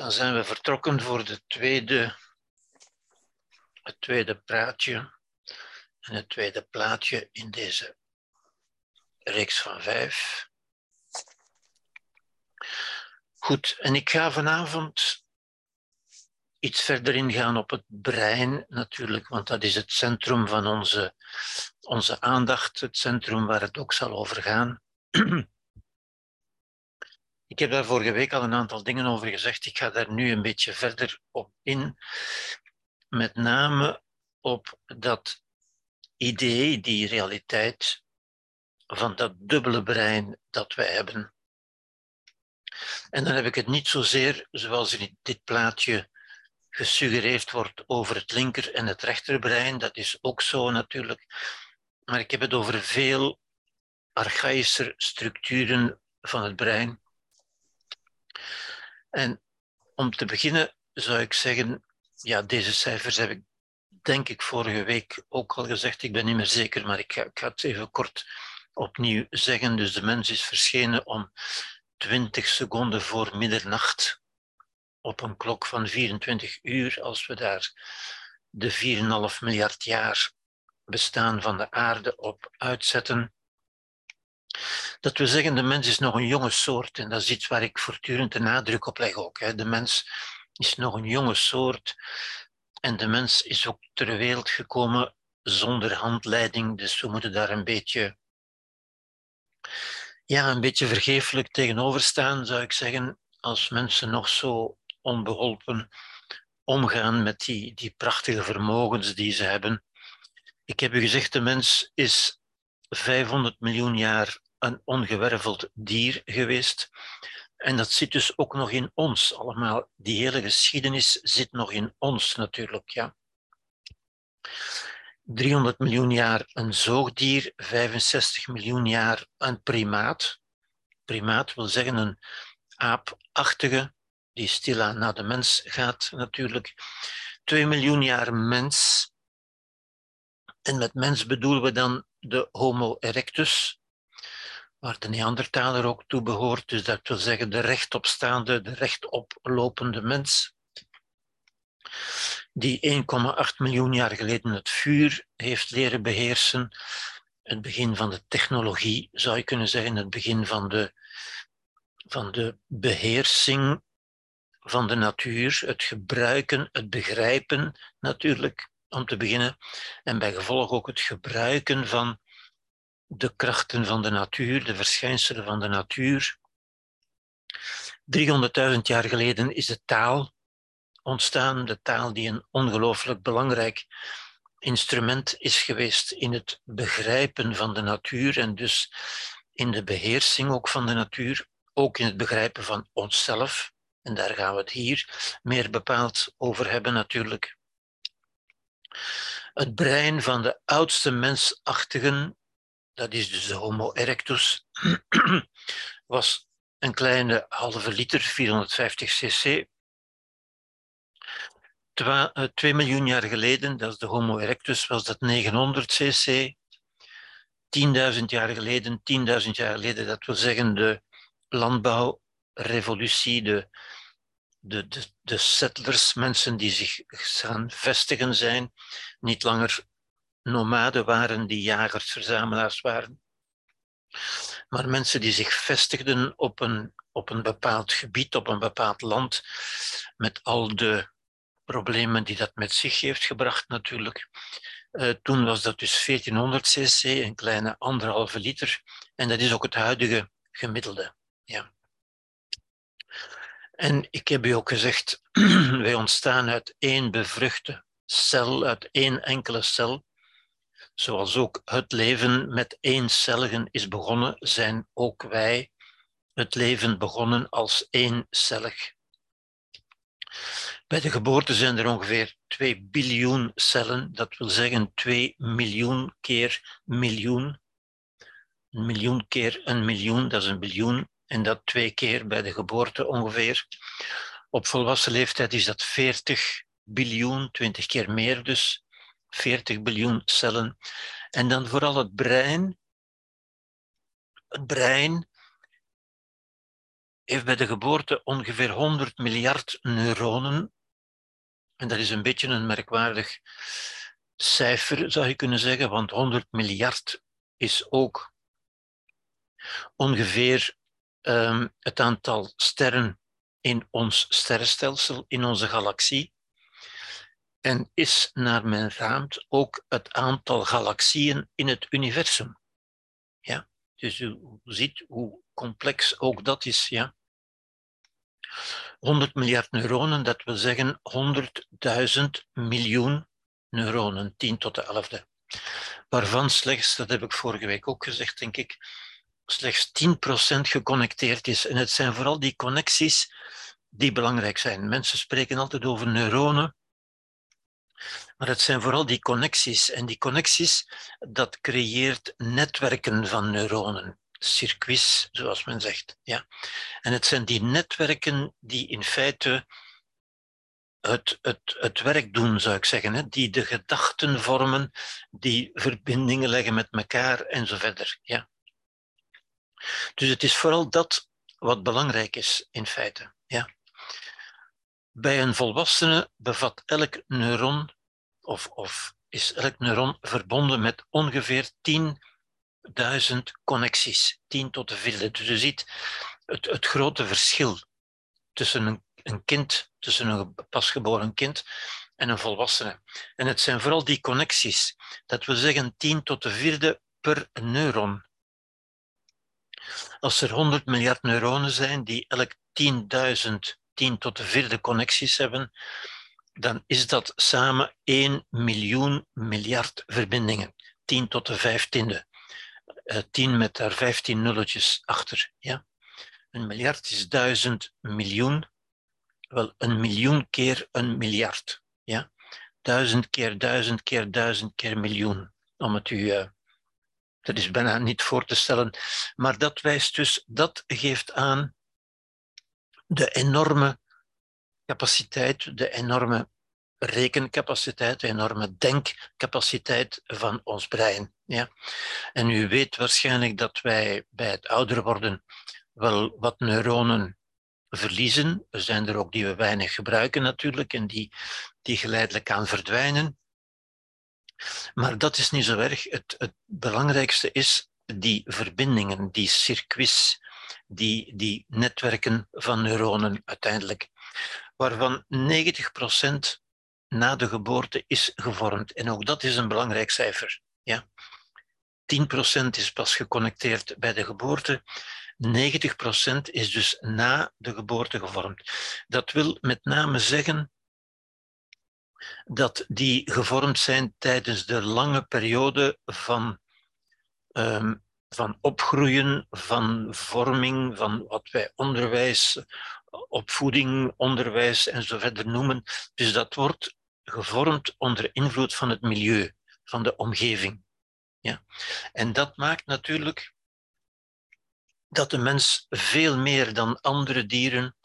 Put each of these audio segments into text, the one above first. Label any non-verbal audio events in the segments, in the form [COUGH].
Dan zijn we vertrokken voor de tweede, het tweede praatje en het tweede plaatje in deze reeks van vijf. Goed, en ik ga vanavond iets verder ingaan op het brein natuurlijk, want dat is het centrum van onze, onze aandacht, het centrum waar het ook zal over gaan. [CLEARS THROAT] Ik heb daar vorige week al een aantal dingen over gezegd. Ik ga daar nu een beetje verder op in. Met name op dat idee, die realiteit van dat dubbele brein dat wij hebben. En dan heb ik het niet zozeer zoals in dit plaatje gesuggereerd wordt over het linker en het rechterbrein. Dat is ook zo natuurlijk. Maar ik heb het over veel archaïscher structuren van het brein. En om te beginnen zou ik zeggen, ja, deze cijfers heb ik denk ik vorige week ook al gezegd. Ik ben niet meer zeker, maar ik ga, ik ga het even kort opnieuw zeggen. Dus de mens is verschenen om 20 seconden voor middernacht op een klok van 24 uur. Als we daar de 4,5 miljard jaar bestaan van de aarde op uitzetten. Dat we zeggen, de mens is nog een jonge soort. En dat is iets waar ik voortdurend de nadruk op leg ook. Hè. De mens is nog een jonge soort. En de mens is ook ter wereld gekomen zonder handleiding. Dus we moeten daar een beetje ja, een beetje vergeeflijk tegenover staan, zou ik zeggen, als mensen nog zo onbeholpen omgaan met die, die prachtige vermogens die ze hebben. Ik heb u gezegd, de mens is 500 miljoen jaar een ongewerveld dier geweest. En dat zit dus ook nog in ons allemaal. Die hele geschiedenis zit nog in ons natuurlijk, ja. 300 miljoen jaar een zoogdier, 65 miljoen jaar een primaat. Primaat wil zeggen een aapachtige, die stilaan naar de mens gaat natuurlijk. 2 miljoen jaar mens. En met mens bedoelen we dan de Homo erectus, waar de Neandertaler ook toe behoort. Dus dat wil zeggen de rechtopstaande, de rechtoplopende mens die 1,8 miljoen jaar geleden het vuur heeft leren beheersen. Het begin van de technologie, zou je kunnen zeggen, het begin van de, van de beheersing van de natuur, het gebruiken, het begrijpen natuurlijk, om te beginnen, en bij gevolg ook het gebruiken van de krachten van de natuur, de verschijnselen van de natuur. 300.000 jaar geleden is de taal ontstaan, de taal die een ongelooflijk belangrijk instrument is geweest in het begrijpen van de natuur en dus in de beheersing ook van de natuur, ook in het begrijpen van onszelf. En daar gaan we het hier meer bepaald over hebben natuurlijk. Het brein van de oudste mensachtigen, dat is dus de Homo erectus, [CLEARS THROAT] was een kleine halve liter, 450 cc, 2 miljoen jaar geleden, dat is de Homo erectus, was dat 900 cc. 10.000 jaar geleden, 10.000 jaar geleden, dat wil zeggen de landbouwrevolutie, de, de, de, de settlers, mensen die zich gaan vestigen zijn, niet langer nomaden waren, die jagers, verzamelaars waren, maar mensen die zich vestigden op een, op een bepaald gebied, op een bepaald land, met al de problemen die dat met zich heeft gebracht natuurlijk. Uh, toen was dat dus 1400 cc, een kleine anderhalve liter. En dat is ook het huidige gemiddelde. Ja. En ik heb u ook gezegd, [CLEARS THROAT] wij ontstaan uit één bevruchte cel, uit één enkele cel. Zoals ook het leven met één celligen is begonnen, zijn ook wij het leven begonnen als ééncellig. Bij de geboorte zijn er ongeveer 2 biljoen cellen, dat wil zeggen 2 miljoen keer miljoen. Een miljoen keer een miljoen, dat is een biljoen. En dat twee keer bij de geboorte ongeveer. Op volwassen leeftijd is dat 40 biljoen, 20 keer meer dus. 40 biljoen cellen. En dan vooral het brein. Het brein heeft bij de geboorte ongeveer 100 miljard neuronen. En dat is een beetje een merkwaardig cijfer, zou je kunnen zeggen, want 100 miljard is ook ongeveer um, het aantal sterren in ons sterrenstelsel, in onze galaxie. En is naar men raamt ook het aantal galaxieën in het universum. Ja, dus u ziet hoe complex ook dat is. Ja. 100 miljard neuronen, dat wil zeggen 100.000 miljoen neuronen, 10 tot de 11e. Waarvan slechts, dat heb ik vorige week ook gezegd, denk ik, slechts 10% geconnecteerd is. En het zijn vooral die connecties die belangrijk zijn. Mensen spreken altijd over neuronen, maar het zijn vooral die connecties. En die connecties, dat creëert netwerken van neuronen. Circuits, zoals men zegt. Ja. En het zijn die netwerken die in feite het, het, het werk doen, zou ik zeggen. Hè? Die de gedachten vormen, die verbindingen leggen met elkaar en zo verder. Ja. Dus het is vooral dat wat belangrijk is, in feite. Ja. Bij een volwassene bevat elk neuron, of, of is elk neuron verbonden met ongeveer 10.000 connecties, 10 tot de vierde. Dus je ziet het, het grote verschil tussen een, een kind, tussen een pasgeboren kind en een volwassene. En het zijn vooral die connecties. Dat wil zeggen 10 tot de vierde per neuron. Als er 100 miljard neuronen zijn die elk 10.000 10 tot de vierde connecties hebben, dan is dat samen 1 miljoen miljard verbindingen. 10 tot de vijftiende. Uh, eh, 10 met daar 15 nulletjes achter. Ja? Een miljard is duizend miljoen. Wel, een miljoen keer een miljard. Ja? Duizend keer duizend keer duizend keer miljoen. Om het u uh, dat is bijna niet voor te stellen. Maar dat wijst dus, dat geeft aan de enorme capaciteit, de enorme rekencapaciteit, de enorme denkcapaciteit van ons brein. Ja? En u weet waarschijnlijk dat wij bij het ouder worden wel wat neuronen verliezen. Er zijn er ook die we weinig gebruiken natuurlijk en die, die geleidelijk aan verdwijnen. Maar dat is niet zo erg. Het, het belangrijkste is die verbindingen, die circuits, die, die netwerken van neuronen uiteindelijk, waarvan 90% na de geboorte is gevormd. En ook dat is een belangrijk cijfer. Ja. 10% is pas geconnecteerd bij de geboorte. 90% is dus na de geboorte gevormd. Dat wil met name zeggen dat die gevormd zijn tijdens de lange periode van, um, van opgroeien, van vorming, van wat wij onderwijs, opvoeding, onderwijs en zo verder noemen. Dus dat wordt gevormd onder invloed van het milieu, van de omgeving. Ja. En dat maakt natuurlijk dat de mens veel meer dan andere dieren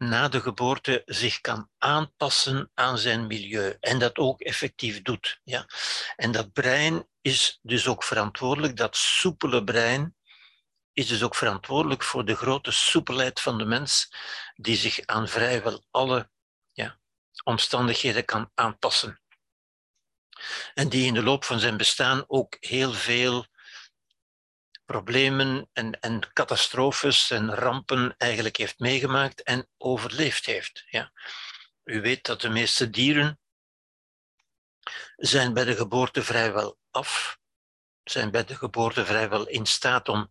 na de geboorte zich kan aanpassen aan zijn milieu en dat ook effectief doet. Ja. En dat brein is dus ook verantwoordelijk, dat soepele brein is dus ook verantwoordelijk voor de grote soepelheid van de mens, die zich aan vrijwel alle ja, omstandigheden kan aanpassen. En die in de loop van zijn bestaan ook heel veel problemen en, en catastrofes en rampen eigenlijk heeft meegemaakt en overleefd heeft. Ja. U weet dat de meeste dieren zijn bij de geboorte vrijwel af, zijn bij de geboorte vrijwel in staat om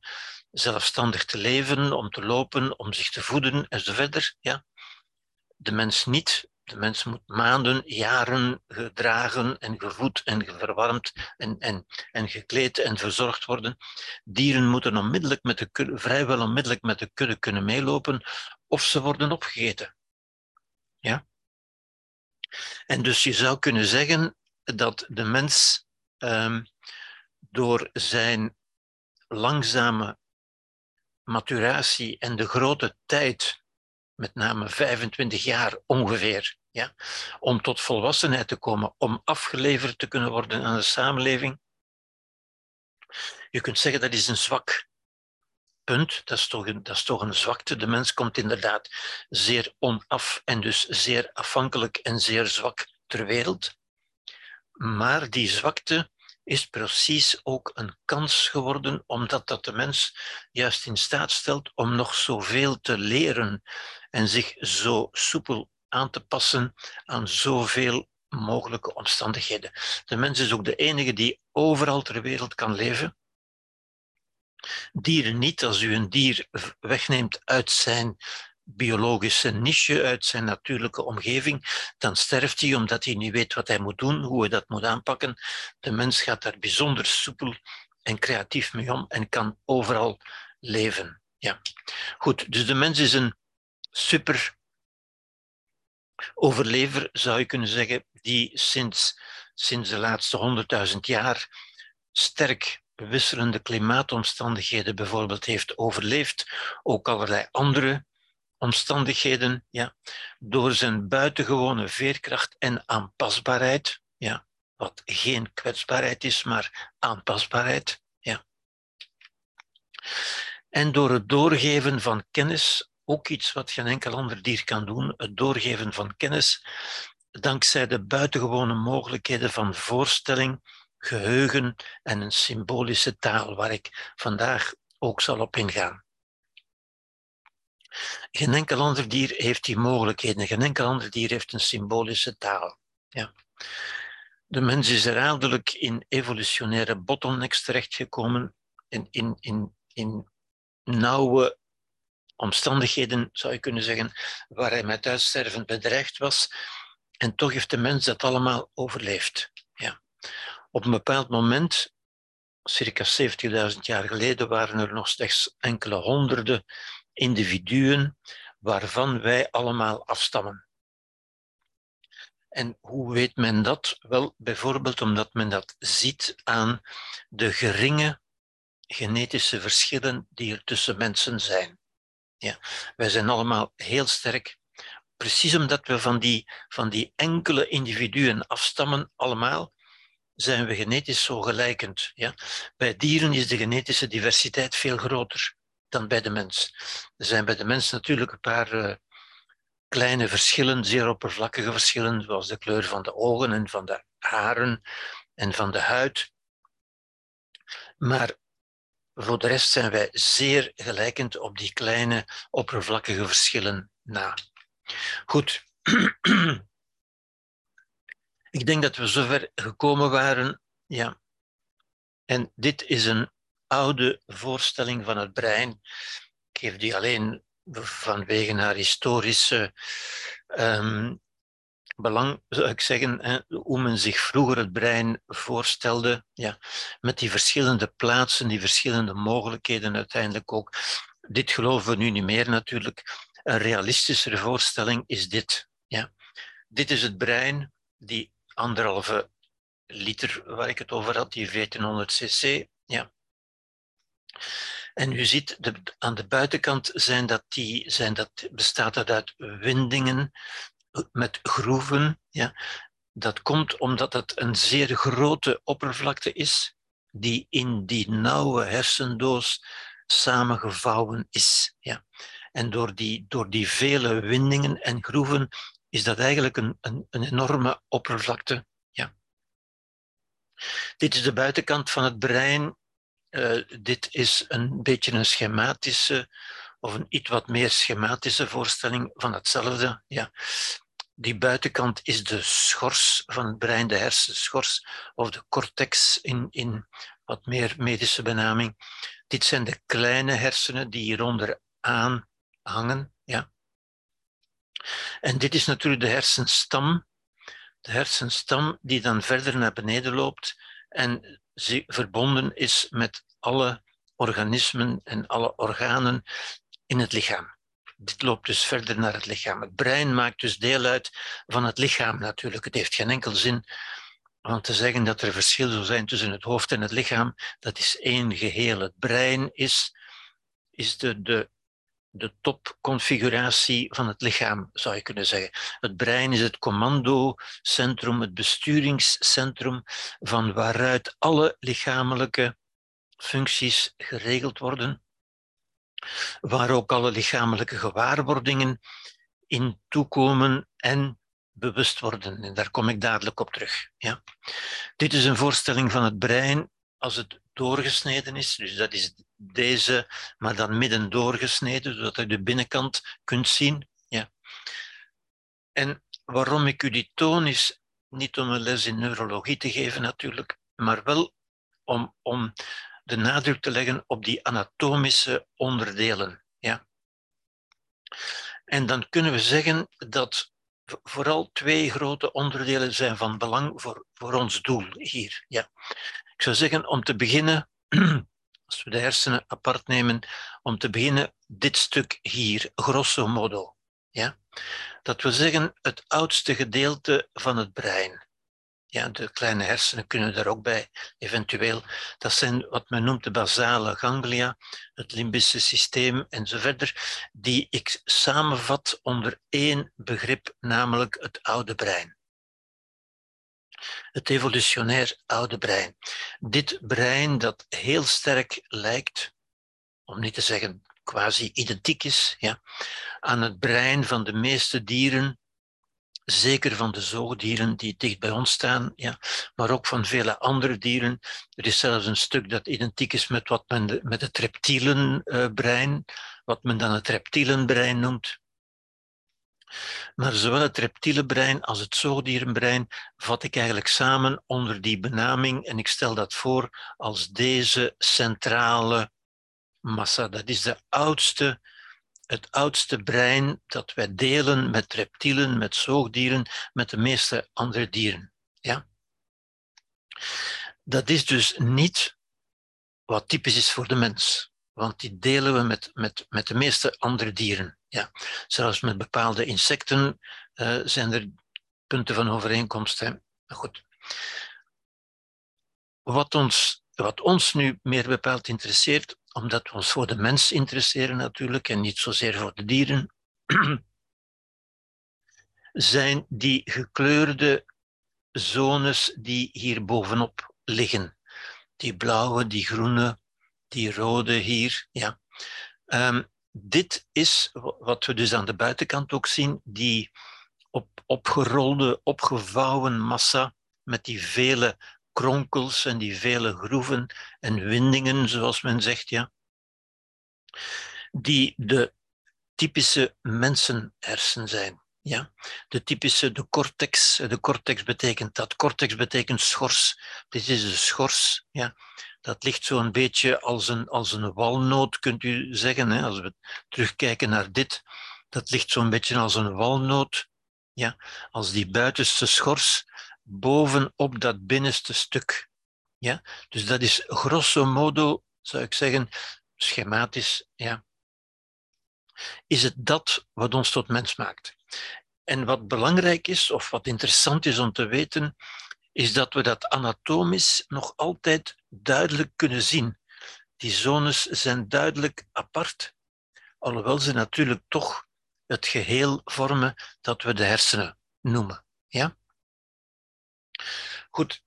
zelfstandig te leven, om te lopen, om zich te voeden enzovoort. Ja. De mens niet. De mens moet maanden, jaren gedragen en gevoed en verwarmd en, en, en gekleed en verzorgd worden. Dieren moeten onmiddellijk met de vrijwel onmiddellijk met de kudde kunnen meelopen of ze worden opgegeten. Ja? En dus je zou kunnen zeggen dat de mens um, door zijn langzame maturatie en de grote tijd met name 25 jaar ongeveer, ja, om tot volwassenheid te komen, om afgeleverd te kunnen worden aan de samenleving. Je kunt zeggen dat is een zwak punt. Dat is, toch een, dat is toch een zwakte. De mens komt inderdaad zeer onaf en dus zeer afhankelijk en zeer zwak ter wereld. Maar die zwakte is precies ook een kans geworden, omdat dat de mens juist in staat stelt om nog zoveel te leren en zich zo soepel aan te passen aan zoveel mogelijke omstandigheden. De mens is ook de enige die overal ter wereld kan leven. Dieren niet. Als u een dier wegneemt uit zijn biologische niche, uit zijn natuurlijke omgeving, dan sterft hij omdat hij niet weet wat hij moet doen, hoe hij dat moet aanpakken. De mens gaat daar bijzonder soepel en creatief mee om en kan overal leven. Ja. Goed, dus de mens is een super overlever, zou je kunnen zeggen, die sinds, sinds de laatste honderdduizend jaar sterk wisselende klimaatomstandigheden bijvoorbeeld heeft overleefd, ook allerlei andere omstandigheden, ja, door zijn buitengewone veerkracht en aanpasbaarheid, ja, wat geen kwetsbaarheid is, maar aanpasbaarheid, ja. En door het doorgeven van kennis, ook iets wat geen enkel ander dier kan doen, het doorgeven van kennis, dankzij de buitengewone mogelijkheden van voorstelling, geheugen en een symbolische taal, waar ik vandaag ook zal op ingaan. Geen enkel ander dier heeft die mogelijkheden. Geen enkel ander dier heeft een symbolische taal. Ja. De mens is herhaaldelijk in evolutionaire bottlenecks terechtgekomen, in, in, in, in nauwe omstandigheden, zou je kunnen zeggen, waar hij met uitsterven bedreigd was. En toch heeft de mens dat allemaal overleefd. Ja. Op een bepaald moment, circa 70.000 jaar geleden, waren er nog slechts enkele honderden individuen waarvan wij allemaal afstammen. En hoe weet men dat? Wel, bijvoorbeeld omdat men dat ziet aan de geringe genetische verschillen die er tussen mensen zijn. Ja, wij zijn allemaal heel sterk, precies omdat we van die, van die enkele individuen afstammen, allemaal, zijn we genetisch zo gelijkend. Ja? Bij dieren is de genetische diversiteit veel groter dan bij de mens. Er zijn bij de mens natuurlijk een paar uh, kleine verschillen, zeer oppervlakkige verschillen, zoals de kleur van de ogen en van de haren en van de huid. Maar voor de rest zijn wij zeer gelijkend op die kleine oppervlakkige verschillen na. Goed. [CLEARS THROAT] Ik denk dat we zover gekomen waren. Ja. En dit is een oude voorstelling van het brein. Ik geef die alleen vanwege haar historische um, belang, zou ik zeggen, hoe men zich vroeger het brein voorstelde, ja, met die verschillende plaatsen, die verschillende mogelijkheden uiteindelijk ook. Dit geloven we nu niet meer natuurlijk. Een realistischere voorstelling is dit. Ja. Dit is het brein, die anderhalve liter waar ik het over had, die 1400 cc. Ja. En u ziet, de, aan de buitenkant zijn dat die, zijn dat, bestaat dat uit windingen met groeven. Ja. Dat komt omdat het een zeer grote oppervlakte is, die in die nauwe hersendoos samengevouwen is. Ja. En door die, door die vele windingen en groeven is dat eigenlijk een, een, een enorme oppervlakte. Ja. Dit is de buitenkant van het brein uh, dit is een beetje een schematische of een iets wat meer schematische voorstelling van hetzelfde. Ja. Die buitenkant is de schors van het brein, de hersenschors of de cortex in, in wat meer medische benaming. Dit zijn de kleine hersenen die hieronder aan hangen. Ja. En dit is natuurlijk de hersenstam. De hersenstam die dan verder naar beneden loopt en verbonden is met alle organismen en alle organen in het lichaam. Dit loopt dus verder naar het lichaam. Het brein maakt dus deel uit van het lichaam natuurlijk. Het heeft geen enkel zin om te zeggen dat er verschil zou zijn tussen het hoofd en het lichaam. Dat is één geheel. Het brein is, is de, de de topconfiguratie van het lichaam, zou je kunnen zeggen. Het brein is het commandocentrum, het besturingscentrum van waaruit alle lichamelijke functies geregeld worden. Waar ook alle lichamelijke gewaarwordingen in toekomen en bewust worden. En daar kom ik dadelijk op terug. Ja. Dit is een voorstelling van het brein als het doorgesneden is. Dus dat is deze, maar dan midden doorgesneden, zodat je de binnenkant kunt zien. Ja. En waarom ik u die toon is niet om een les in neurologie te geven natuurlijk, maar wel om, om de nadruk te leggen op die anatomische onderdelen. Ja. En dan kunnen we zeggen dat vooral twee grote onderdelen zijn van belang voor, voor ons doel hier. Ja. Ik zou zeggen, om te beginnen, [CLEARS THROAT] als we de hersenen apart nemen, om te beginnen dit stuk hier, grosso modo. Ja? Dat we zeggen, het oudste gedeelte van het brein. Ja, de kleine hersenen kunnen daar ook bij, eventueel. Dat zijn wat men noemt de basale ganglia, het limbische systeem enzovoort, die ik samenvat onder één begrip, namelijk het oude brein. Het evolutionair oude brein. Dit brein dat heel sterk lijkt, om niet te zeggen quasi identiek is, ja, aan het brein van de meeste dieren zeker van de zoogdieren die dicht bij ons staan, ja, maar ook van vele andere dieren. Er is zelfs een stuk dat identiek is met wat men de, met het reptielenbrein, wat men dan het reptielenbrein noemt. Maar zowel het reptielenbrein als het zoogdierenbrein vat ik eigenlijk samen onder die benaming en ik stel dat voor als deze centrale massa. Dat is de oudste het oudste brein dat wij delen met reptielen, met zoogdieren, met de meeste andere dieren. Ja? Dat is dus niet wat typisch is voor de mens, want die delen we met, met, met de meeste andere dieren. Ja? Zelfs met bepaalde insecten uh, zijn er punten van overeenkomst. Hè? Maar goed. Wat ons, wat ons nu meer bepaald interesseert, omdat we ons voor de mens interesseren natuurlijk en niet zozeer voor de dieren, [CLEARS THROAT] zijn die gekleurde zones die hier bovenop liggen. Die blauwe, die groene, die rode hier. Ja. Um, dit is wat we dus aan de buitenkant ook zien, die op, opgerolde, opgevouwen massa met die vele kronkels en die vele groeven en windingen, zoals men zegt, ja, die de typische mensenhersen zijn. Ja? De typische, de cortex, de cortex betekent dat. Cortex betekent schors. Dit is de schors. Ja? Dat ligt zo'n beetje als een, als een walnoot, kunt u zeggen. Hè? Als we terugkijken naar dit, dat ligt zo'n beetje als een walnoot. Ja? Als die buitenste schors bovenop dat binnenste stuk. Ja? Dus dat is grosso modo, zou ik zeggen, schematisch, ja, is het dat wat ons tot mens maakt. En wat belangrijk is, of wat interessant is om te weten, is dat we dat anatomisch nog altijd duidelijk kunnen zien. Die zones zijn duidelijk apart, alhoewel ze natuurlijk toch het geheel vormen dat we de hersenen noemen. Ja? Goed.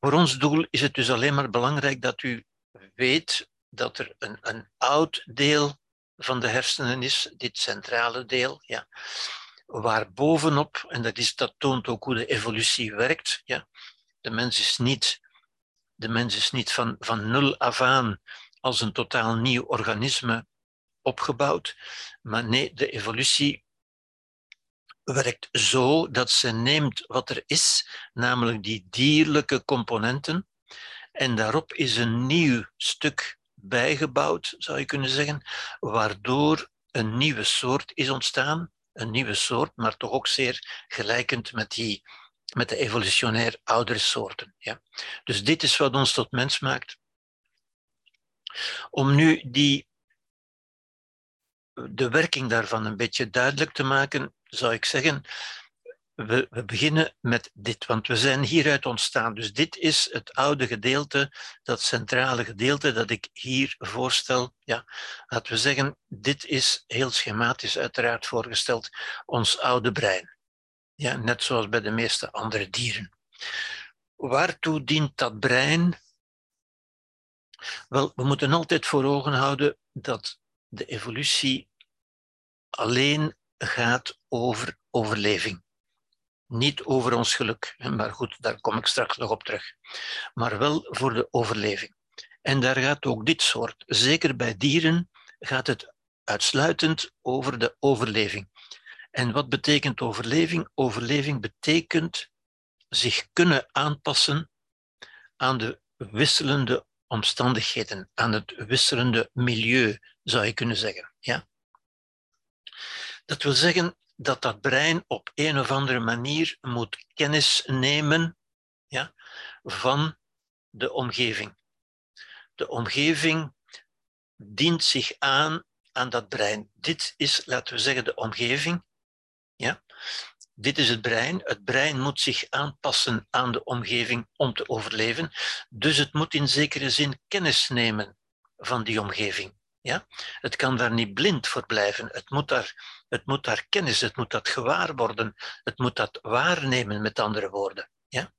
Voor ons doel is het dus alleen maar belangrijk dat u weet dat er een, een oud deel van de hersenen is, dit centrale deel, ja, waar bovenop, en dat, is, dat toont ook hoe de evolutie werkt, ja, de mens is niet, de mens is niet van, van nul af aan als een totaal nieuw organisme opgebouwd, maar nee, de evolutie werkt zo dat ze neemt wat er is, namelijk die dierlijke componenten, en daarop is een nieuw stuk bijgebouwd, zou je kunnen zeggen, waardoor een nieuwe soort is ontstaan. Een nieuwe soort, maar toch ook zeer gelijkend met, die, met de evolutionair oudere soorten. Ja. Dus dit is wat ons tot mens maakt. Om nu die, de werking daarvan een beetje duidelijk te maken, zou ik zeggen, we, beginnen met dit, want we zijn hieruit ontstaan. Dus dit is het oude gedeelte, dat centrale gedeelte dat ik hier voorstel. Ja, laten we zeggen, dit is heel schematisch uiteraard voorgesteld, ons oude brein. Ja, net zoals bij de meeste andere dieren. Waartoe dient dat brein? Wel, we moeten altijd voor ogen houden dat de evolutie alleen gaat over overleving. Niet over ons geluk, maar goed, daar kom ik straks nog op terug. Maar wel voor de overleving. En daar gaat ook dit soort, zeker bij dieren, gaat het uitsluitend over de overleving. En wat betekent overleving? Overleving betekent zich kunnen aanpassen aan de wisselende omstandigheden, aan het wisselende milieu, zou je kunnen zeggen. Ja? Dat wil zeggen dat dat brein op een of andere manier moet kennis nemen ja, van de omgeving. De omgeving dient zich aan aan dat brein. Dit is, laten we zeggen, de omgeving. Ja? Dit is het brein. Het brein moet zich aanpassen aan de omgeving om te overleven. Dus het moet in zekere zin kennis nemen van die omgeving. Ja? Het kan daar niet blind voor blijven. Het moet, daar, het moet daar kennis, het moet dat gewaar worden. Het moet dat waarnemen, met andere woorden. Ja?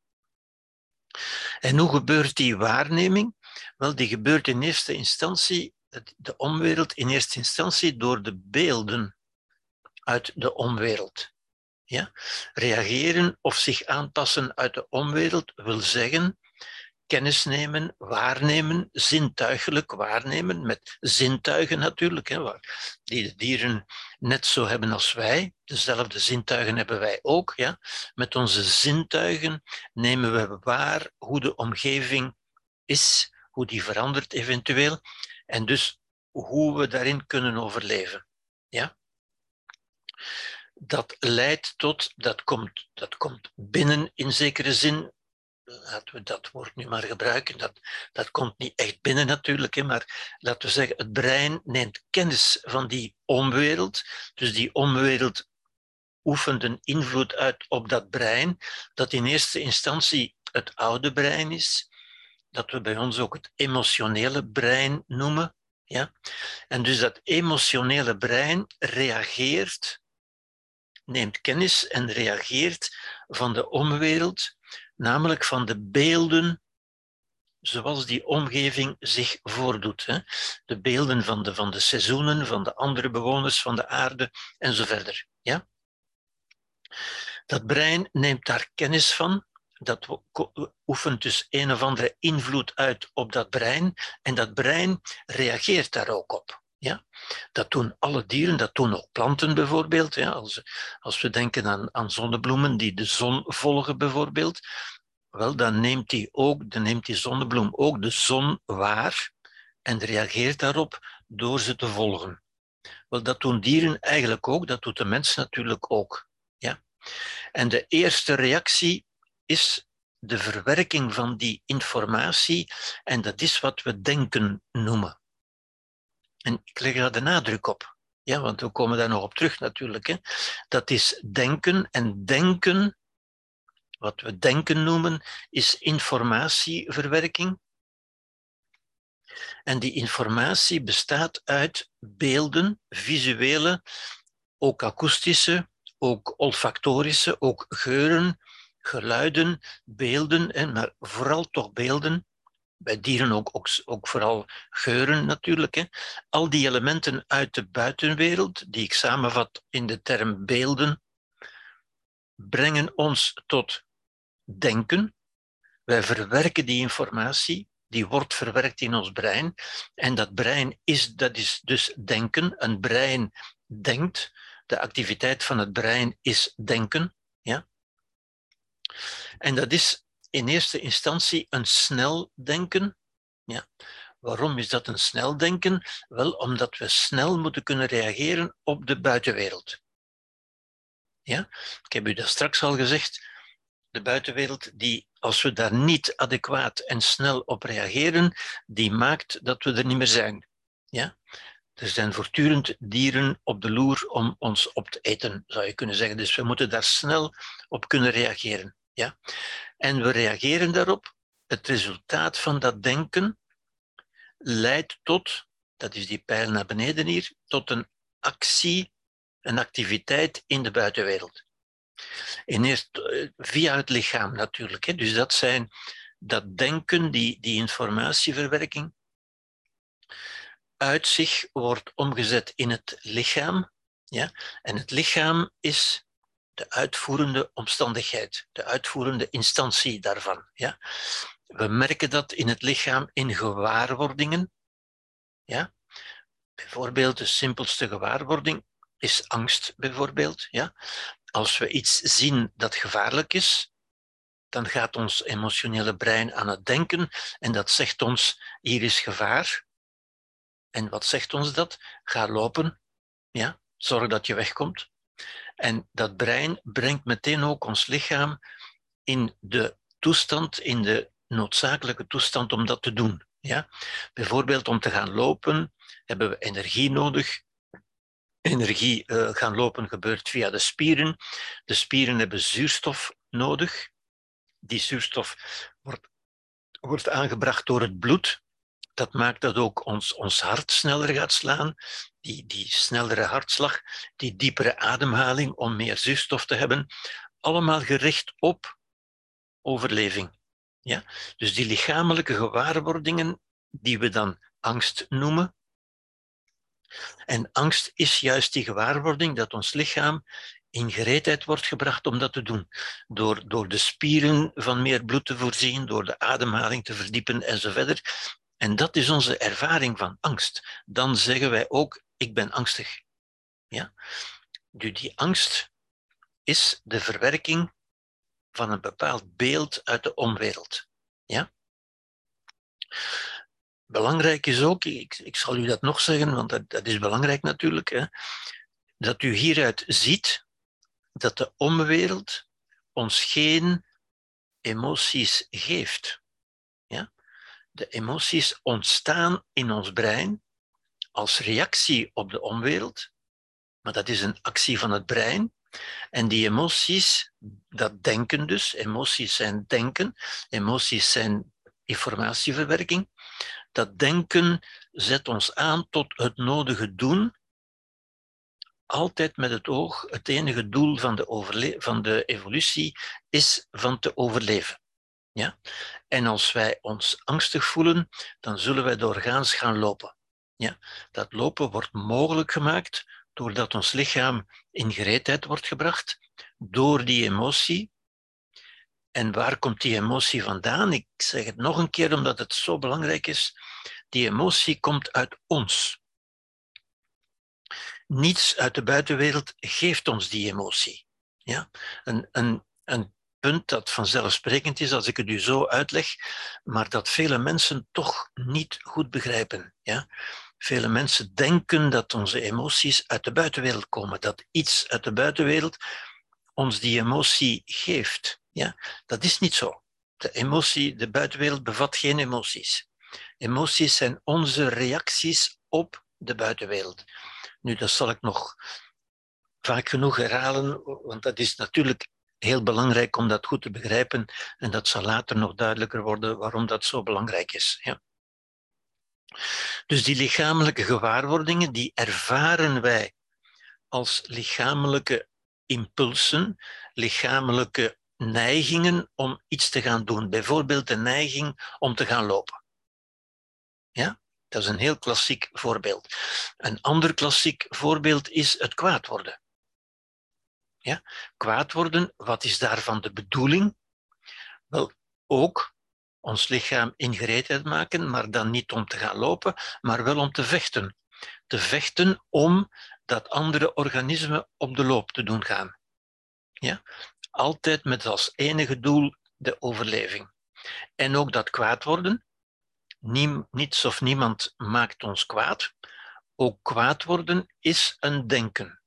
En hoe gebeurt die waarneming? Wel, die gebeurt in eerste instantie, de omwereld in eerste instantie door de beelden uit de omwereld. Ja? Reageren of zich aanpassen uit de omwereld wil zeggen kennis nemen, waarnemen, zintuigelijk waarnemen, met zintuigen natuurlijk, hè, die de dieren net zo hebben als wij. Dezelfde zintuigen hebben wij ook. Ja. Met onze zintuigen nemen we waar hoe de omgeving is, hoe die verandert eventueel, en dus hoe we daarin kunnen overleven. Ja dat leidt tot, dat komt, dat komt binnen in zekere zin, laten we dat woord nu maar gebruiken, dat, dat komt niet echt binnen natuurlijk, hè, maar laten we zeggen, het brein neemt kennis van die omwereld, dus die omwereld oefent een invloed uit op dat brein, dat in eerste instantie het oude brein is, dat we bij ons ook het emotionele brein noemen. Ja? En dus dat emotionele brein reageert neemt kennis en reageert van de omwereld, namelijk van de beelden zoals die omgeving zich voordoet. Hè? De beelden van de, van de seizoenen, van de andere bewoners van de aarde en zo verder. Ja? Dat brein neemt daar kennis van, dat oefent dus een of andere invloed uit op dat brein en dat brein reageert daar ook op. Ja? Dat doen alle dieren, dat doen ook planten bijvoorbeeld. Ja? Als, als we denken aan, aan zonnebloemen die de zon volgen bijvoorbeeld, wel, dan neemt die, ook, dan neemt die zonnebloem ook de zon waar en reageert daarop door ze te volgen. Wel, dat doen dieren eigenlijk ook, dat doet de mens natuurlijk ook. Ja? En de eerste reactie is de verwerking van die informatie en dat is wat we denken noemen. En ik leg daar de nadruk op. Ja, want we komen daar nog op terug natuurlijk. Hè. Dat is denken. En denken, wat we denken noemen, is informatieverwerking. En die informatie bestaat uit beelden, visuele, ook akoestische, ook olfactorische, ook geuren, geluiden, beelden, maar vooral toch beelden bij dieren ook, ook, ook vooral geuren natuurlijk. Hè. Al die elementen uit de buitenwereld, die ik samenvat in de term beelden, brengen ons tot denken. Wij verwerken die informatie, die wordt verwerkt in ons brein. En dat brein is, dat is dus denken. Een brein denkt. De activiteit van het brein is denken. Ja? En dat is in eerste instantie een snel denken. Ja. Waarom is dat een snel denken? Wel, omdat we snel moeten kunnen reageren op de buitenwereld. Ja? Ik heb u dat straks al gezegd. De buitenwereld, die, als we daar niet adequaat en snel op reageren, die maakt dat we er niet meer zijn. Ja? Er zijn voortdurend dieren op de loer om ons op te eten, zou je kunnen zeggen. Dus we moeten daar snel op kunnen reageren. Ja? En we reageren daarop. Het resultaat van dat denken leidt tot, dat is die pijl naar beneden hier, tot een actie, een activiteit in de buitenwereld. En eerst eh, via het lichaam natuurlijk. Hè. Dus dat zijn dat denken, die, die informatieverwerking, uit zich wordt omgezet in het lichaam. Ja? En het lichaam is de uitvoerende omstandigheid, de uitvoerende instantie daarvan. Ja? We merken dat in het lichaam in gewaarwordingen. Ja? Bijvoorbeeld de simpelste gewaarwording is angst, bijvoorbeeld. Ja? Als we iets zien dat gevaarlijk is, dan gaat ons emotionele brein aan het denken en dat zegt ons, hier is gevaar. En wat zegt ons dat? Ga lopen, ja? zorg dat je wegkomt. En dat brein brengt meteen ook ons lichaam in de toestand, in de noodzakelijke toestand om dat te doen. Ja? Bijvoorbeeld om te gaan lopen hebben we energie nodig. Energie uh, gaan lopen gebeurt via de spieren. De spieren hebben zuurstof nodig. Die zuurstof wordt, wordt aangebracht door het bloed. Dat maakt dat ook ons, ons hart sneller gaat slaan. Die, die snellere hartslag, die diepere ademhaling om meer zuurstof te hebben. Allemaal gericht op overleving. Ja? Dus die lichamelijke gewaarwordingen, die we dan angst noemen. En angst is juist die gewaarwording dat ons lichaam in gereedheid wordt gebracht om dat te doen. Door, door de spieren van meer bloed te voorzien, door de ademhaling te verdiepen enzovoort. En dat is onze ervaring van angst. Dan zeggen wij ook, ik ben angstig. Ja? Dus die angst is de verwerking van een bepaald beeld uit de omwereld. Ja? Belangrijk is ook, ik, ik zal u dat nog zeggen, want dat, dat is belangrijk natuurlijk, hè, dat u hieruit ziet dat de omwereld ons geen emoties geeft. De emoties ontstaan in ons brein als reactie op de omwereld, maar dat is een actie van het brein. En die emoties, dat denken dus, emoties zijn denken, emoties zijn informatieverwerking. Dat denken zet ons aan tot het nodige doen, altijd met het oog, het enige doel van de, van de evolutie is van te overleven. Ja? En als wij ons angstig voelen, dan zullen wij doorgaans gaan lopen. Ja? Dat lopen wordt mogelijk gemaakt doordat ons lichaam in gereedheid wordt gebracht door die emotie. En waar komt die emotie vandaan? Ik zeg het nog een keer omdat het zo belangrijk is. Die emotie komt uit ons. Niets uit de buitenwereld geeft ons die emotie. Ja? Een, een, een punt dat vanzelfsprekend is als ik het u zo uitleg, maar dat vele mensen toch niet goed begrijpen. Ja? Vele mensen denken dat onze emoties uit de buitenwereld komen, dat iets uit de buitenwereld ons die emotie geeft. Ja? Dat is niet zo. De emotie, de buitenwereld bevat geen emoties. Emoties zijn onze reacties op de buitenwereld. Nu, dat zal ik nog vaak genoeg herhalen, want dat is natuurlijk heel belangrijk om dat goed te begrijpen en dat zal later nog duidelijker worden waarom dat zo belangrijk is. Ja. Dus die lichamelijke gewaarwordingen, die ervaren wij als lichamelijke impulsen, lichamelijke neigingen om iets te gaan doen. Bijvoorbeeld de neiging om te gaan lopen. Ja? Dat is een heel klassiek voorbeeld. Een ander klassiek voorbeeld is het kwaad worden. Ja? Kwaad worden, wat is daarvan de bedoeling? Wel, ook ons lichaam in gereedheid maken, maar dan niet om te gaan lopen, maar wel om te vechten. Te vechten om dat andere organismen op de loop te doen gaan. Ja? Altijd met als enige doel de overleving. En ook dat kwaad worden. niets of niemand maakt ons kwaad. Ook kwaad worden is een denken.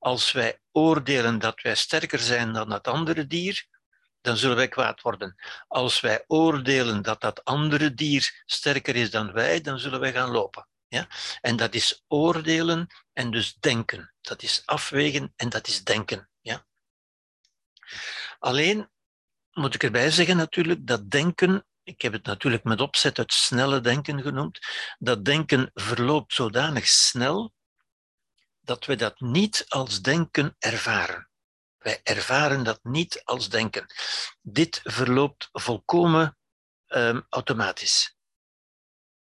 Als wij oordelen dat wij sterker zijn dan dat andere dier, dan zullen wij kwaad worden. Als wij oordelen dat dat andere dier sterker is dan wij, dan zullen wij gaan lopen. Ja? En dat is oordelen en dus denken. Dat is afwegen en dat is denken. Ja? Alleen moet ik erbij zeggen natuurlijk dat denken, ik heb het natuurlijk met opzet het snelle denken genoemd, dat denken verloopt zodanig snel dat we dat niet als denken ervaren. Wij ervaren dat niet als denken. Dit verloopt volkomen um, automatisch.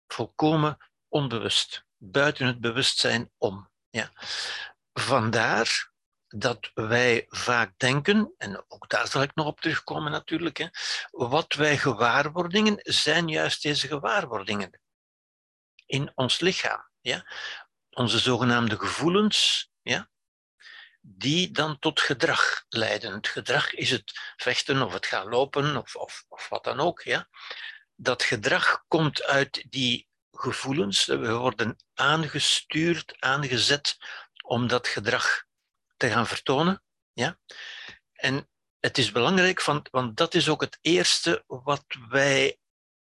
Volkomen onbewust, buiten het bewustzijn om. Ja. Vandaar dat wij vaak denken, en ook daar zal ik nog op terugkomen natuurlijk, hè, wat wij gewaarwordingen zijn juist deze gewaarwordingen in ons lichaam. Ja? Onze zogenaamde gevoelens, ja? die dan tot gedrag leiden. Het gedrag is het vechten of het gaan lopen of, of, of wat dan ook. Ja? Dat gedrag komt uit die gevoelens. We worden aangestuurd, aangezet om dat gedrag te gaan vertonen. Ja? En het is belangrijk, want, want dat is ook het eerste wat wij,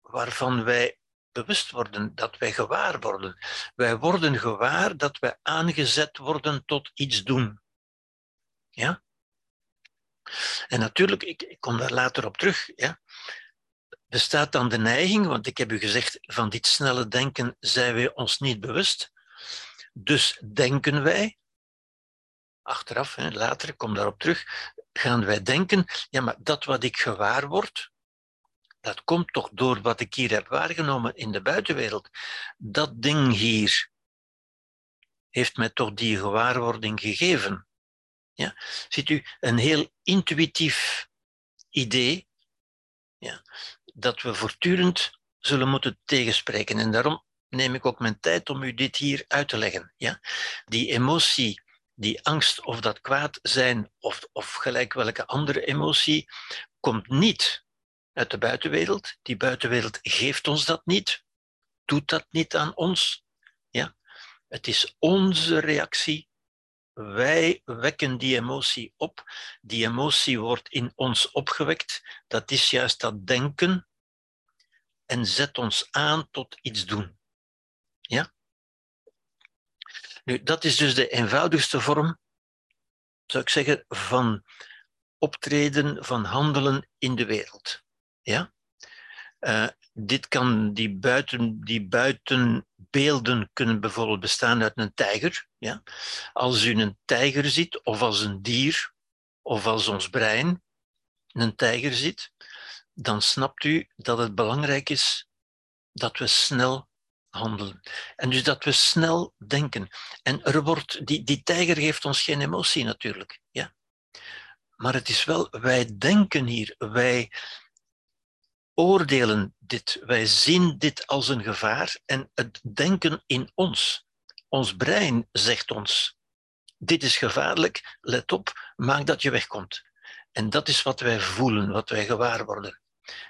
waarvan wij bewust worden, dat wij gewaar worden. Wij worden gewaar dat wij aangezet worden tot iets doen. Ja? En natuurlijk, ik, ik kom daar later op terug, ja, bestaat dan de neiging, want ik heb u gezegd, van dit snelle denken zijn wij ons niet bewust. Dus denken wij, achteraf, later, ik kom daarop terug, gaan wij denken, ja, maar dat wat ik gewaar word, dat komt toch door wat ik hier heb waargenomen in de buitenwereld. Dat ding hier heeft mij toch die gewaarwording gegeven. Ja? Ziet u, een heel intuïtief idee, ja, dat we voortdurend zullen moeten tegenspreken. En daarom neem ik ook mijn tijd om u dit hier uit te leggen. Ja? Die emotie, die angst of dat kwaad zijn, of, of gelijk welke andere emotie, komt niet uit de buitenwereld. Die buitenwereld geeft ons dat niet, doet dat niet aan ons. Ja? Het is onze reactie wij wekken die emotie op. Die emotie wordt in ons opgewekt. Dat is juist dat denken en zet ons aan tot iets doen. Ja? Nu, dat is dus de eenvoudigste vorm, zou ik zeggen, van optreden, van handelen in de wereld. Ja? Uh, dit kan, die, buiten, die buitenbeelden kunnen bijvoorbeeld bestaan uit een tijger. Ja? Als u een tijger ziet, of als een dier, of als ons brein een tijger ziet, dan snapt u dat het belangrijk is dat we snel handelen. En dus dat we snel denken. En er wordt, die, die tijger geeft ons geen emotie natuurlijk. Ja? Maar het is wel, wij denken hier, wij, oordelen dit, wij zien dit als een gevaar en het denken in ons, ons brein zegt ons, dit is gevaarlijk, let op, maak dat je wegkomt. En dat is wat wij voelen, wat wij gewaar worden.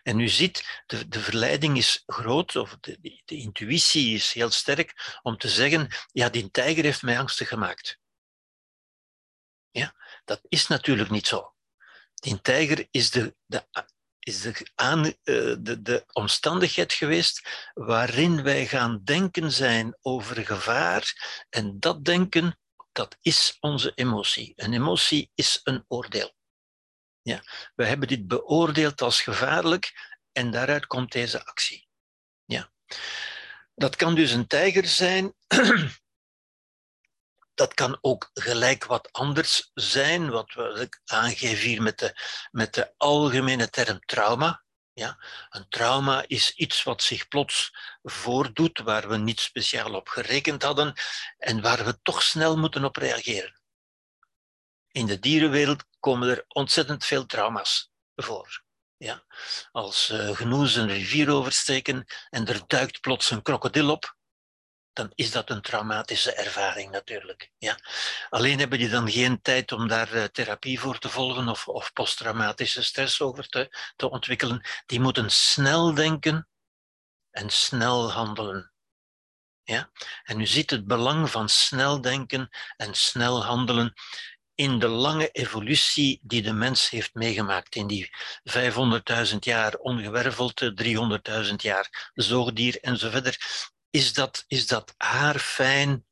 En u ziet, de, de verleiding is groot, of de, de, intuïtie is heel sterk, om te zeggen, ja, die tijger heeft mij angstig gemaakt. Ja, dat is natuurlijk niet zo. Die tijger is de, de, is de, aan, eh, de, de omstandigheid geweest waarin wij gaan denken zijn over gevaar. En dat denken, dat is onze emotie. Een emotie is een oordeel. Ja, we hebben dit beoordeeld als gevaarlijk en daaruit komt deze actie. Ja. Dat kan dus een tijger zijn [CLEARS THROAT] dat kan ook gelijk wat anders zijn, wat we aangeven hier met de, met de algemene term trauma. Ja, een trauma is iets wat zich plots voordoet, waar we niet speciaal op gerekend hadden en waar we toch snel moeten op reageren. In de dierenwereld komen er ontzettend veel trauma's voor. Ja? Als uh, genoes een rivier oversteken en er duikt plots een krokodil op, dan is dat een traumatische ervaring natuurlijk. Ja. Alleen hebben die dan geen tijd om daar uh, therapie voor te volgen of, of posttraumatische stress over te, te ontwikkelen. Die moeten snel denken en snel handelen. Ja? En u ziet het belang van snel denken en snel handelen in de lange evolutie die de mens heeft meegemaakt. In die 500.000 jaar ongewerveld, 300.000 jaar zoogdier en zo verder is dat, is dat haarfijn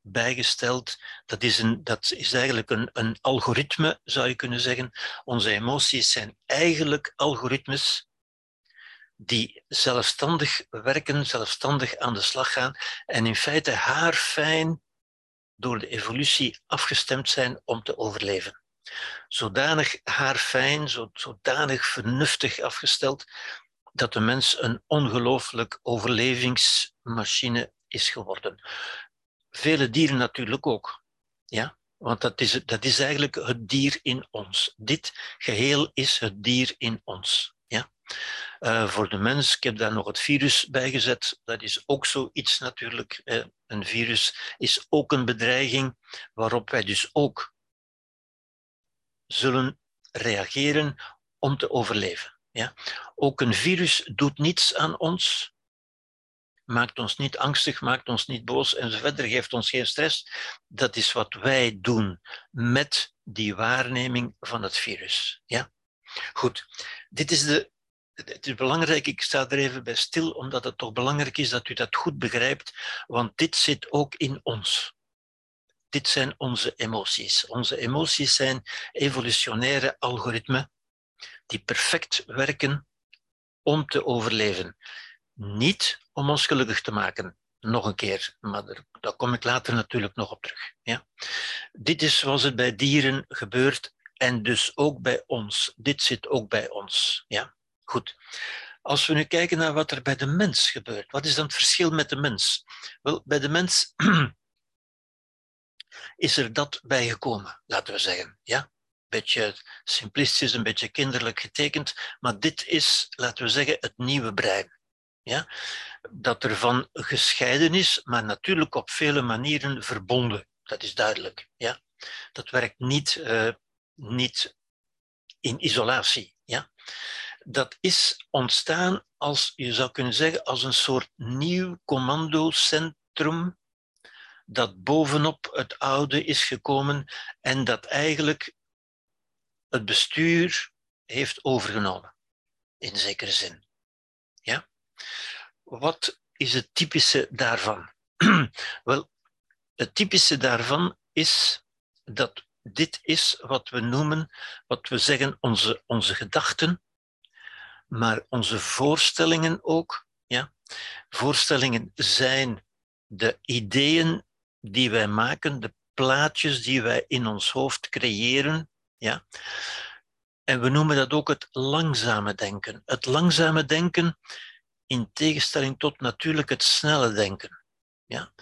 bijgesteld. Dat is, een, dat is eigenlijk een, een algoritme, zou je kunnen zeggen. Onze emoties zijn eigenlijk algoritmes die zelfstandig werken, zelfstandig aan de slag gaan en in feite haarfijn door de evolutie afgestemd zijn om te overleven. Zodanig haarfijn, zodanig vernuftig afgesteld, dat de mens een ongelooflijk overlevingsmachine is geworden. Vele dieren natuurlijk ook. Ja? Want dat is, dat is eigenlijk het dier in ons. Dit geheel is het dier in ons. Ja? Uh, voor de mens, ik heb daar nog het virus bij gezet, dat is ook zoiets natuurlijk. Een virus is ook een bedreiging waarop wij dus ook zullen reageren om te overleven. Ja? Ook een virus doet niets aan ons, maakt ons niet angstig, maakt ons niet boos en zo verder, geeft ons geen stress. Dat is wat wij doen met die waarneming van het virus. Ja? Goed, dit is de. Het belangrijk, ik sta er even bij stil, omdat het toch belangrijk is dat u dat goed begrijpt, want dit zit ook in ons. Dit zijn onze emoties. Onze emoties zijn evolutionaire algoritmen die perfect werken om te overleven. Niet om ons gelukkig te maken, nog een keer, maar daar, kom ik later natuurlijk nog op terug. Ja? Dit is zoals het bij dieren gebeurt en dus ook bij ons. Dit zit ook bij ons. Ja? Goed. Als we nu kijken naar wat er bij de mens gebeurt, wat is dan het verschil met de mens? Wel, bij de mens [CLEARS THROAT] is er dat bijgekomen, laten we zeggen. Ja? Beetje simplistisch, een beetje kinderlijk getekend, maar dit is, laten we zeggen, het nieuwe brein. Ja? Dat ervan gescheiden is, maar natuurlijk op vele manieren verbonden. Dat is duidelijk. Ja? Dat werkt niet, uh, niet in isolatie. Ja? Dat is ontstaan als, je zou kunnen zeggen, als een soort nieuw commandocentrum dat bovenop het oude is gekomen en dat eigenlijk het bestuur heeft overgenomen, in zekere zin. Ja? Wat is het typische daarvan? [CLEARS THROAT] Wel, het typische daarvan is dat dit is wat we noemen, wat we zeggen, onze, onze gedachten, maar onze voorstellingen ook. Ja? Voorstellingen zijn de ideeën die wij maken, de plaatjes die wij in ons hoofd creëren. Ja? En we noemen dat ook het langzame denken. Het langzame denken in tegenstelling tot natuurlijk het snelle denken. Ja?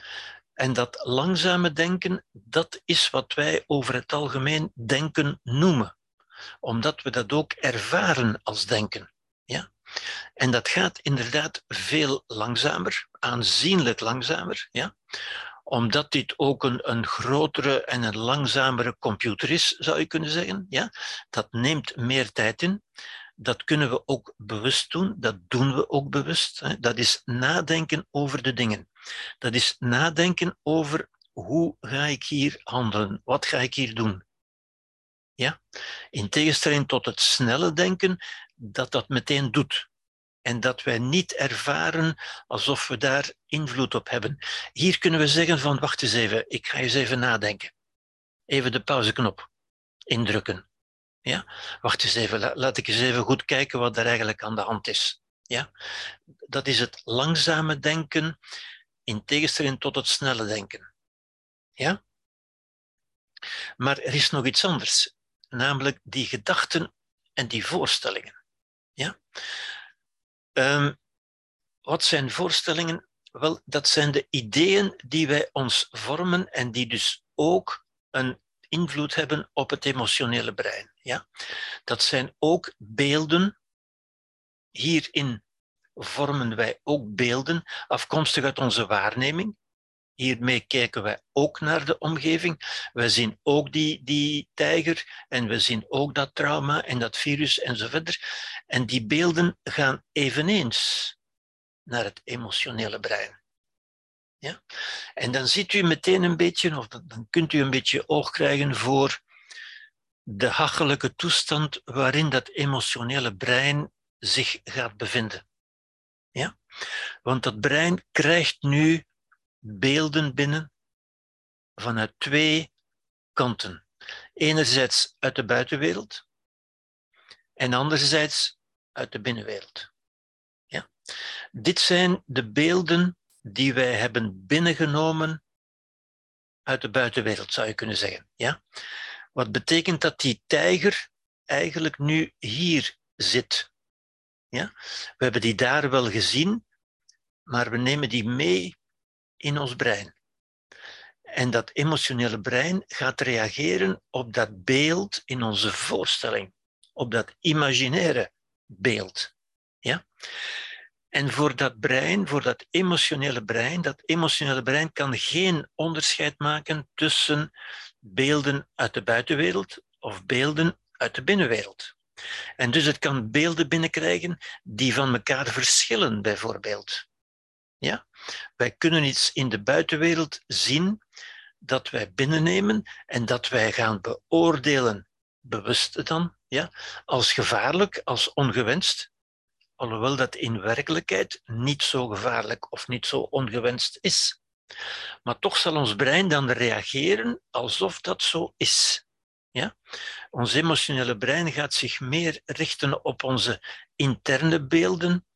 En dat langzame denken, dat is wat wij over het algemeen denken noemen, omdat we dat ook ervaren als denken. Ja? En dat gaat inderdaad veel langzamer, aanzienlijk langzamer, ja? Omdat dit ook een, een grotere en een langzamere computer is, zou je kunnen zeggen. Ja? Dat neemt meer tijd in. Dat kunnen we ook bewust doen, dat doen we ook bewust. Dat is nadenken over de dingen. Dat is nadenken over hoe ga ik hier handelen, wat ga ik hier doen. Ja? In tegenstelling tot het snelle denken, dat dat meteen doet. En dat wij niet ervaren alsof we daar invloed op hebben. Hier kunnen we zeggen van, wacht eens even, ik ga eens even nadenken. Even de pauzeknop indrukken. Ja? Wacht eens even, laat ik eens even goed kijken wat er eigenlijk aan de hand is. Ja? Dat is het langzame denken in tegenstelling tot het snelle denken. Ja? Maar er is nog iets anders, namelijk die gedachten en die voorstellingen. Ja? Um, wat zijn voorstellingen? Wel, dat zijn de ideeën die wij ons vormen en die dus ook een invloed hebben op het emotionele brein. Ja? Dat zijn ook beelden. Hierin vormen wij ook beelden afkomstig uit onze waarneming. Hiermee kijken wij ook naar de omgeving. We zien ook die, die tijger en we zien ook dat trauma en dat virus en zo verder. En die beelden gaan eveneens naar het emotionele brein. Ja? En dan ziet u meteen een beetje, of dan kunt u een beetje oog krijgen voor de hachelijke toestand waarin dat emotionele brein zich gaat bevinden. Ja? Want dat brein krijgt nu beelden binnen vanuit twee kanten. Enerzijds uit de buitenwereld en anderzijds uit de binnenwereld. Ja? Dit zijn de beelden die wij hebben binnengenomen uit de buitenwereld, zou je kunnen zeggen. Ja? Wat betekent dat die tijger eigenlijk nu hier zit. Ja? We hebben die daar wel gezien, maar we nemen die mee in ons brein. En dat emotionele brein gaat reageren op dat beeld in onze voorstelling, op dat imaginaire beeld. Ja? En voor dat brein, voor dat emotionele brein, dat emotionele brein kan geen onderscheid maken tussen beelden uit de buitenwereld of beelden uit de binnenwereld. En dus het kan beelden binnenkrijgen die van elkaar verschillen, bijvoorbeeld. Ja? Wij kunnen iets in de buitenwereld zien dat wij binnennemen en dat wij gaan beoordelen, bewust dan, ja, als gevaarlijk, als ongewenst, alhoewel dat in werkelijkheid niet zo gevaarlijk of niet zo ongewenst is. Maar toch zal ons brein dan reageren alsof dat zo is. Ja? Ons emotionele brein gaat zich meer richten op onze interne beelden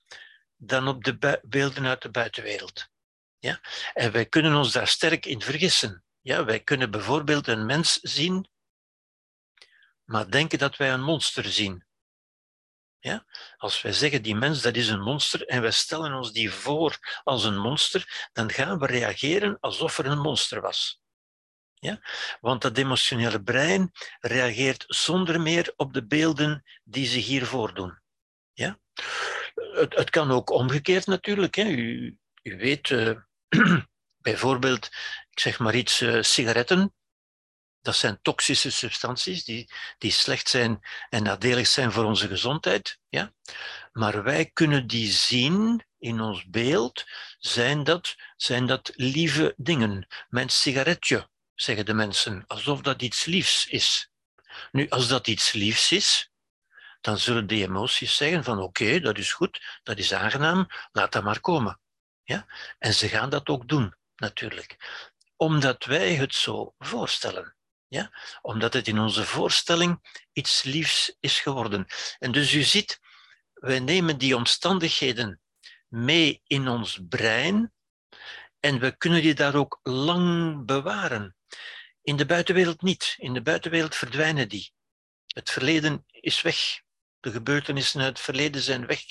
dan op de beelden uit de buitenwereld. Ja? En wij kunnen ons daar sterk in vergissen. Ja, wij kunnen bijvoorbeeld een mens zien, maar denken dat wij een monster zien. Ja? Als wij zeggen die mens dat is een monster en wij stellen ons die voor als een monster, dan gaan we reageren alsof er een monster was. Ja? Want dat emotionele brein reageert zonder meer op de beelden die zich hier voordoen. Ja? Het, kan ook omgekeerd natuurlijk. Hè. U, u weet, uh, [CLEARS THROAT] bijvoorbeeld, ik zeg maar iets, uh, sigaretten. Dat zijn toxische substanties die, die slecht zijn en nadelig zijn voor onze gezondheid. Ja? Maar wij kunnen die zien in ons beeld. Zijn dat, zijn dat lieve dingen? Mijn sigaretje, zeggen de mensen, alsof dat iets liefs is. Nu, als dat iets liefs is, dan zullen die emoties zeggen van oké, dat is goed, dat is aangenaam, laat dat maar komen. Ja? En ze gaan dat ook doen, natuurlijk. Omdat wij het zo voorstellen. Ja? Omdat het in onze voorstelling iets liefs is geworden. En dus u ziet, wij nemen die omstandigheden mee in ons brein en we kunnen die daar ook lang bewaren. In de buitenwereld niet. In de buitenwereld verdwijnen die. Het verleden is weg. De gebeurtenissen uit het verleden zijn weg.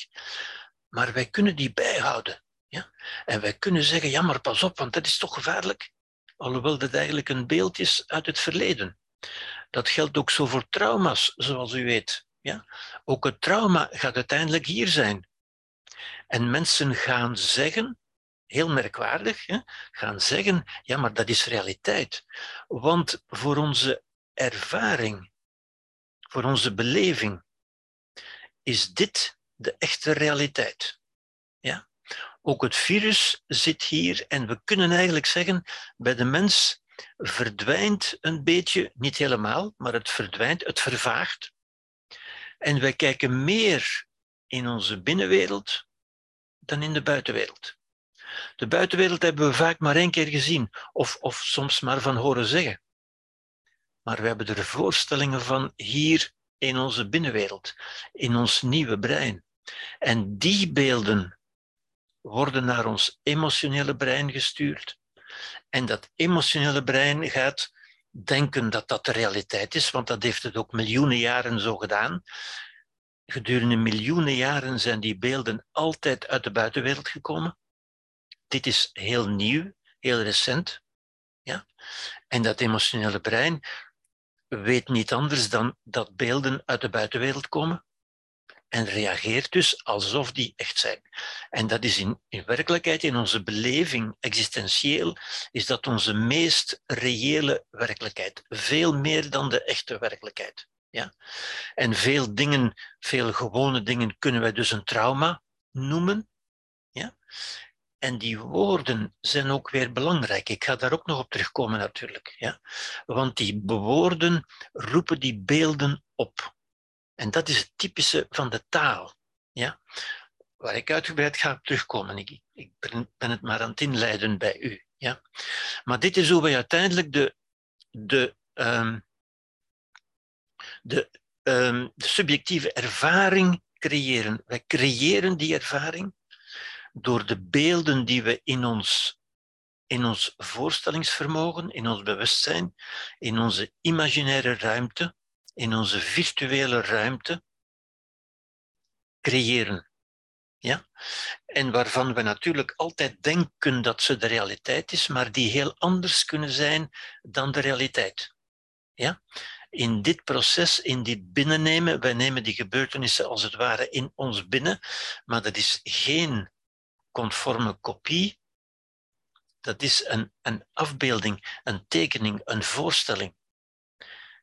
Maar wij kunnen die bijhouden. Ja? En wij kunnen zeggen, ja maar pas op, want dat is toch gevaarlijk. Alhoewel dat eigenlijk een beeld is uit het verleden. Dat geldt ook zo voor trauma's, zoals u weet. Ja? Ook het trauma gaat uiteindelijk hier zijn. En mensen gaan zeggen, heel merkwaardig, gaan zeggen, ja, maar dat is realiteit. Want voor onze ervaring, voor onze beleving, is dit de echte realiteit. Ja? Ook het virus zit hier en we kunnen eigenlijk zeggen, bij de mens verdwijnt een beetje, niet helemaal, maar het verdwijnt, het vervaagt. En wij kijken meer in onze binnenwereld dan in de buitenwereld. De buitenwereld hebben we vaak maar één keer gezien, of, of soms maar van horen zeggen. Maar we hebben er voorstellingen van hier in onze binnenwereld, in ons nieuwe brein. En die beelden worden naar ons emotionele brein gestuurd. En dat emotionele brein gaat denken dat dat de realiteit is, want dat heeft het ook miljoenen jaren zo gedaan. Gedurende miljoenen jaren zijn die beelden altijd uit de buitenwereld gekomen. Dit is heel nieuw, heel recent. Ja? En dat emotionele brein weet niet anders dan dat beelden uit de buitenwereld komen en reageert dus alsof die echt zijn. En dat is in, in werkelijkheid, in onze beleving existentieel, is dat onze meest reële werkelijkheid. Veel meer dan de echte werkelijkheid. Ja? En veel dingen, veel gewone dingen kunnen wij dus een trauma noemen. Ja? En die woorden zijn ook weer belangrijk. Ik ga daar ook nog op terugkomen natuurlijk. Ja? Want die woorden roepen die beelden op. En dat is het typische van de taal. Ja? Waar ik uitgebreid ga op terugkomen. Ik, ik ben het maar aan het inleiden bij u. Ja? Maar dit is hoe wij uiteindelijk de, de, um, de, um, de subjectieve ervaring creëren. Wij creëren die ervaring door de beelden die we in ons, in ons voorstellingsvermogen, in ons bewustzijn, in onze imaginaire ruimte, in onze virtuele ruimte creëren. Ja? En waarvan we natuurlijk altijd denken dat ze de realiteit is, maar die heel anders kunnen zijn dan de realiteit. Ja? In dit proces, in dit binnennemen, wij nemen die gebeurtenissen als het ware in ons binnen, maar dat is geen conforme kopie. Dat is een, een afbeelding, een tekening, een voorstelling,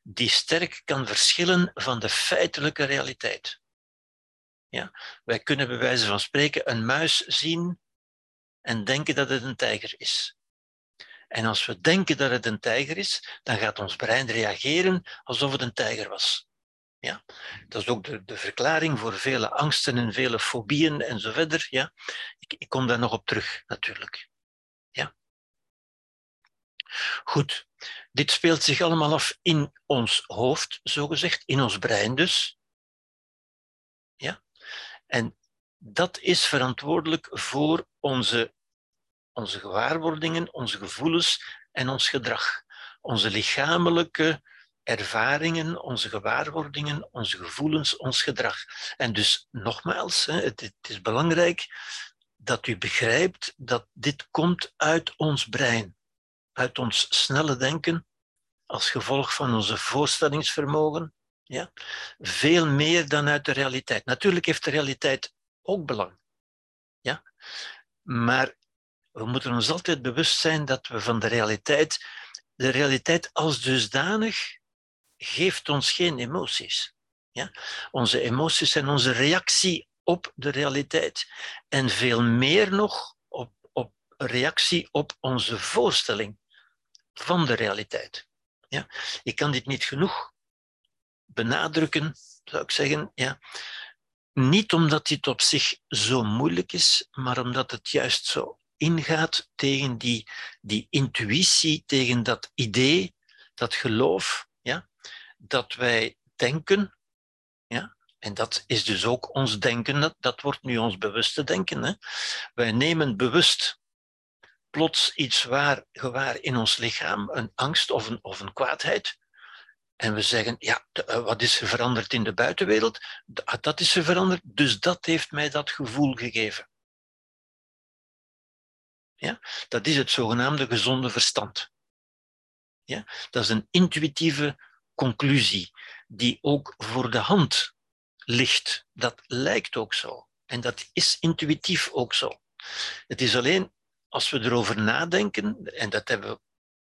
die sterk kan verschillen van de feitelijke realiteit. Ja? Wij kunnen bij wijze van spreken een muis zien en denken dat het een tijger is. En als we denken dat het een tijger is, dan gaat ons brein reageren alsof het een tijger was. Ja? Dat is ook de, de verklaring voor vele angsten en vele fobieën en zo verder. Ja? Ik, kom daar nog op terug, natuurlijk. Ja? Goed, dit speelt zich allemaal af in ons hoofd, zogezegd, in ons brein dus. Ja? En dat is verantwoordelijk voor onze, onze gewaarwordingen, onze gevoelens en ons gedrag. Onze lichamelijke ervaringen, onze gewaarwordingen, onze gevoelens, ons gedrag. En dus nogmaals, het is belangrijk dat u begrijpt dat dit komt uit ons brein, uit ons snelle denken, als gevolg van onze voorstellingsvermogen, ja? Veel meer dan uit de realiteit. Natuurlijk heeft de realiteit ook belang. Ja? Maar we moeten ons altijd bewust zijn dat we van de realiteit, de realiteit als dusdanig geeft ons geen emoties. Ja? Onze emoties zijn onze reactie op de realiteit. En veel meer nog op, op reactie op onze voorstelling van de realiteit. Ja? Ik kan dit niet genoeg benadrukken, zou ik zeggen. Ja. Niet omdat dit op zich zo moeilijk is, maar omdat het juist zo ingaat tegen die, die intuïtie, tegen dat idee, dat geloof, ja, dat wij denken, ja, en dat is dus ook ons denken, dat, wordt nu ons bewuste denken. Hè. Wij nemen bewust plots iets waar, gewaar in ons lichaam, een angst of een, of een kwaadheid, en we zeggen, ja, eh, wat is er veranderd in de buitenwereld? Ah, dat is er veranderd, dus dat heeft mij dat gevoel gegeven. Ja? Dat is het zogenaamde gezonde verstand. Ja? Dat is een intuïtieve conclusie die ook voor de hand ligt. Dat lijkt ook zo. En dat is intuïtief ook zo. Het is alleen als we erover nadenken, en dat hebben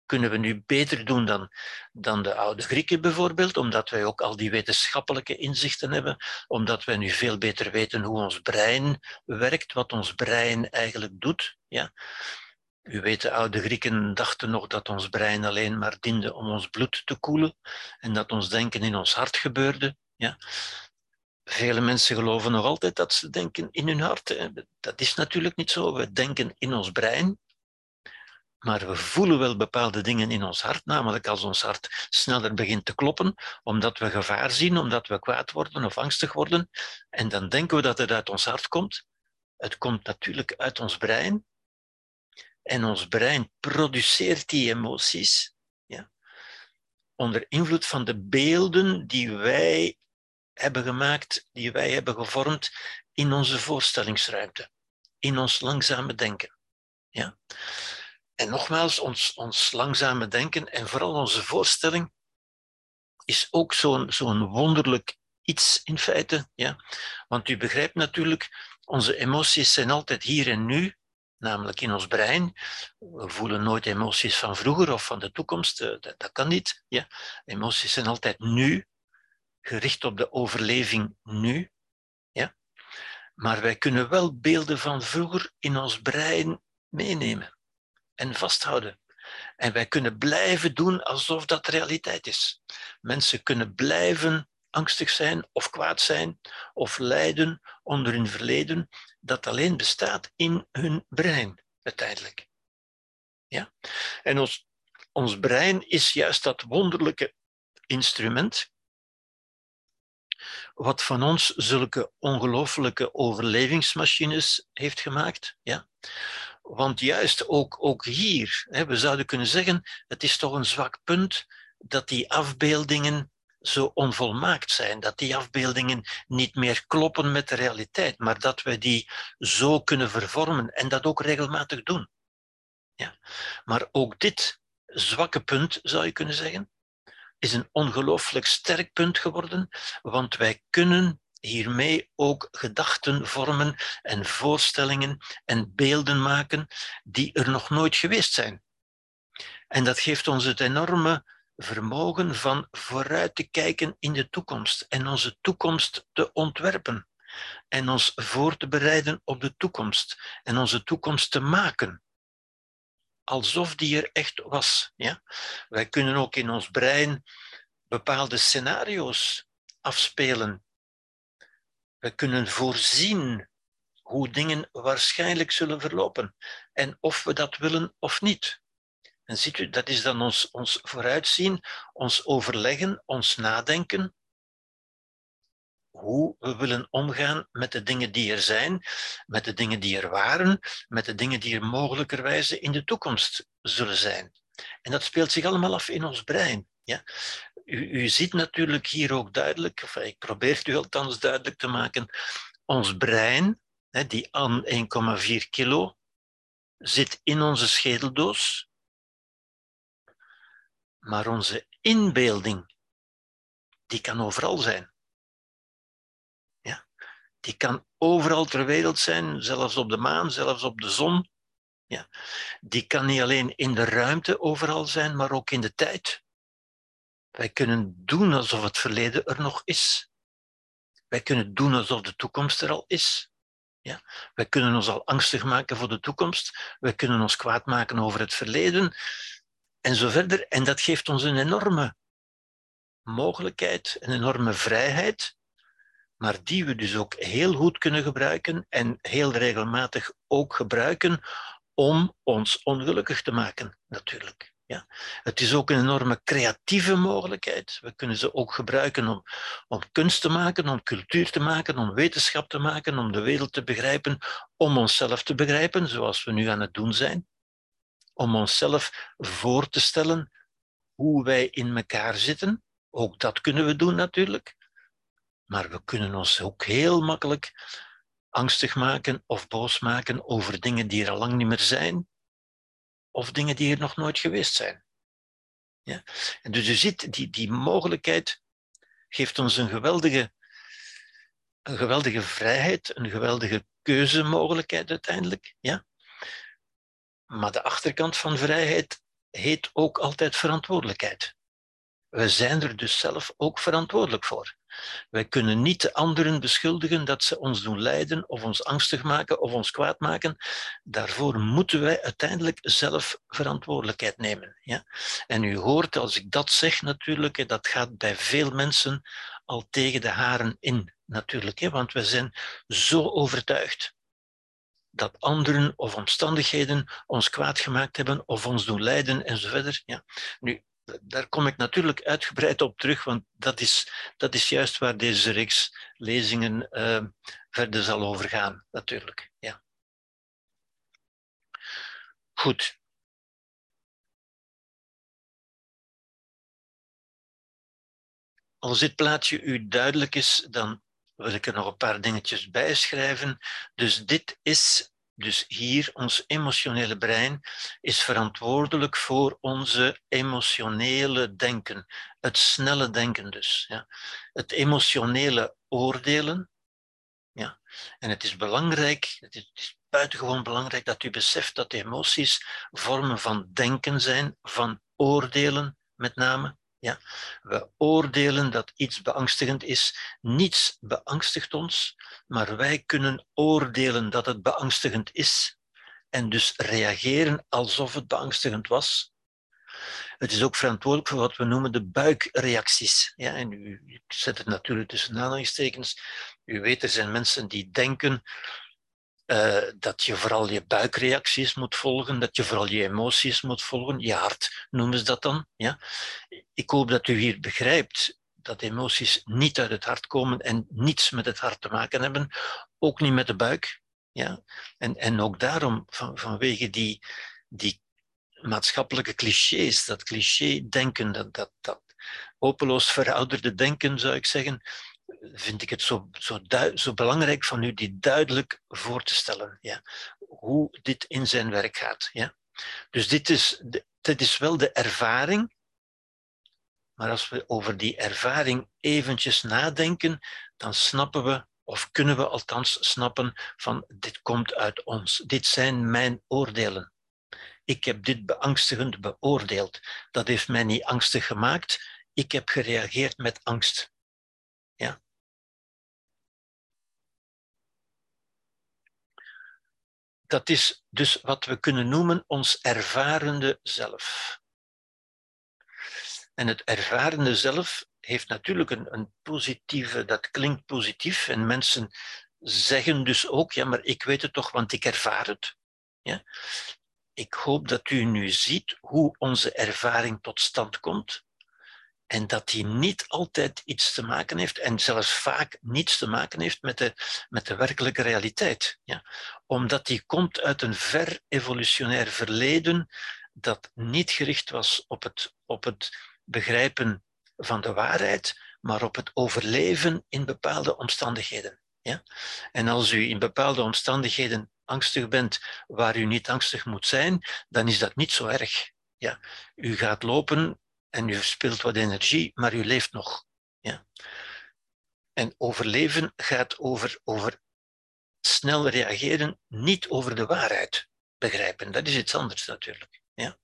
kunnen we nu beter doen dan, dan de oude Grieken bijvoorbeeld, omdat wij ook al die wetenschappelijke inzichten hebben, omdat wij nu veel beter weten hoe ons brein werkt, wat ons brein eigenlijk doet. Ja? U weet, de oude Grieken dachten nog dat ons brein alleen maar diende om ons bloed te koelen en dat ons denken in ons hart gebeurde. Ja? Vele mensen geloven nog altijd dat ze denken in hun hart. Dat is natuurlijk niet zo. We denken in ons brein, maar we voelen wel bepaalde dingen in ons hart, namelijk als ons hart sneller begint te kloppen, omdat we gevaar zien, omdat we kwaad worden of angstig worden, en dan denken we dat het uit ons hart komt. Het komt natuurlijk uit ons brein, en ons brein produceert die emoties onder invloed van de beelden die wij hebben gemaakt, die wij hebben gevormd in onze voorstellingsruimte, in ons langzame denken. Ja. En nogmaals, ons, ons langzame denken en vooral onze voorstelling is ook zo'n wonderlijk iets in feite. Ja? Want u begrijpt natuurlijk, onze emoties zijn altijd hier en nu, namelijk in ons brein. We voelen nooit emoties van vroeger of van de toekomst, eh, dat, dat kan niet. Ja? Emoties zijn altijd nu, gericht op de overleving nu. Ja? Maar wij kunnen wel beelden van vroeger in ons brein meenemen en vasthouden. En wij kunnen blijven doen alsof dat realiteit is. Mensen kunnen blijven angstig zijn of kwaad zijn of lijden onder hun verleden, dat alleen bestaat in hun brein uiteindelijk. Ja? En ons, ons brein is juist dat wonderlijke instrument wat van ons zulke ongelooflijke overlevingsmachines heeft gemaakt. Ja? Want juist ook, ook hier, hè, we zouden kunnen zeggen, het is toch een zwak punt dat die afbeeldingen zo onvolmaakt zijn, dat die afbeeldingen niet meer kloppen met de realiteit, maar dat we die zo kunnen vervormen en dat ook regelmatig doen. Ja. Maar ook dit zwakke punt, zou je kunnen zeggen, is een ongelooflijk sterk punt geworden, want wij kunnen hiermee ook gedachten vormen en voorstellingen en beelden maken die er nog nooit geweest zijn. En dat geeft ons het enorme vermogen van vooruit te kijken in de toekomst en onze toekomst te ontwerpen en ons voor te bereiden op de toekomst en onze toekomst te maken. Alsof die er echt was. Ja? Wij kunnen ook in ons brein bepaalde scenario's afspelen. We kunnen voorzien hoe dingen waarschijnlijk zullen verlopen en of we dat willen of niet. En ziet u, dat is dan ons, ons vooruitzien, ons overleggen, ons nadenken. Hoe we willen omgaan met de dingen die er zijn, met de dingen die er waren, met de dingen die er mogelijkerwijze in de toekomst zullen zijn. En dat speelt zich allemaal af in ons brein. Ja? U, u ziet natuurlijk hier ook duidelijk, of ik probeer het u althans duidelijk te maken, ons brein, die aan 1,4 kilo, zit in onze schedeldoos, maar onze inbeelding, die kan overal zijn. Die kan overal ter wereld zijn, zelfs op de maan, zelfs op de zon. Ja? Die kan niet alleen in de ruimte overal zijn, maar ook in de tijd. Wij kunnen doen alsof het verleden er nog is. Wij kunnen doen alsof de toekomst er al is. Ja? Wij kunnen ons al angstig maken voor de toekomst. Wij kunnen ons kwaad maken over het verleden en zo verder. En dat geeft ons een enorme mogelijkheid, een enorme vrijheid, maar die we dus ook heel goed kunnen gebruiken en heel regelmatig ook gebruiken om ons ongelukkig te maken, natuurlijk. Ja. Het is ook een enorme creatieve mogelijkheid. We kunnen ze ook gebruiken om, om kunst te maken, om cultuur te maken, om wetenschap te maken, om de wereld te begrijpen, om onszelf te begrijpen, zoals we nu aan het doen zijn om onszelf voor te stellen hoe wij in elkaar zitten. Ook dat kunnen we doen natuurlijk. Maar we kunnen ons ook heel makkelijk angstig maken of boos maken over dingen die er al lang niet meer zijn, of dingen die er nog nooit geweest zijn. Ja? En dus je ziet, die, die mogelijkheid geeft ons een geweldige, een geweldige vrijheid, een geweldige keuzemogelijkheid uiteindelijk. Ja? Maar de achterkant van vrijheid heet ook altijd verantwoordelijkheid. We zijn er dus zelf ook verantwoordelijk voor. Wij kunnen niet de anderen beschuldigen dat ze ons doen lijden of ons angstig maken of ons kwaad maken. Daarvoor moeten wij uiteindelijk zelf verantwoordelijkheid nemen. Ja? En u hoort als ik dat zeg natuurlijk, dat gaat bij veel mensen al tegen de haren in natuurlijk, want we zijn zo overtuigd dat anderen of omstandigheden ons kwaad gemaakt hebben of ons doen lijden enzovoort. Ja. Nu, daar kom ik natuurlijk uitgebreid op terug, want dat is, dat is juist waar deze reeks lezingen uh, verder zal over gaan, natuurlijk. Ja. Goed. Als dit plaatje u duidelijk is, dan wil ik er nog een paar dingetjes bij schrijven. Dus dit is, dus hier, ons emotionele brein is verantwoordelijk voor onze emotionele denken. Het snelle denken dus. Ja. Het emotionele oordelen. Ja. En het is belangrijk, het is buitengewoon belangrijk dat u beseft dat emoties vormen van denken zijn, van oordelen met name. Ja, we oordelen dat iets beangstigend is. Niets beangstigt ons, maar wij kunnen oordelen dat het beangstigend is en dus reageren alsof het beangstigend was. Het is ook verantwoordelijk voor wat we noemen de buikreacties. Ja, en u, ik zet het natuurlijk tussen aanhalingstekens. U weet, er zijn mensen die denken uh, dat je vooral je buikreacties moet volgen, dat je vooral je emoties moet volgen, je hart noemen ze dat dan. Ja? Ik hoop dat u hier begrijpt dat emoties niet uit het hart komen en niets met het hart te maken hebben, ook niet met de buik. Ja? En, en ook daarom, van, vanwege die, die maatschappelijke clichés, dat cliché-denken, dat, dat, dat, hopeloos verouderde denken, zou ik zeggen, vind ik het zo, zo, zo belangrijk van u die duidelijk voor te stellen. Ja? Hoe dit in zijn werk gaat. Ja? Dus dit is, dit is wel de ervaring. Maar als we over die ervaring eventjes nadenken, dan snappen we, of kunnen we althans snappen, van dit komt uit ons. Dit zijn mijn oordelen. Ik heb dit beangstigend beoordeeld. Dat heeft mij niet angstig gemaakt. Ik heb gereageerd met angst. Ja? Dat is dus wat we kunnen noemen ons ervarende zelf. En het ervarende zelf heeft natuurlijk een, een positieve, dat klinkt positief. En mensen zeggen dus ook, ja, maar ik weet het toch, want ik ervaar het. Ja? Ik hoop dat u nu ziet hoe onze ervaring tot stand komt. En dat die niet altijd iets te maken heeft, en zelfs vaak niets te maken heeft met de, met de werkelijke realiteit. Ja? Omdat die komt uit een ver evolutionair verleden dat niet gericht was op het, op het begrijpen van de waarheid, maar op het overleven in bepaalde omstandigheden. Ja? En als u in bepaalde omstandigheden angstig bent waar u niet angstig moet zijn, dan is dat niet zo erg. Ja? U gaat lopen en u verspilt wat energie, maar u leeft nog. Ja? En overleven gaat over, over snel reageren, niet over de waarheid begrijpen. Dat is iets anders natuurlijk. Ja?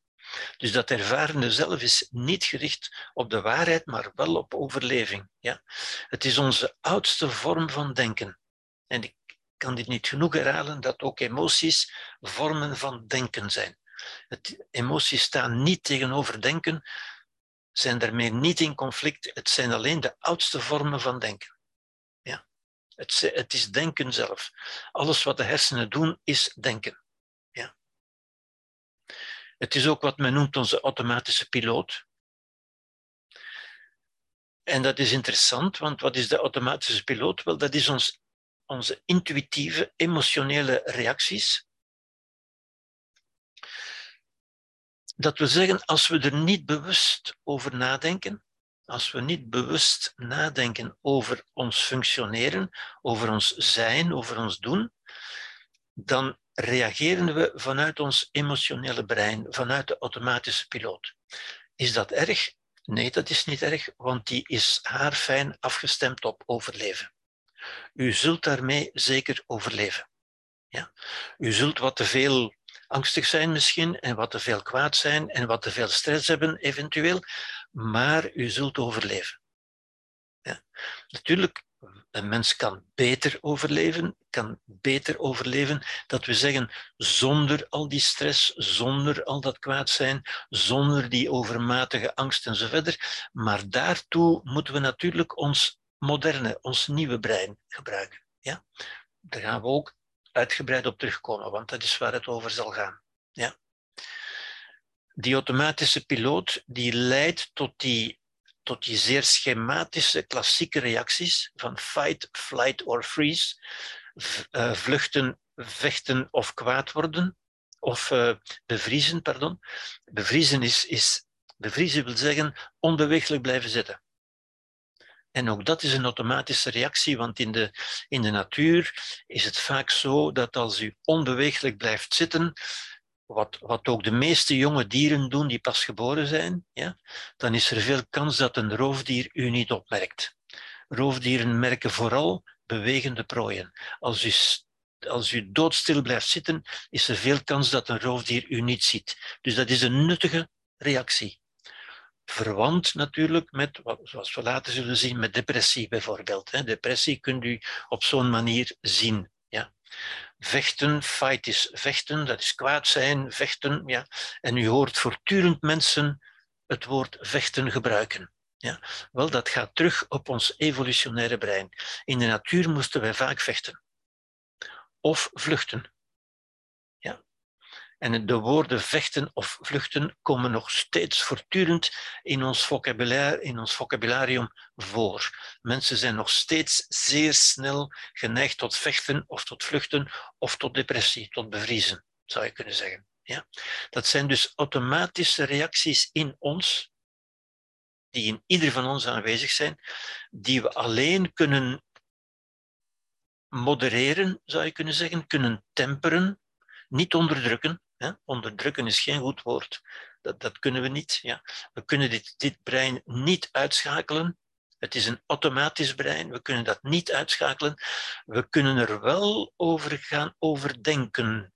Dus dat ervarende zelf is niet gericht op de waarheid, maar wel op overleving. Ja? Het is onze oudste vorm van denken. En ik kan dit niet genoeg herhalen, dat ook emoties vormen van denken zijn. Het, emoties staan niet tegenover denken, zijn daarmee niet in conflict. Het zijn alleen de oudste vormen van denken. Ja. Het, het is denken zelf. Alles wat de hersenen doen, is denken. Ja. Het is ook wat men noemt onze automatische piloot. En dat is interessant, want wat is de automatische piloot? Wel, dat is ons, onze intuïtieve, emotionele reacties Dat we zeggen, als we er niet bewust over nadenken, als we niet bewust nadenken over ons functioneren, over ons zijn, over ons doen, dan reageren we vanuit ons emotionele brein, vanuit de automatische piloot. Is dat erg? Nee, dat is niet erg, want die is haarfijn afgestemd op overleven. U zult daarmee zeker overleven. Ja? U zult wat te veel angstig zijn misschien en wat te veel kwaad zijn en wat te veel stress hebben eventueel, maar u zult overleven. Ja. Natuurlijk, een mens kan beter overleven, kan beter overleven, dat we zeggen, zonder al die stress, zonder al dat kwaad zijn, zonder die overmatige angst enzovoort. Maar daartoe moeten we natuurlijk ons moderne, ons nieuwe brein gebruiken. Ja? Daar gaan we ook uitgebreid op terugkomen, want dat is waar het over zal gaan. Ja. Die automatische piloot die leidt tot die, tot die zeer schematische klassieke reacties van fight, flight or freeze, eh, vluchten, vechten of kwaad worden, of uh, bevriezen, pardon. Bevriezen, is, is, bevriezen wil zeggen onbeweeglijk blijven zitten. En ook dat is een automatische reactie, want in de, in de natuur is het vaak zo dat als u onbeweeglijk blijft zitten, wat, wat ook de meeste jonge dieren doen die pas geboren zijn, ja, dan is er veel kans dat een roofdier u niet opmerkt. Roofdieren merken vooral bewegende prooien. Als u, als u doodstil blijft zitten, is er veel kans dat een roofdier u niet ziet. Dus dat is een nuttige reactie verwant natuurlijk met, zoals we later zullen zien, met depressie bijvoorbeeld. Depressie kunt u op zo'n manier zien. Ja. Vechten, fight is vechten, dat is kwaad zijn, vechten. Ja. En u hoort voortdurend mensen het woord vechten gebruiken. Ja. Wel, dat gaat terug op ons evolutionaire brein. In de natuur moesten wij vaak vechten. Of vluchten. En de woorden vechten of vluchten komen nog steeds voortdurend in ons, vocabulaire, in ons vocabularium voor. Mensen zijn nog steeds zeer snel geneigd tot vechten of tot vluchten of tot depressie, tot bevriezen, zou je kunnen zeggen. Ja? Dat zijn dus automatische reacties in ons die in ieder van ons aanwezig zijn, die we alleen kunnen modereren, zou je kunnen zeggen, kunnen temperen, niet onderdrukken. Onderdrukken is geen goed woord. Dat, dat kunnen we niet. Ja. We kunnen dit, dit brein niet uitschakelen. Het is een automatisch brein. We kunnen dat niet uitschakelen. We kunnen er wel over gaan overdenken.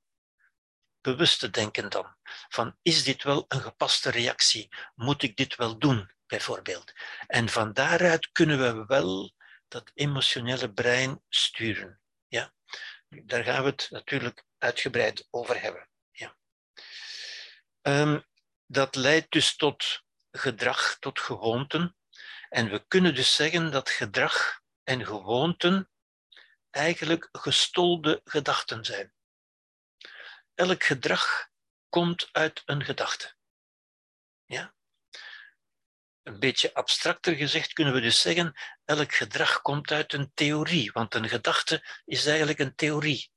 Bewust te denken dan. Van is dit wel een gepaste reactie? Moet ik dit wel doen, bijvoorbeeld? En van daaruit kunnen we wel dat emotionele brein sturen. Ja? Daar gaan we het natuurlijk uitgebreid over hebben. Um, dat leidt dus tot gedrag, tot gewoonten. En we kunnen dus zeggen dat gedrag en gewoonten eigenlijk gestolde gedachten zijn. Elk gedrag komt uit een gedachte. Ja? Een beetje abstracter gezegd kunnen we dus zeggen, elk gedrag komt uit een theorie, want een gedachte is eigenlijk een theorie.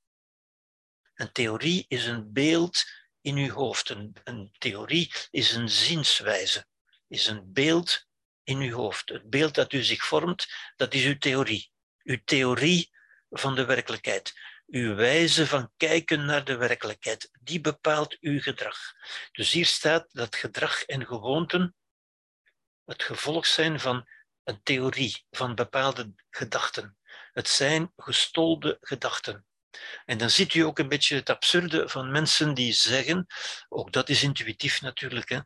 Een theorie is een beeld in uw hoofd. Een, een theorie is een zienswijze, is een beeld in uw hoofd. Het beeld dat u zich vormt, dat is uw theorie. Uw theorie van de werkelijkheid. Uw wijze van kijken naar de werkelijkheid, die bepaalt uw gedrag. Dus hier staat dat gedrag en gewoonten het gevolg zijn van een theorie, van bepaalde gedachten. Het zijn gestolde gedachten. En dan ziet u ook een beetje het absurde van mensen die zeggen, ook dat is intuïtief natuurlijk, hè,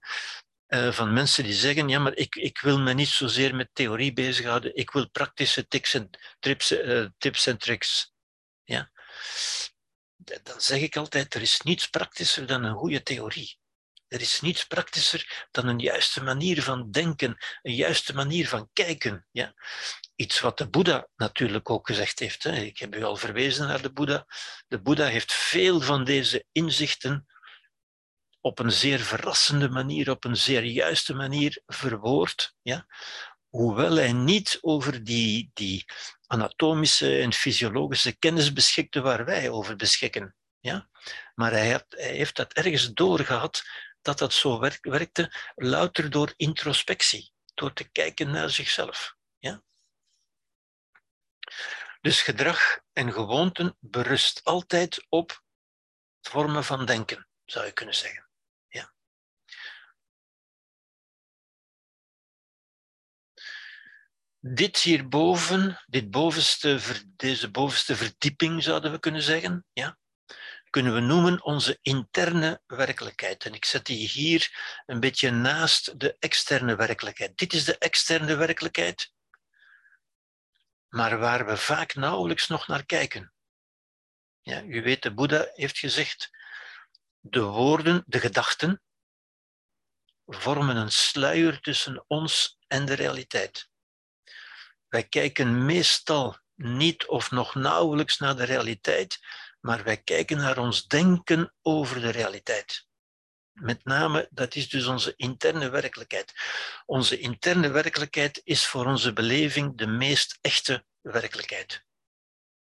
uh, van mensen die zeggen, ja, maar ik, ik wil me niet zozeer met theorie bezighouden, ik wil praktische tips en, trips, uh, tips en tricks. Ja? Dan zeg ik altijd, er is niets praktischer dan een goede theorie. Er is niets praktischer dan een juiste manier van denken, een juiste manier van kijken. Ja? Iets wat de Boeddha natuurlijk ook gezegd heeft. Hè. Ik heb u al verwezen naar de Boeddha. De Boeddha heeft veel van deze inzichten op een zeer verrassende manier, op een zeer juiste manier verwoord. Ja? Hoewel hij niet over die, die anatomische en fysiologische kennis beschikte waar wij over beschikken. Ja? Maar hij, hij heeft dat ergens doorgehad dat dat zo werkte, louter door introspectie, door te kijken naar zichzelf. Dus gedrag en gewoonten berust altijd op vormen van denken, zou je kunnen zeggen. Ja. Dit hierboven, dit bovenste, deze bovenste verdieping zouden we kunnen zeggen, ja, kunnen we noemen onze interne werkelijkheid. En ik zet die hier een beetje naast de externe werkelijkheid. Dit is de externe werkelijkheid, maar waar we vaak nauwelijks nog naar kijken. Ja, u weet, de Boeddha heeft gezegd, de woorden, de gedachten, vormen een sluier tussen ons en de realiteit. Wij kijken meestal niet of nog nauwelijks naar de realiteit, maar wij kijken naar ons denken over de realiteit. Met name, dat is dus onze interne werkelijkheid. Onze interne werkelijkheid is voor onze beleving de meest echte werkelijkheid.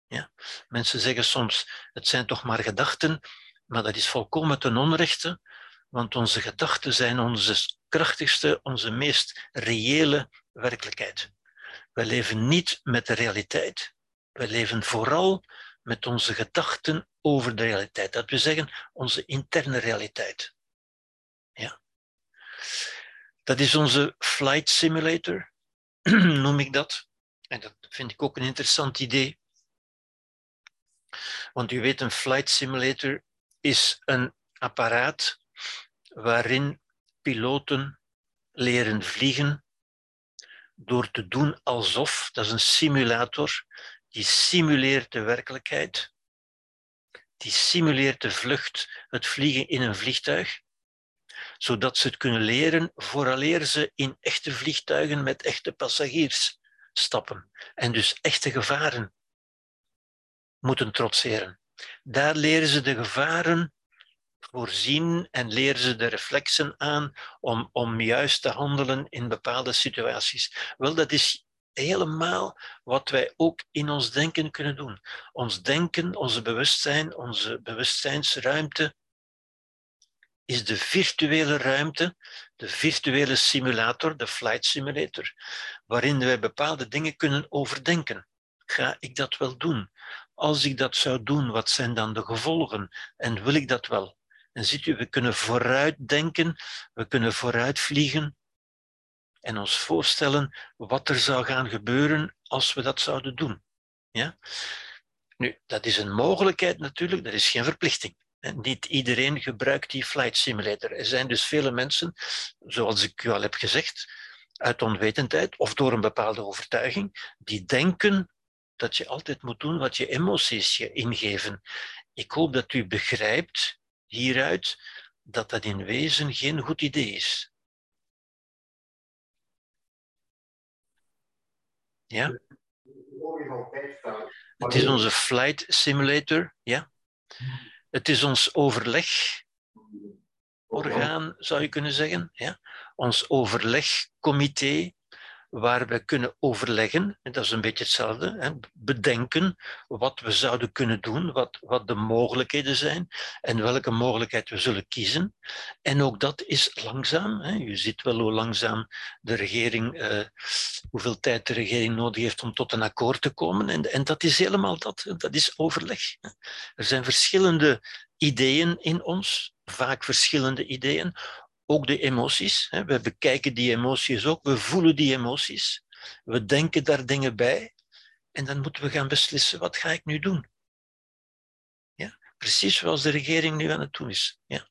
Ja? Mensen zeggen soms, het zijn toch maar gedachten, maar dat is volkomen ten onrechte, want onze gedachten zijn onze krachtigste, onze meest reële werkelijkheid. We leven niet met de realiteit. We leven vooral met onze gedachten over de realiteit. Dat we zeggen, onze interne realiteit. Dat is onze flight simulator, [CLEARS THROAT] noem ik dat. En dat vind ik ook een interessant idee. Want u weet, een flight simulator is een apparaat waarin piloten leren vliegen door te doen alsof, dat is een simulator, die simuleert de werkelijkheid, die simuleert de vlucht, het vliegen in een vliegtuig, zodat ze het kunnen leren vooraleer ze in echte vliegtuigen met echte passagiers stappen en dus echte gevaren moeten trotseren. Daar leren ze de gevaren voorzien en leren ze de reflexen aan om, om juist te handelen in bepaalde situaties. Wel, dat is helemaal wat wij ook in ons denken kunnen doen. Ons denken, onze bewustzijn, onze bewustzijnsruimte is de virtuele ruimte de virtuele simulator, de flight simulator, waarin wij bepaalde dingen kunnen overdenken. Ga ik dat wel doen? Als ik dat zou doen, wat zijn dan de gevolgen? En wil ik dat wel? En ziet u, we kunnen vooruitdenken, we kunnen vooruitvliegen en ons voorstellen wat er zou gaan gebeuren als we dat zouden doen. Ja? Nu, dat is een mogelijkheid natuurlijk, dat is geen verplichting. En niet iedereen gebruikt die flight simulator. Er zijn dus vele mensen, zoals ik u al heb gezegd, uit onwetendheid of door een bepaalde overtuiging, die denken dat je altijd moet doen wat je emoties je ingeven. Ik hoop dat u begrijpt hieruit dat dat in wezen geen goed idee is. Ja? Het is onze flight simulator, ja. Het is ons overlegorgaan, zou je kunnen zeggen. Ja? Ons overlegcomité, waar we kunnen overleggen, en dat is een beetje hetzelfde, hè, bedenken wat we zouden kunnen doen, wat, wat de mogelijkheden zijn en welke mogelijkheid we zullen kiezen. En ook dat is langzaam. Hè. U ziet wel hoe langzaam de regering, uh, hoeveel tijd de regering nodig heeft om tot een akkoord te komen. En, en dat is helemaal dat, dat is overleg. Er zijn verschillende ideeën in ons, vaak verschillende ideeën, ook de emoties. We bekijken die emoties ook, we voelen die emoties, we denken daar dingen bij en dan moeten we gaan beslissen, wat ga ik nu doen? Ja? Precies zoals de regering nu aan het doen is. Ja?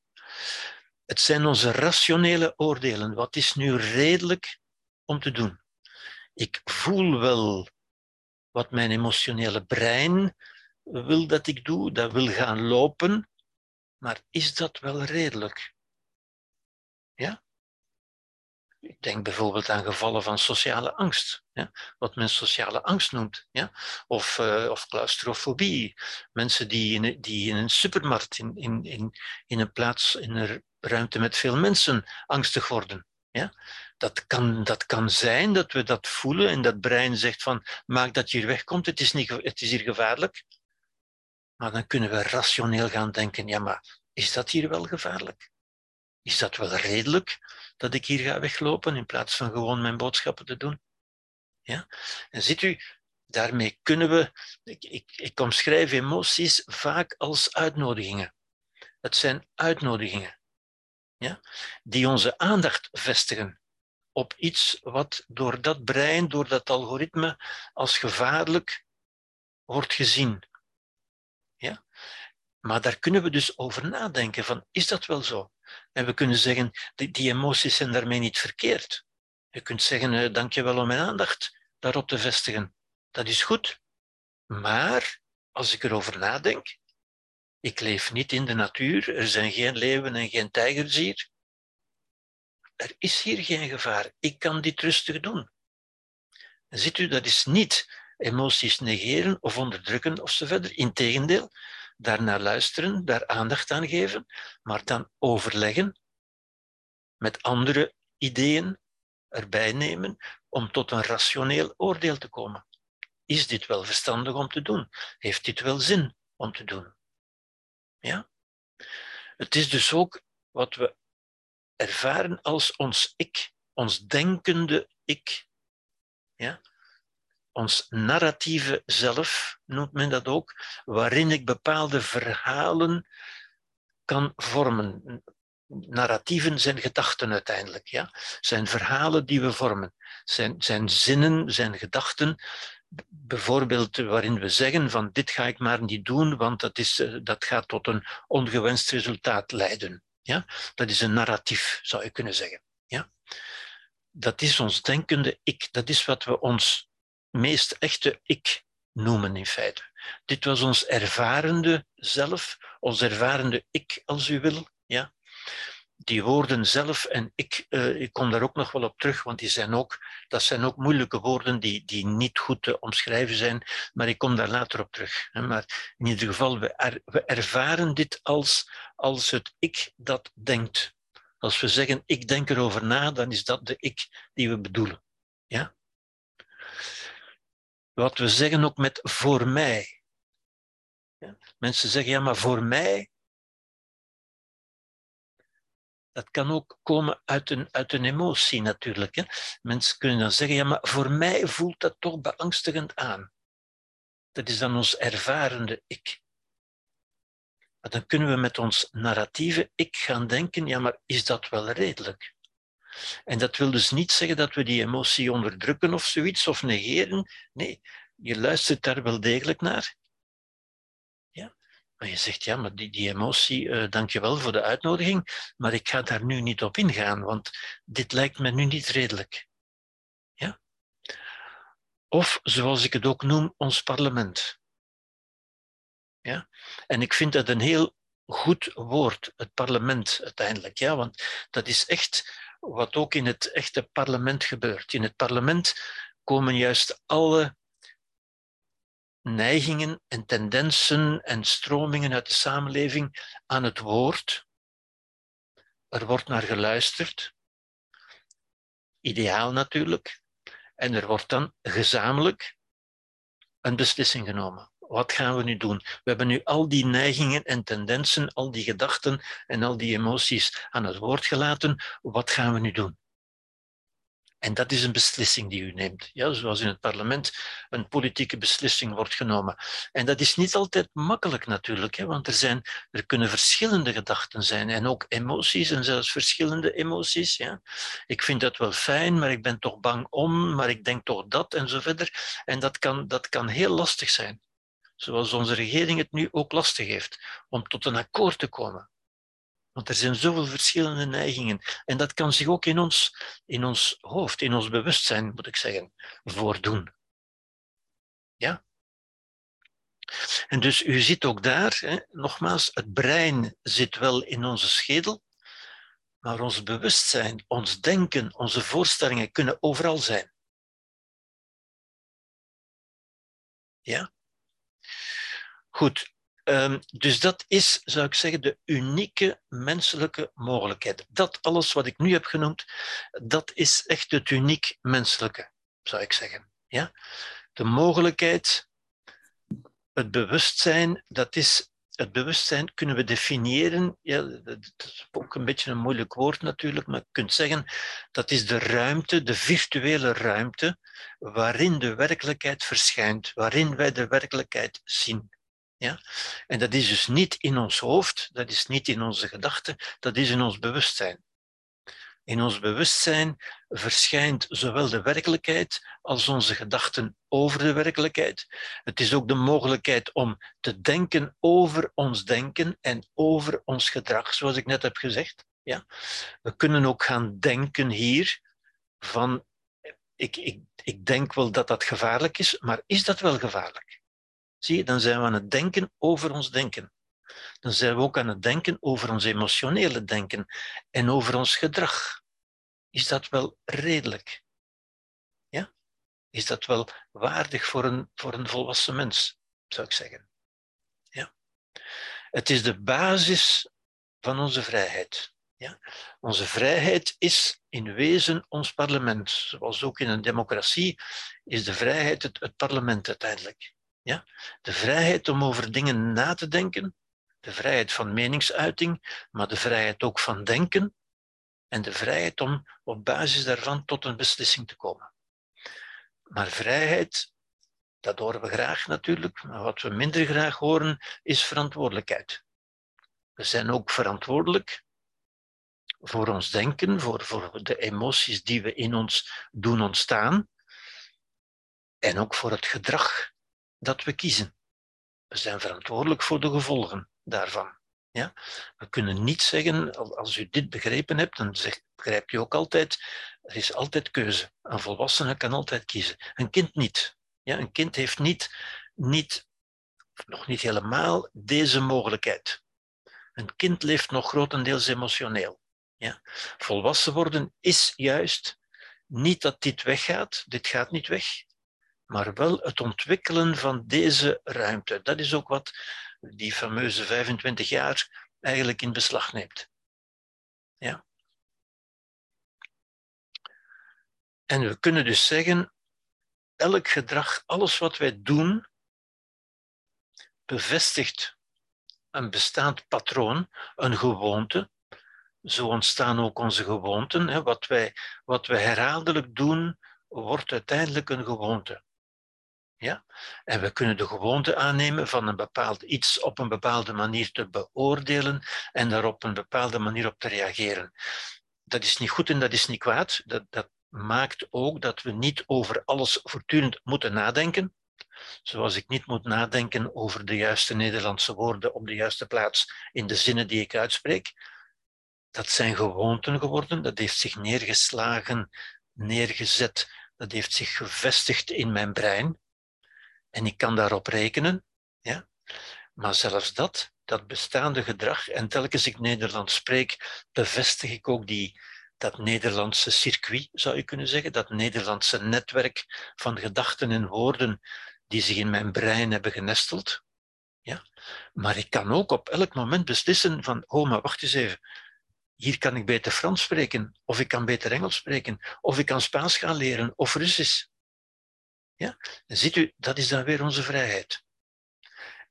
Het zijn onze rationele oordelen. Wat is nu redelijk om te doen? Ik voel wel wat mijn emotionele brein wil dat ik doe, dat wil gaan lopen, maar is dat wel redelijk? Ja? Ik denk bijvoorbeeld aan gevallen van sociale angst, ja? wat men sociale angst noemt, ja? of, uh, of claustrofobie. Mensen die in, die in een supermarkt, in, in, in, in een plaats, in een ruimte met veel mensen, angstig worden. Ja? Dat, kan, dat kan zijn dat we dat voelen en dat brein zegt van maak dat je hier wegkomt, het is, niet, het is hier gevaarlijk. Maar dan kunnen we rationeel gaan denken, ja maar is dat hier wel gevaarlijk? Is dat wel redelijk dat ik hier ga weglopen in plaats van gewoon mijn boodschappen te doen? Ja? En ziet u, daarmee kunnen we, ik, ik, ik omschrijf emoties vaak als uitnodigingen. Het zijn uitnodigingen ja? die onze aandacht vestigen op iets wat door dat brein, door dat algoritme als gevaarlijk wordt gezien. Ja? Maar daar kunnen we dus over nadenken van, is dat wel zo? En we kunnen zeggen, die, emoties zijn daarmee niet verkeerd. Je kunt zeggen, uh, dank je wel om mijn aandacht daarop te vestigen. Dat is goed. Maar als ik erover nadenk, ik leef niet in de natuur, er zijn geen leeuwen en geen tijgers hier. Er is hier geen gevaar. Ik kan dit rustig doen. En ziet u, dat is niet emoties negeren of onderdrukken of zo verder. Integendeel, daarnaar luisteren, daar aandacht aan geven, maar dan overleggen met andere ideeën erbij nemen om tot een rationeel oordeel te komen. Is dit wel verstandig om te doen? Heeft dit wel zin om te doen? Ja? Het is dus ook wat we ervaren als ons ik, ons denkende ik. Ja? Ons narratieve zelf, noemt men dat ook, waarin ik bepaalde verhalen kan vormen. Narratieven zijn gedachten uiteindelijk, ja? zijn verhalen die we vormen, zijn, zijn zinnen, zijn gedachten, bijvoorbeeld waarin we zeggen van dit ga ik maar niet doen, want dat, is, eh, dat gaat tot een ongewenst resultaat leiden. Ja? Dat is een narratief, zou je kunnen zeggen. Ja? Dat is ons denkende ik, dat is wat we ons meest echte ik noemen in feite. Dit was ons ervarende zelf, ons ervarende ik, als u wil. Ja? Die woorden zelf en ik, uh, ik kom daar ook nog wel op terug, want die zijn ook, dat zijn ook moeilijke woorden die, die niet goed te omschrijven zijn, maar ik kom daar later op terug. Maar in ieder geval, we, er, we ervaren dit als, als het ik dat denkt. Als we zeggen ik denk erover na, dan is dat de ik die we bedoelen. Ja? Wat we zeggen ook met voor mij. Ja? Mensen zeggen, ja, maar voor mij. Dat kan ook komen uit een, uit een emotie natuurlijk. Hè. Mensen kunnen dan zeggen, ja, maar voor mij voelt dat toch beangstigend aan. Dat is dan ons ervarende ik. Maar dan kunnen we met ons narratieve ik gaan denken, ja, maar is dat wel redelijk? En dat wil dus niet zeggen dat we die emotie onderdrukken of zoiets, of negeren. Nee, je luistert daar wel degelijk naar. Ja? Maar je zegt, ja, maar die, die emotie, uh, dank je wel voor de uitnodiging, maar ik ga daar nu niet op ingaan, want dit lijkt me nu niet redelijk. Ja? Of, zoals ik het ook noem, ons parlement. Ja? En ik vind dat een heel goed woord, het parlement uiteindelijk. Ja? Want dat is echt wat ook in het echte parlement gebeurt. In het parlement komen juist alle neigingen en tendensen en stromingen uit de samenleving aan het woord. Er wordt naar geluisterd, ideaal natuurlijk, en er wordt dan gezamenlijk een beslissing genomen. Wat gaan we nu doen? We hebben nu al die neigingen en tendensen, al die gedachten en al die emoties aan het woord gelaten. Wat gaan we nu doen? En dat is een beslissing die u neemt. Ja, zoals in het parlement een politieke beslissing wordt genomen. En dat is niet altijd makkelijk natuurlijk, hè, want er, zijn, er kunnen verschillende gedachten zijn en ook emoties en zelfs verschillende emoties. Ja. Ik vind dat wel fijn, maar ik ben toch bang om, maar ik denk toch dat en zo verder. En dat kan, dat kan heel lastig zijn. Zoals onze regering het nu ook lastig heeft om tot een akkoord te komen. Want er zijn zoveel verschillende neigingen. En dat kan zich ook in ons, in ons hoofd, in ons bewustzijn, moet ik zeggen, voordoen. Ja? En dus u ziet ook daar, hè, nogmaals, het brein zit wel in onze schedel, maar ons bewustzijn, ons denken, onze voorstellingen kunnen overal zijn. Ja? Goed, Um, dus dat is, zou ik zeggen, de unieke menselijke mogelijkheid. Dat alles wat ik nu heb genoemd, dat is echt het uniek menselijke, zou ik zeggen. Ja? De mogelijkheid, het bewustzijn, dat is het bewustzijn kunnen we definiëren. Ja, dat is ook een beetje een moeilijk woord natuurlijk, maar je kunt zeggen dat is de ruimte, de virtuele ruimte, waarin de werkelijkheid verschijnt, waarin wij de werkelijkheid zien. Ja? En dat is dus niet in ons hoofd, dat is niet in onze gedachten, dat is in ons bewustzijn. In ons bewustzijn verschijnt zowel de werkelijkheid als onze gedachten over de werkelijkheid. Het is ook de mogelijkheid om te denken over ons denken en over ons gedrag, zoals ik net heb gezegd. Ja? We kunnen ook gaan denken hier van, ik, ik, ik denk wel dat dat gevaarlijk is, maar is dat wel gevaarlijk? Zie je, dan zijn we aan het denken over ons denken. Dan zijn we ook aan het denken over ons emotionele denken en over ons gedrag. Is dat wel redelijk? Ja? Is dat wel waardig voor een, voor een volwassen mens, zou ik zeggen? Ja? Het is de basis van onze vrijheid. Ja? Onze vrijheid is in wezen ons parlement. Zoals ook in een democratie is de vrijheid het, het parlement uiteindelijk. Ja? De vrijheid om over dingen na te denken, de vrijheid van meningsuiting, maar de vrijheid ook van denken en de vrijheid om op basis daarvan tot een beslissing te komen. Maar vrijheid, dat horen we graag natuurlijk, maar wat we minder graag horen, is verantwoordelijkheid. We zijn ook verantwoordelijk voor ons denken, voor, voor de emoties die we in ons doen ontstaan en ook voor het gedrag dat we kiezen. We zijn verantwoordelijk voor de gevolgen daarvan. Ja? We kunnen niet zeggen, als u dit begrepen hebt, dan begrijpt u ook altijd, er is altijd keuze. Een volwassene kan altijd kiezen. Een kind niet. Ja? Een kind heeft niet, niet, nog niet helemaal deze mogelijkheid. Een kind leeft nog grotendeels emotioneel. Ja? Volwassen worden is juist niet dat dit weggaat, dit gaat niet weg, maar wel het ontwikkelen van deze ruimte. Dat is ook wat die fameuze 25 jaar eigenlijk in beslag neemt. Ja. En we kunnen dus zeggen, elk gedrag, alles wat wij doen, bevestigt een bestaand patroon, een gewoonte, zo ontstaan ook onze gewoonten. Wat wij, wat wij herhaaldelijk doen, wordt uiteindelijk een gewoonte. Ja? En we kunnen de gewoonte aannemen van een bepaald iets op een bepaalde manier te beoordelen en daar op een bepaalde manier op te reageren. Dat is niet goed en dat is niet kwaad. Dat, dat maakt ook dat we niet over alles voortdurend moeten nadenken. Zoals ik niet moet nadenken over de juiste Nederlandse woorden op de juiste plaats in de zinnen die ik uitspreek. Dat zijn gewoonten geworden, dat heeft zich neergeslagen, neergezet, dat heeft zich gevestigd in mijn brein. En ik kan daarop rekenen. Ja? Maar zelfs dat, dat bestaande gedrag, en telkens ik Nederlands spreek, bevestig ik ook die, dat Nederlandse circuit, zou je kunnen zeggen, dat Nederlandse netwerk van gedachten en woorden die zich in mijn brein hebben genesteld. Ja? Maar ik kan ook op elk moment beslissen van, oh, maar wacht eens even, hier kan ik beter Frans spreken, of ik kan beter Engels spreken, of ik kan Spaans gaan leren, of Russisch. Ja? Ziet u, dat is dan weer onze vrijheid.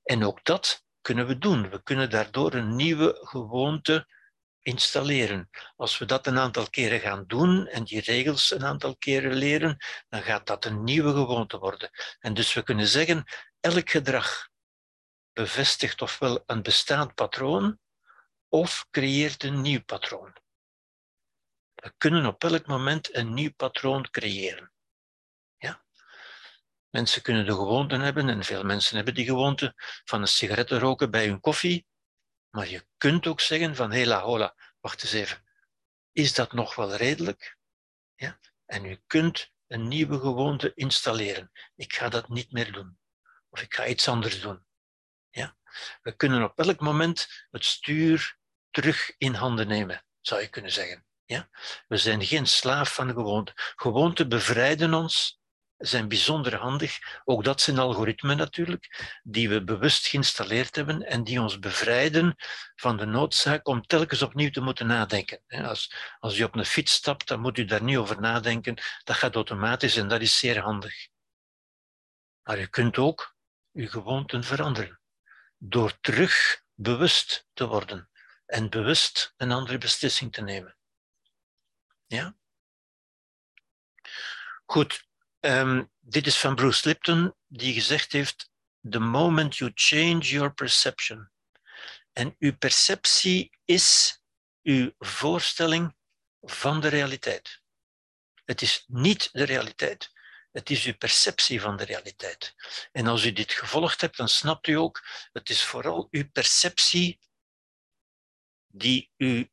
En ook dat kunnen we doen. We kunnen daardoor een nieuwe gewoonte installeren. Als we dat een aantal keren gaan doen en die regels een aantal keren leren, dan gaat dat een nieuwe gewoonte worden. En dus we kunnen zeggen, elk gedrag bevestigt ofwel een bestaand patroon of creëert een nieuw patroon. We kunnen op elk moment een nieuw patroon creëren. Mensen kunnen de gewoonte hebben, en veel mensen hebben die gewoonte, van een sigaret roken bij hun koffie, maar je kunt ook zeggen van, hela hola, wacht eens even, is dat nog wel redelijk? Ja? En u kunt een nieuwe gewoonte installeren. Ik ga dat niet meer doen. Of ik ga iets anders doen. Ja? We kunnen op elk moment het stuur terug in handen nemen, zou je kunnen zeggen. Ja? We zijn geen slaaf van gewoonte. Gewoonten bevrijden ons zijn bijzonder handig. Ook dat zijn algoritmen natuurlijk, die we bewust geïnstalleerd hebben en die ons bevrijden van de noodzaak om telkens opnieuw te moeten nadenken. Als, als u op een fiets stapt, dan moet u daar niet over nadenken. Dat gaat automatisch en dat is zeer handig. Maar u kunt ook uw gewoonten veranderen door terug bewust te worden en bewust een andere beslissing te nemen. Ja? Goed, Um, dit is van Bruce Lipton, die gezegd heeft: The moment you change your perception. En uw perceptie is uw voorstelling van de realiteit. Het is niet de realiteit. Het is uw perceptie van de realiteit. En als u dit gevolgd hebt, dan snapt u ook, het is vooral uw perceptie die u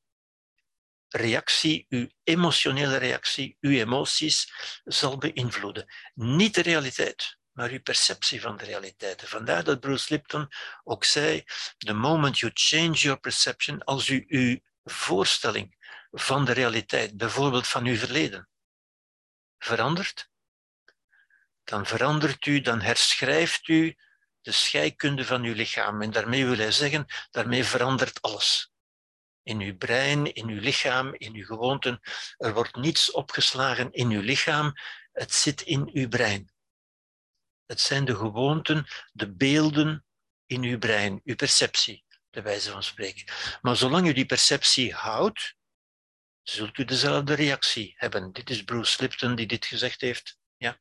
reactie, uw emotionele reactie, uw emoties zal beïnvloeden. Niet de realiteit, maar uw perceptie van de realiteit. Vandaar dat Bruce Lipton ook zei: The moment you change your perception, als u uw voorstelling van de realiteit, bijvoorbeeld van uw verleden, verandert, dan verandert u, dan herschrijft u de scheikunde van uw lichaam. En daarmee wil hij zeggen, daarmee verandert alles in uw brein, in uw lichaam, in uw gewoonten. Er wordt niets opgeslagen in uw lichaam, het zit in uw brein. Het zijn de gewoonten, de beelden in uw brein, uw perceptie, de wijze van spreken. Maar zolang u die perceptie houdt, zult u dezelfde reactie hebben. Dit is Bruce Lipton die dit gezegd heeft. Ja.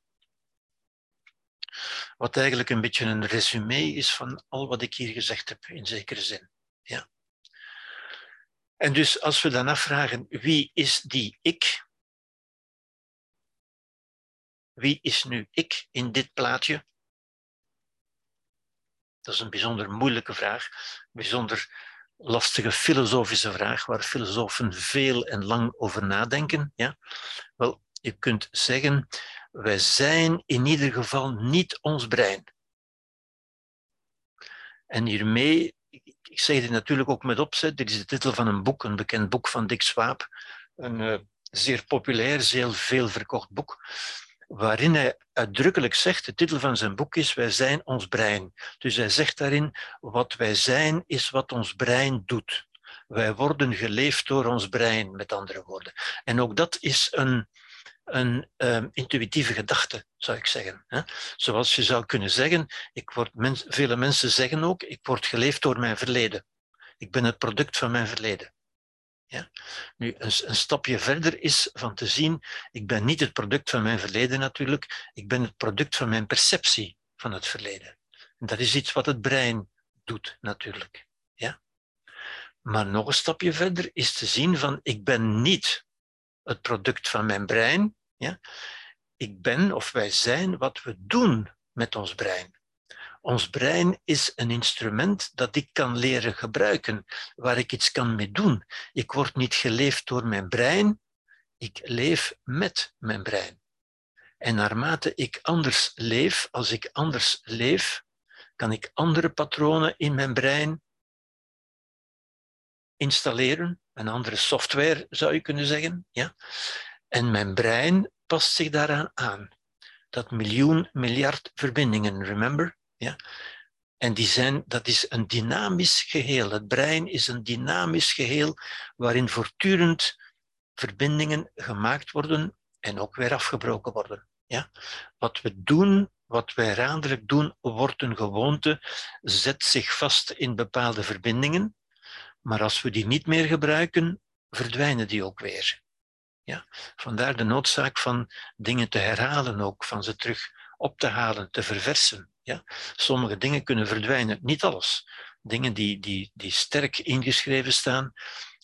Wat eigenlijk een beetje een resume is van al wat ik hier gezegd heb, in zekere zin. Ja. En dus als we dan afvragen, wie is die ik? Wie is nu ik in dit plaatje? Dat is een bijzonder moeilijke vraag, een bijzonder lastige filosofische vraag, waar filosofen veel en lang over nadenken. Ja? Wel, je kunt zeggen, wij zijn in ieder geval niet ons brein. En hiermee ik zeg dit natuurlijk ook met opzet. Dit is de titel van een boek, een bekend boek van Dick Swaap. Een uh, zeer populair, zeer veel verkocht boek. Waarin hij uitdrukkelijk zegt, de titel van zijn boek is Wij zijn ons brein. Dus hij zegt daarin, wat wij zijn is wat ons brein doet. Wij worden geleefd door ons brein, met andere woorden. En ook dat is een, een um, intuïtieve gedachte, zou ik zeggen. Hè? Zoals je zou kunnen zeggen, ik word vele mensen zeggen ook, ik word geleefd door mijn verleden. Ik ben het product van mijn verleden. Ja? Nu, een, een, stapje verder is van te zien, ik ben niet het product van mijn verleden natuurlijk, ik ben het product van mijn perceptie van het verleden. En dat is iets wat het brein doet natuurlijk. Ja? Maar nog een stapje verder is te zien van, ik ben niet het product van mijn brein. Ja? Ik ben of wij zijn wat we doen met ons brein. Ons brein is een instrument dat ik kan leren gebruiken, waar ik iets kan mee doen. Ik word niet geleefd door mijn brein, ik leef met mijn brein. En naarmate ik anders leef, als ik anders leef, kan ik andere patronen in mijn brein installeren, een andere software zou je kunnen zeggen. Ja? En mijn brein past zich daaraan aan. Dat miljoen, miljard verbindingen, remember? Ja? En die zijn, dat is een dynamisch geheel. Het brein is een dynamisch geheel waarin voortdurend verbindingen gemaakt worden en ook weer afgebroken worden. Ja? Wat we doen, wat wij herhaaldelijk doen, wordt een gewoonte, zet zich vast in bepaalde verbindingen, maar als we die niet meer gebruiken, verdwijnen die ook weer. Ja? Vandaar de noodzaak van dingen te herhalen ook, van ze terug op te halen, te verversen. Ja? Sommige dingen kunnen verdwijnen, niet alles. Dingen die, die, die sterk ingeschreven staan,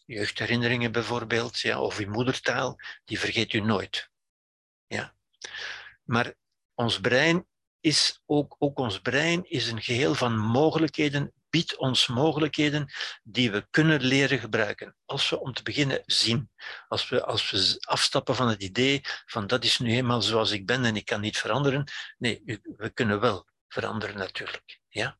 jeugdherinneringen bijvoorbeeld, ja, of uw moedertaal, die vergeet u nooit. Ja? Maar ons brein is ook, ook ons brein is een geheel van mogelijkheden, biedt ons mogelijkheden die we kunnen leren gebruiken. Als we om te beginnen zien, als we, als we afstappen van het idee van dat is nu eenmaal zoals ik ben en ik kan niet veranderen. Nee, we kunnen wel veranderen natuurlijk. Ja?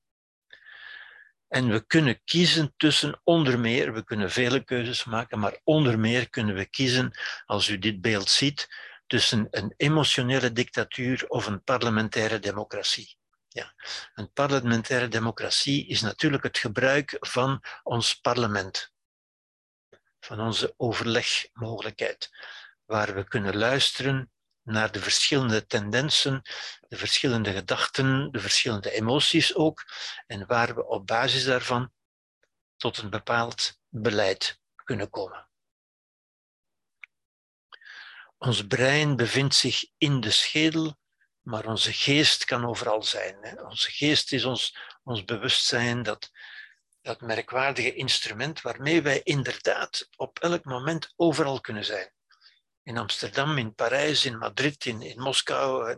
En we kunnen kiezen tussen onder meer, we kunnen vele keuzes maken, maar onder meer kunnen we kiezen, als u dit beeld ziet, tussen een emotionele dictatuur of een parlementaire democratie. Ja. Een parlementaire democratie is natuurlijk het gebruik van ons parlement, van onze overlegmogelijkheid, waar we kunnen luisteren naar de verschillende tendensen, de verschillende gedachten, de verschillende emoties ook, en waar we op basis daarvan tot een bepaald beleid kunnen komen. Ons brein bevindt zich in de schedel, maar onze geest kan overal zijn. Onze geest is ons, ons bewustzijn, dat, dat merkwaardige instrument waarmee wij inderdaad op elk moment overal kunnen zijn in Amsterdam, in Parijs, in Madrid, in, in Moskou,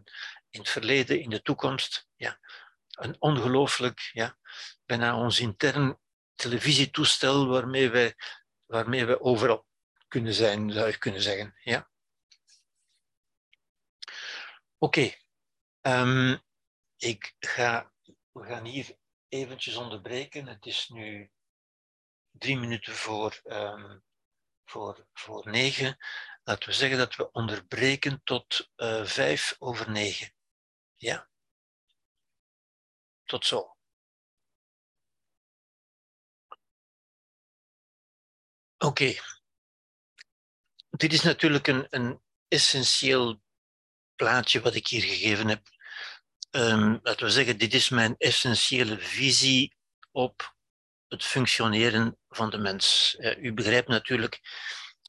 in het verleden, in de toekomst. Ja. Een ongelooflijk, ja, bijna ons intern televisietoestel waarmee wij, waarmee we overal kunnen zijn, zou je kunnen zeggen. Ja. Oké, ehm, ik ga, we gaan hier eventjes onderbreken. Het is nu drie minuten voor, um, voor, voor negen laten we zeggen dat we onderbreken tot uh, vijf over negen. Ja? Tot zo. Oké. Dit is natuurlijk een, een essentieel plaatje wat ik hier gegeven heb. Um, laten we zeggen, dit is mijn essentiële visie op het functioneren van de mens. Uh, u begrijpt natuurlijk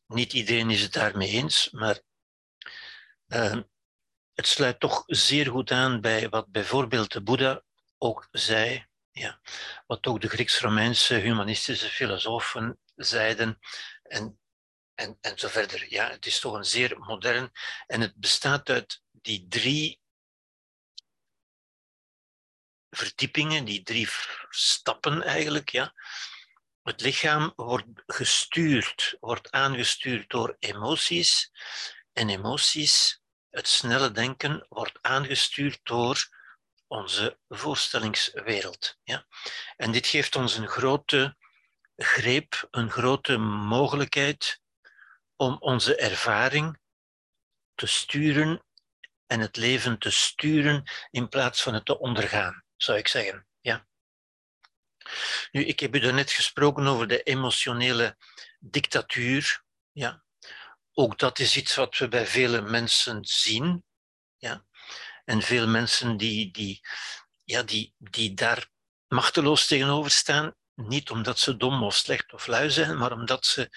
niet iedereen is het daarmee eens, maar uh, het sluit toch zeer goed aan bij wat bijvoorbeeld de Boeddha ook zei, ja, wat ook de Grieks-Romeinse humanistische filosofen zeiden en, en, en zo verder. Ja, het is toch een zeer modern en het bestaat uit die drie verdiepingen, die drie stappen eigenlijk, ja, het lichaam wordt gestuurd, wordt aangestuurd door emoties. En emoties, het snelle denken, wordt aangestuurd door onze voorstellingswereld. Ja? En dit geeft ons een grote greep, een grote mogelijkheid om onze ervaring te sturen en het leven te sturen in plaats van het te ondergaan, zou ik zeggen. Nu, ik heb u net gesproken over de emotionele dictatuur. Ja. Ook dat is iets wat we bij vele mensen zien. Ja. En veel mensen die, die, ja, die, die daar machteloos tegenover staan, niet omdat ze dom of slecht of lui zijn, maar omdat ze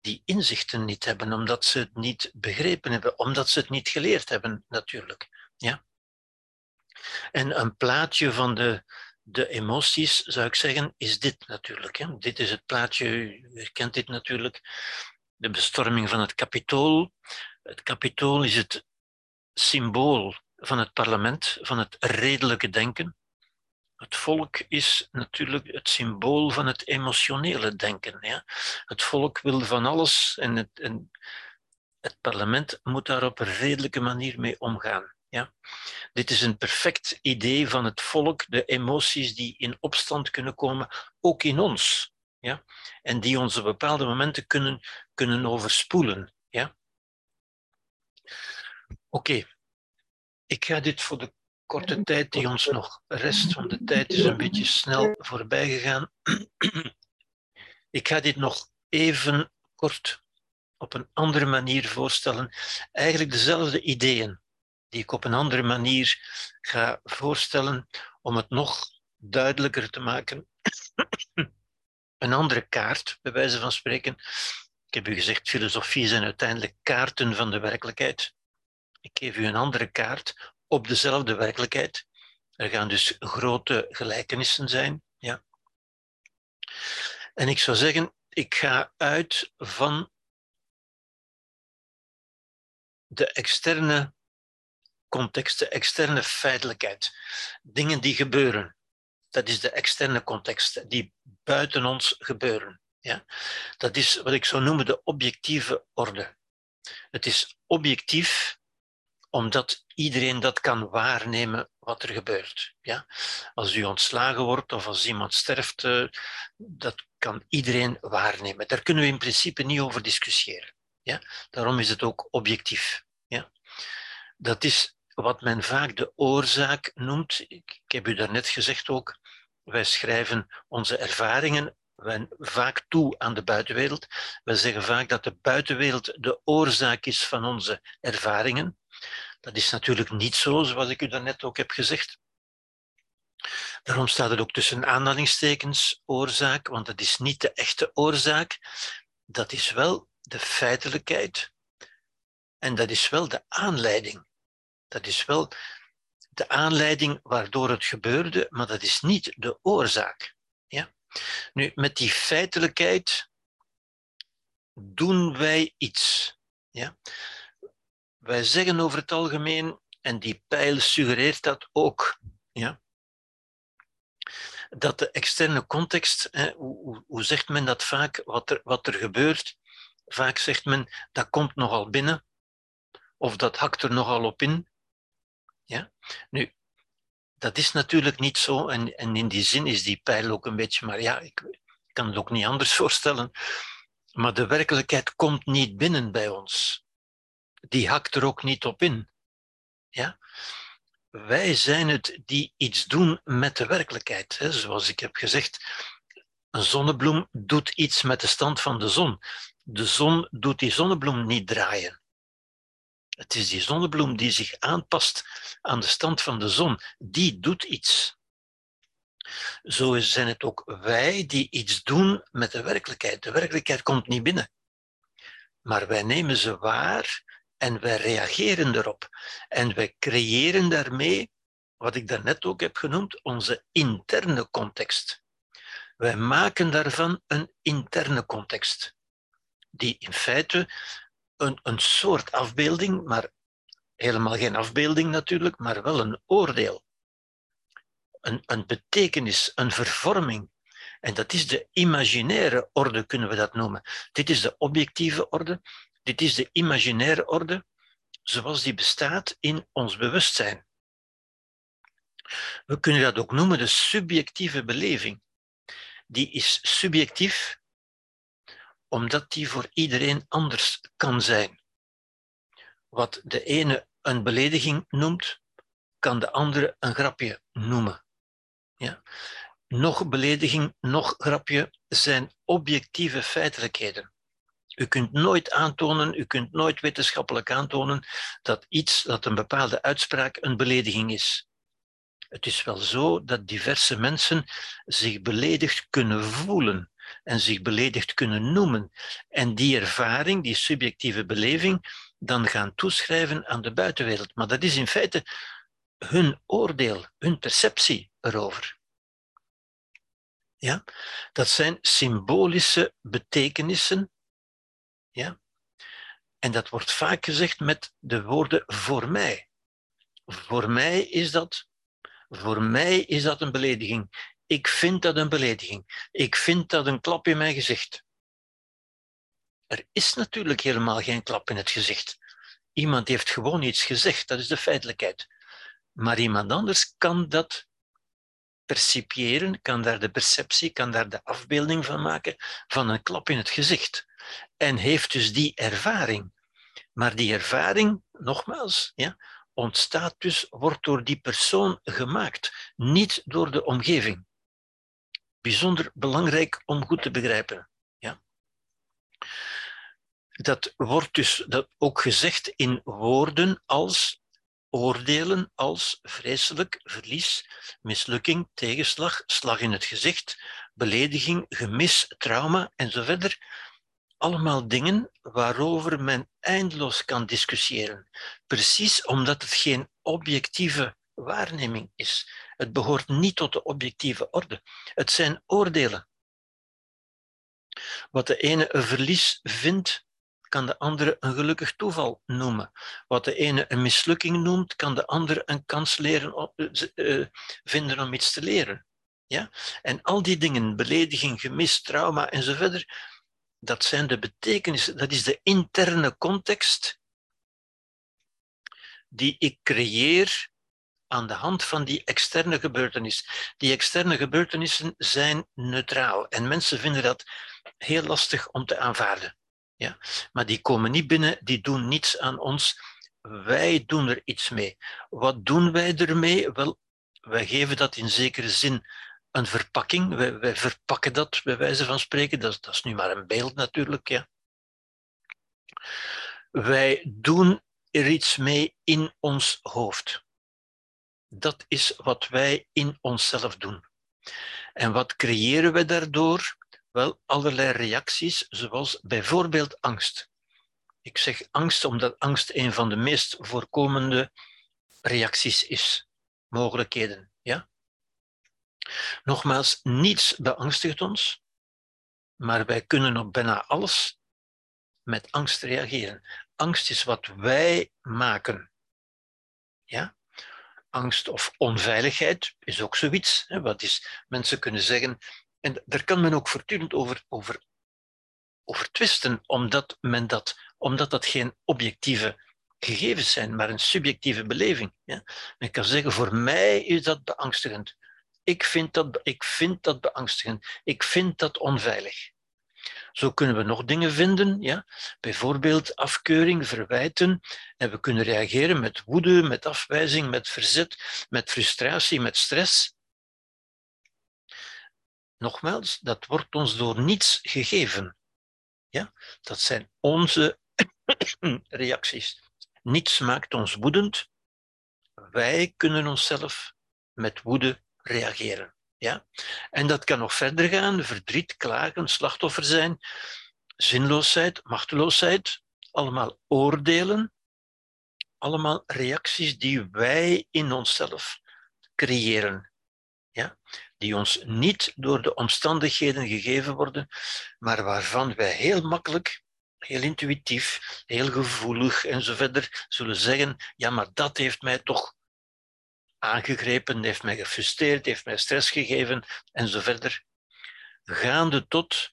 die inzichten niet hebben, omdat ze het niet begrepen hebben, omdat ze het niet geleerd hebben, natuurlijk. Ja? En een plaatje van de, de emoties, zou ik zeggen, is dit natuurlijk. Hè? Dit is het plaatje, u herkent dit natuurlijk, de bestorming van het kapitool. Het kapitool is het symbool van het parlement, van het redelijke denken. Het volk is natuurlijk het symbool van het emotionele denken. Ja? Het volk wil van alles en het, en het parlement moet daar op een redelijke manier mee omgaan. Ja? Dit is een perfect idee van het volk, de emoties die in opstand kunnen komen, ook in ons. Ja? En die ons op bepaalde momenten kunnen, kunnen overspoelen. Ja? Oké, ik ga dit voor de korte tijd die ons nog rest, want de tijd is een beetje snel voorbij gegaan. [CLEARS THROAT] Ik ga dit nog even kort op een andere manier voorstellen. Eigenlijk dezelfde ideeën die ik op een andere manier ga voorstellen om het nog duidelijker te maken. [COUGHS] Een andere kaart, bij wijze van spreken. Ik heb u gezegd, filosofie zijn uiteindelijk kaarten van de werkelijkheid. Ik geef u een andere kaart op dezelfde werkelijkheid. Er gaan dus grote gelijkenissen zijn. Ja. En ik zou zeggen, ik ga uit van de externe context, de externe feitelijkheid. Dingen die gebeuren. Dat is de externe context, die buiten ons gebeuren. Ja? Dat is wat ik zou noemen de objectieve orde. Het is objectief omdat iedereen dat kan waarnemen wat er gebeurt. Ja? Als u ontslagen wordt of als iemand sterft, eh, dat kan iedereen waarnemen. Daar kunnen we in principe niet over discussiëren. Ja? Daarom is het ook objectief. Ja? Dat is wat men vaak de oorzaak noemt. Ik, heb u daarnet gezegd ook, wij schrijven onze ervaringen vaak toe aan de buitenwereld. We zeggen vaak dat de buitenwereld de oorzaak is van onze ervaringen. Dat is natuurlijk niet zo, zoals ik u daarnet ook heb gezegd. Daarom staat het ook tussen aanhalingstekens oorzaak, want dat is niet de echte oorzaak. Dat is wel de feitelijkheid en dat is wel de aanleiding. Dat is wel de aanleiding waardoor het gebeurde, maar dat is niet de oorzaak. Ja? Nu, met die feitelijkheid doen wij iets. Ja? Wij zeggen over het algemeen, en die pijl suggereert dat ook, ja, dat de externe context, hè, hoe, hoe, zegt men dat vaak, wat er, wat er gebeurt, vaak zegt men dat komt nogal binnen, of dat hakt er nogal op in. Ja? Nu, dat is natuurlijk niet zo, en, en in die zin is die pijl ook een beetje, maar ja, ik, kan het ook niet anders [LAUGHS] voorstellen, maar de werkelijkheid komt niet binnen bij ons die hakt er ook niet op in. Ja? Wij zijn het die iets doen met de werkelijkheid. Hè? Zoals ik heb gezegd, een zonnebloem doet iets met de stand van de zon. De zon doet die zonnebloem niet draaien. Het is die zonnebloem die zich aanpast aan de stand van de zon. Die doet iets. Zo zijn het ook wij die iets doen met de werkelijkheid. De werkelijkheid komt niet binnen. Maar wij nemen ze waar en wij reageren erop. En wij creëren daarmee, wat ik daarnet ook heb genoemd, onze interne context. Wij maken daarvan een interne context, die in feite een, een soort afbeelding, maar helemaal geen afbeelding natuurlijk, maar wel een oordeel, een, een betekenis, een vervorming. En dat is de imaginaire orde, kunnen we dat noemen. Dit is de objectieve orde, dit is de imaginaire orde zoals die bestaat in ons bewustzijn. We kunnen dat ook noemen de subjectieve beleving. Die is subjectief omdat die voor iedereen anders kan zijn. Wat de ene een belediging noemt, kan de andere een grapje noemen. Ja? Nog belediging, nog grapje zijn objectieve feitelijkheden. U kunt nooit aantonen, u kunt nooit wetenschappelijk aantonen dat iets, dat een bepaalde uitspraak een belediging is. Het is wel zo dat diverse mensen zich beledigd kunnen voelen. En zich beledigd kunnen noemen. En die ervaring, die subjectieve beleving, dan gaan toeschrijven aan de buitenwereld. Maar dat is in feite hun oordeel, hun perceptie erover. Ja? Dat zijn symbolische betekenissen. Ja? En dat wordt vaak gezegd met de woorden voor mij. Voor mij is dat, voor mij is dat een belediging. Ik vind dat een belediging. Ik vind dat een klap in mijn gezicht. Er is natuurlijk helemaal geen klap in het gezicht. Iemand heeft gewoon iets gezegd, dat is de feitelijkheid. Maar iemand anders kan dat percipiëren, kan daar de perceptie, kan daar de afbeelding van maken van een klap in het gezicht. En heeft dus die ervaring. Maar die ervaring, nogmaals, ja, ontstaat dus, wordt door die persoon gemaakt, niet door de omgeving. Bijzonder belangrijk om goed te begrijpen. Ja. Dat wordt dus dat ook gezegd in woorden als oordelen als vreselijk, verlies, mislukking, tegenslag, slag in het gezicht, belediging, gemis, trauma en zo verder. Allemaal dingen waarover men eindeloos kan discussiëren. Precies omdat het geen objectieve waarneming is. Het behoort niet tot de objectieve orde. Het zijn oordelen. Wat de ene een verlies vindt, kan de andere een gelukkig toeval noemen. Wat de ene een mislukking noemt, kan de andere een kans leren, uh, vinden om iets te leren. Ja? En al die dingen, belediging, gemis, trauma enzovoort, dat zijn de betekenissen, dat is de interne context die ik creëer aan de hand van die externe gebeurtenis. Die externe gebeurtenissen zijn neutraal en mensen vinden dat heel lastig om te aanvaarden. Ja? Maar die komen niet binnen, die doen niets aan ons. Wij doen er iets mee. Wat doen wij ermee? Wel, wij geven dat in zekere zin een verpakking. Wij, verpakken dat, bij wijze van spreken. Dat, dat is nu maar een beeld natuurlijk. Ja. Wij doen er iets mee in ons hoofd. Dat is wat wij in onszelf doen. En wat creëren we daardoor? Wel, allerlei reacties, zoals bijvoorbeeld angst. Ik zeg angst omdat angst een van de meest voorkomende reacties is, mogelijkheden. Ja? Nogmaals, niets beangstigt ons, maar wij kunnen op bijna alles met angst reageren. Angst is wat wij maken. Ja? Angst of onveiligheid is ook zoiets. Hè? Wat is, mensen kunnen zeggen, en daar kan men ook voortdurend over, over, over twisten, omdat, men dat, omdat dat geen objectieve gegevens zijn, maar een subjectieve beleving. Ja? Men kan zeggen, voor mij is dat beangstigend. Ik vind dat, ik vind dat beangstigend. Ik vind dat onveilig. Zo kunnen we nog dingen vinden, ja? bijvoorbeeld afkeuring, verwijten. En we kunnen reageren met woede, met afwijzing, met verzet, met frustratie, met stress. Nogmaals, dat wordt ons door niets gegeven. Ja? Dat zijn onze [COUGHS] reacties. Niets maakt ons woedend. Wij kunnen onszelf met woede reageren. Ja? En dat kan nog verder gaan. Verdriet, klagen, slachtoffer zijn, zinloosheid, machteloosheid. Allemaal oordelen. Allemaal reacties die wij in onszelf creëren. Ja? die ons niet door de omstandigheden gegeven worden, maar waarvan wij heel makkelijk, heel intuïtief, heel gevoelig en zo verder zullen zeggen, ja, maar dat heeft mij toch aangegrepen, heeft mij gefrustreerd, heeft mij stress gegeven en zo verder. Gaande tot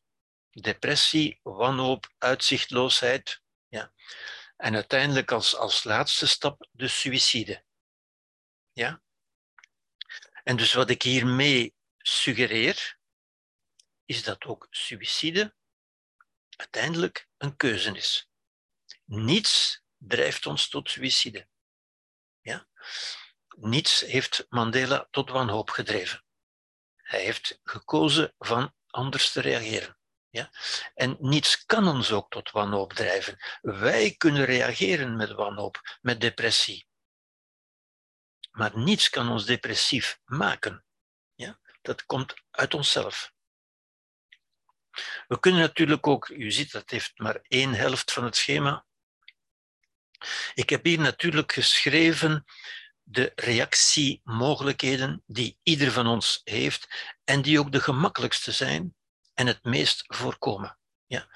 depressie, wanhoop, uitzichtloosheid. Ja. En uiteindelijk als, als laatste stap de suïcide. Ja? En dus wat ik hiermee suggereer, is dat ook suïcide uiteindelijk een keuze is. Niets drijft ons tot suïcide. Ja? Niets heeft Mandela tot wanhoop gedreven. Hij heeft gekozen van anders te reageren. Ja? En niets kan ons ook tot wanhoop drijven. Wij kunnen reageren met wanhoop, met depressie. Maar niets kan ons depressief maken dat komt uit onszelf. We kunnen natuurlijk ook, u ziet dat heeft maar één helft van het schema. Ik heb hier natuurlijk geschreven de reactiemogelijkheden die ieder van ons heeft en die ook de gemakkelijkste zijn en het meest voorkomen. Ja.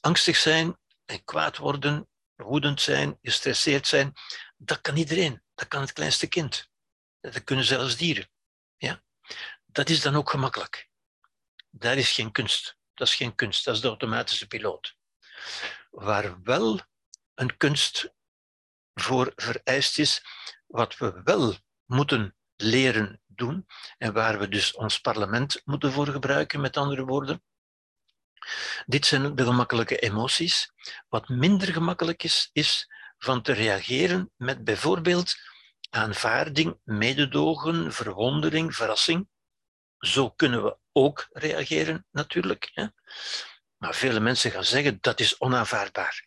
Angstig zijn en kwaad worden, woedend zijn, gestresseerd zijn, dat kan iedereen. Dat kan het kleinste kind. Dat kunnen zelfs dieren. Ja. Dat is dan ook gemakkelijk. Daar is geen kunst. Dat is geen kunst, dat is de automatische piloot. Waar wel een kunst voor vereist is, wat we wel moeten leren doen en waar we dus ons parlement moeten voor gebruiken, met andere woorden. Dit zijn de gemakkelijke emoties. Wat minder gemakkelijk is, is van te reageren met bijvoorbeeld aanvaarding, mededogen, verwondering, verrassing. Zo kunnen we ook reageren, natuurlijk. Hè? Maar vele mensen gaan zeggen dat is onaanvaardbaar.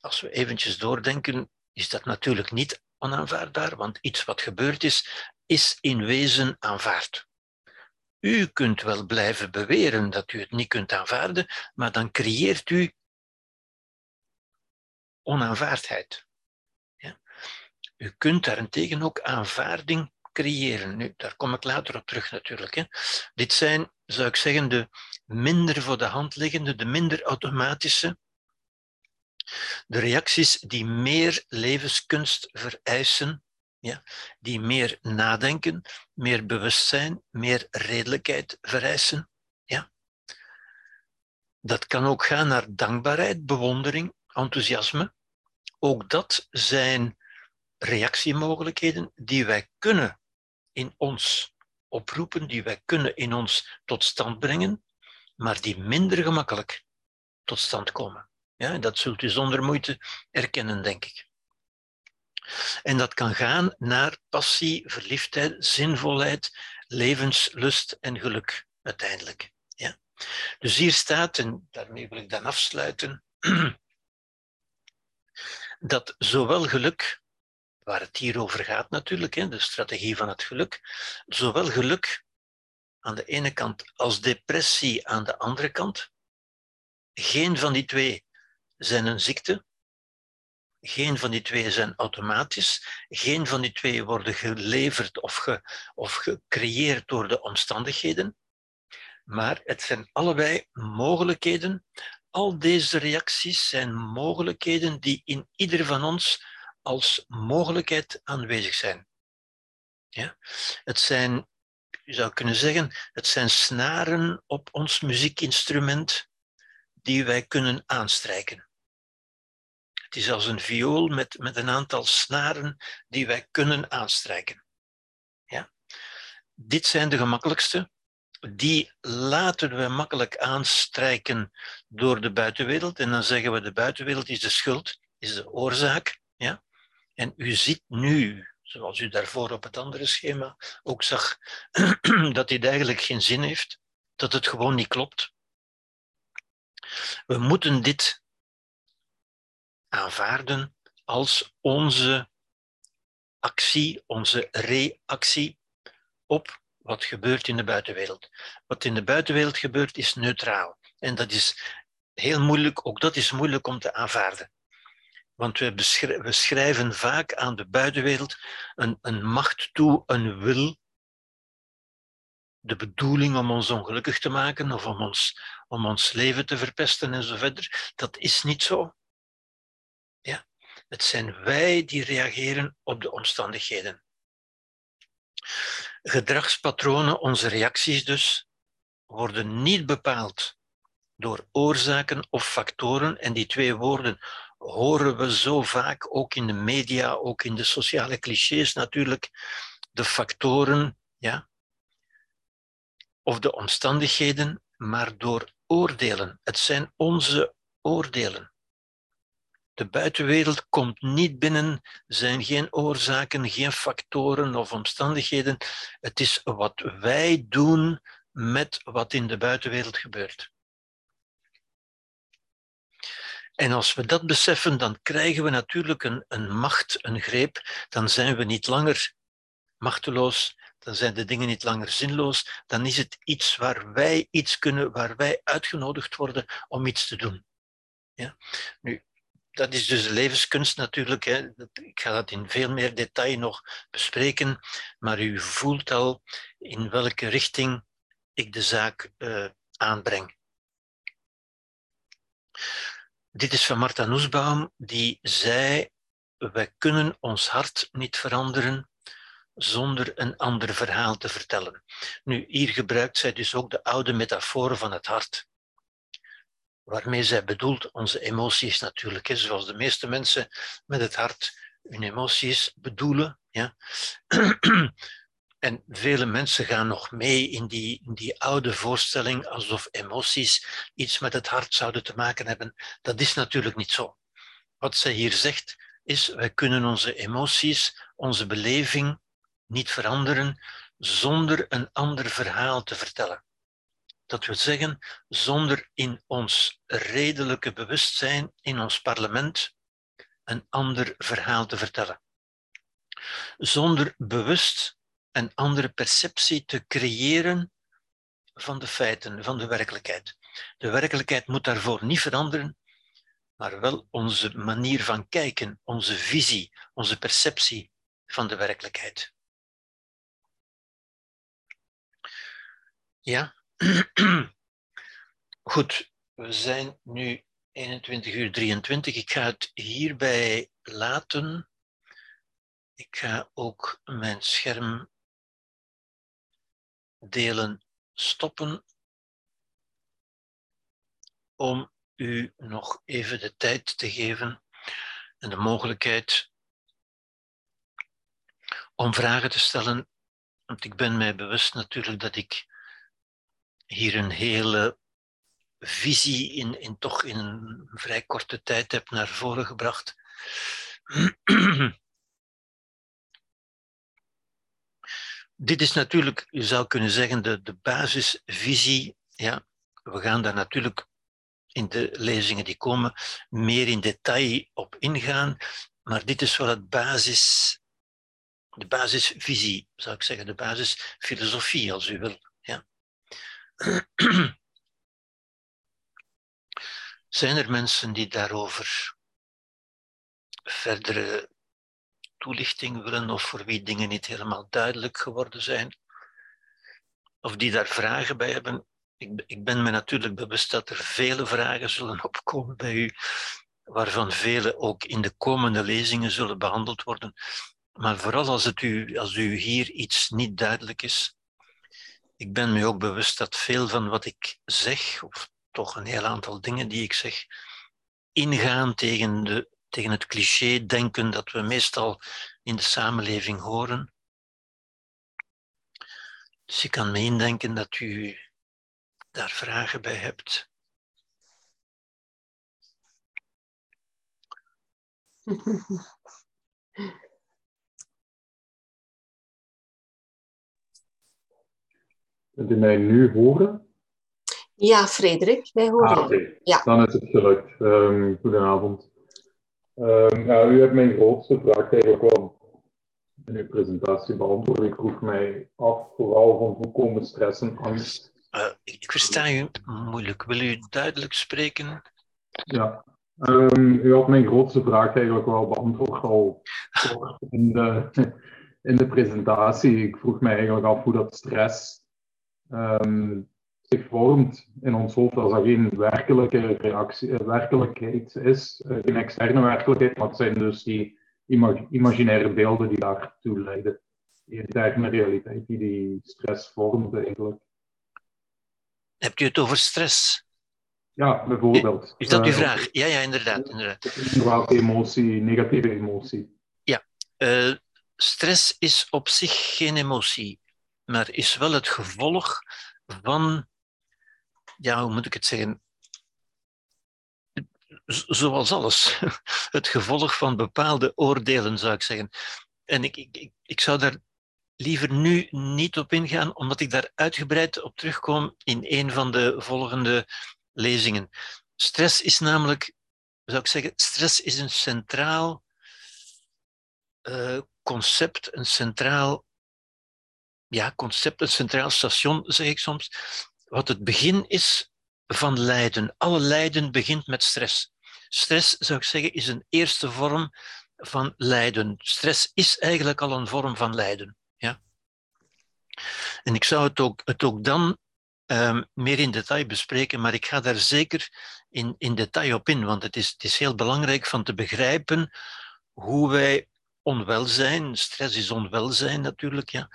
Als we eventjes doordenken, is dat natuurlijk niet onaanvaardbaar, want iets wat gebeurd is, is in wezen aanvaard. U kunt wel blijven beweren dat u het niet kunt aanvaarden, maar dan creëert u onaanvaardheid. Ja? U kunt daarentegen ook aanvaarding creëren. Nu, daar kom ik later op terug natuurlijk. Hè. Dit zijn, zou ik zeggen, de minder voor de hand liggende, de minder automatische, de reacties die meer levenskunst vereisen, ja, die meer nadenken, meer bewustzijn, meer redelijkheid vereisen. Ja. Dat kan ook gaan naar dankbaarheid, bewondering, enthousiasme. Ook dat zijn reactiemogelijkheden die wij kunnen in ons oproepen, die wij kunnen in ons tot stand brengen, maar die minder gemakkelijk tot stand komen. Ja, dat zult u zonder moeite erkennen, denk ik. En dat kan gaan naar passie, verliefdheid, zinvolheid, levenslust en geluk uiteindelijk. Ja. Dus hier staat, en daarmee wil ik dan afsluiten, [CLEARS THROAT] dat zowel geluk waar het hier over gaat natuurlijk, de strategie van het geluk, zowel geluk aan de ene kant als depressie aan de andere kant. Geen van die twee zijn een ziekte, geen van die twee zijn automatisch, geen van die twee worden geleverd of, ge, of gecreëerd door de omstandigheden, maar het zijn allebei mogelijkheden. Al deze reacties zijn mogelijkheden die in ieder van ons als mogelijkheid aanwezig zijn. Ja? Het zijn, je zou kunnen zeggen, het zijn snaren op ons muziekinstrument die wij kunnen aanstrijken. Het is als een viool met, met een aantal snaren die wij kunnen aanstrijken. Ja? Dit zijn de gemakkelijkste. Die laten we makkelijk aanstrijken door de buitenwereld. En dan zeggen we de buitenwereld is de schuld, is de oorzaak. Ja? En u ziet nu, zoals u daarvoor op het andere schema ook zag, [CLEARS THROAT] dat dit eigenlijk geen zin heeft, dat het gewoon niet klopt. We moeten dit aanvaarden als onze actie, onze reactie op wat gebeurt in de buitenwereld. Wat in de buitenwereld gebeurt is neutraal. En dat is heel moeilijk, ook dat is moeilijk om te aanvaarden. Want we, schrijven vaak aan de buitenwereld een, een macht toe, een wil, de bedoeling om ons ongelukkig te maken of om ons, om ons leven te verpesten en zo verder. Dat is niet zo. Ja? Het zijn wij die reageren op de omstandigheden. Gedragspatronen, onze reacties dus, worden niet bepaald door oorzaken of factoren. En die twee woorden horen we zo vaak, ook in de media, ook in de sociale clichés natuurlijk, de factoren ja, of de omstandigheden, maar door oordelen. Het zijn onze oordelen. De buitenwereld komt niet binnen, zijn geen oorzaken, geen factoren of omstandigheden. Het is wat wij doen met wat in de buitenwereld gebeurt. En als we dat beseffen, dan krijgen we natuurlijk een, een macht, een greep. Dan zijn we niet langer machteloos, dan zijn de dingen niet langer zinloos, dan is het iets waar wij iets kunnen, waar wij uitgenodigd worden om iets te doen. Ja? Nu, dat is dus levenskunst natuurlijk. Hè. Ik ga dat in veel meer detail nog bespreken, maar u voelt al in welke richting ik de zaak uh, aanbreng. Dit is van Martha Nussbaum, die zei: Wij kunnen ons hart niet veranderen zonder een ander verhaal te vertellen. Nu, hier gebruikt zij dus ook de oude metafoor van het hart waarmee zij bedoelt onze emoties natuurlijk, hè, zoals de meeste mensen met het hart hun emoties bedoelen. Ja. En vele mensen gaan nog mee in die, in die oude voorstelling alsof emoties iets met het hart zouden te maken hebben. Dat is natuurlijk niet zo. Wat zij hier zegt is, wij kunnen onze emoties, onze beleving niet veranderen zonder een ander verhaal te vertellen. Dat wil zeggen, zonder in ons redelijke bewustzijn, in ons parlement, een ander verhaal te vertellen. Zonder bewust een andere perceptie te creëren van de feiten, van de werkelijkheid. De werkelijkheid moet daarvoor niet veranderen, maar wel onze manier van kijken, onze visie, onze perceptie van de werkelijkheid. Ja, [CLEARS THROAT] Goed, we zijn nu 21 uur 23. Ik ga het hierbij laten. Ik ga ook mijn scherm delen stoppen om u nog even de tijd te geven en de mogelijkheid om vragen te stellen. Want ik ben mij bewust natuurlijk dat ik hier een hele visie in, in toch in een vrij korte tijd heb naar voren gebracht. [CLEARS THROAT] Dit is natuurlijk, je zou kunnen zeggen, de, de basisvisie. Ja, we gaan daar natuurlijk in de lezingen die komen meer in detail op ingaan, maar dit is wel het basis, de basisvisie, zou ik zeggen, de basisfilosofie, als u wil. [CLEARS THROAT] Zijn er mensen die daarover verdere toelichting willen of voor wie dingen niet helemaal duidelijk geworden zijn? Of die daar vragen bij hebben? Ik, ik ben me natuurlijk bewust dat er vele vragen zullen opkomen bij u, waarvan vele ook in de komende lezingen zullen behandeld worden. Maar vooral als, het u, als u hier iets niet duidelijk is, ik ben me ook bewust dat veel van wat ik zeg, of toch een heel aantal dingen die ik zeg, ingaan tegen, de, tegen het cliché-denken dat we meestal in de samenleving horen. Dus ik kan me indenken dat u daar vragen bij hebt. [LAUGHS] Kunt u mij nu horen? Ja, Frederik, wij horen ah, okay. ja. Dan is het gelukt. Um, goedenavond. Um, ja, u hebt mijn grootste vraag eigenlijk wel in uw presentatie beantwoord. Ik vroeg mij af vooral van hoe komen stress en angst. Uh, ik versta u moeilijk. Wil u duidelijk spreken? Ja, um, u had mijn grootste vraag eigenlijk wel beantwoord al in de, [LAUGHS] in de presentatie. Ik vroeg mij eigenlijk af hoe dat stress um, zich vormt in ons hoofd als er geen werkelijke reactie, uh, werkelijkheid is, uh, geen externe werkelijkheid, maar het zijn dus die imag imaginaire beelden die daartoe leiden. Die interne realiteit die die stress vormt eigenlijk. Hebt u het over stress? Ja, bijvoorbeeld. Is dat uw uh, vraag? Ja, ja, inderdaad. inderdaad. emotie, negatieve emotie. Ja, stress is op zich geen emotie maar is wel het gevolg van, ja, hoe moet ik het zeggen? Zoals alles. [LAUGHS] Het gevolg van bepaalde oordelen, zou ik zeggen. En ik, ik, ik zou daar liever nu niet op ingaan, omdat ik daar uitgebreid op terugkom in een van de volgende lezingen. Stress is namelijk, zou ik zeggen, stress is een centraal uh, concept, een centraal ja, concept, een centraal station, zeg ik soms, wat het begin is van lijden. Alle lijden begint met stress. Stress, zou ik zeggen, is een eerste vorm van lijden. Stress is eigenlijk al een vorm van lijden. Ja? En ik zou het ook, het ook dan um, meer in detail bespreken, maar ik ga daar zeker in, in detail op in, want het is, het is heel belangrijk van te begrijpen hoe wij onwelzijn, stress is onwelzijn natuurlijk, ja,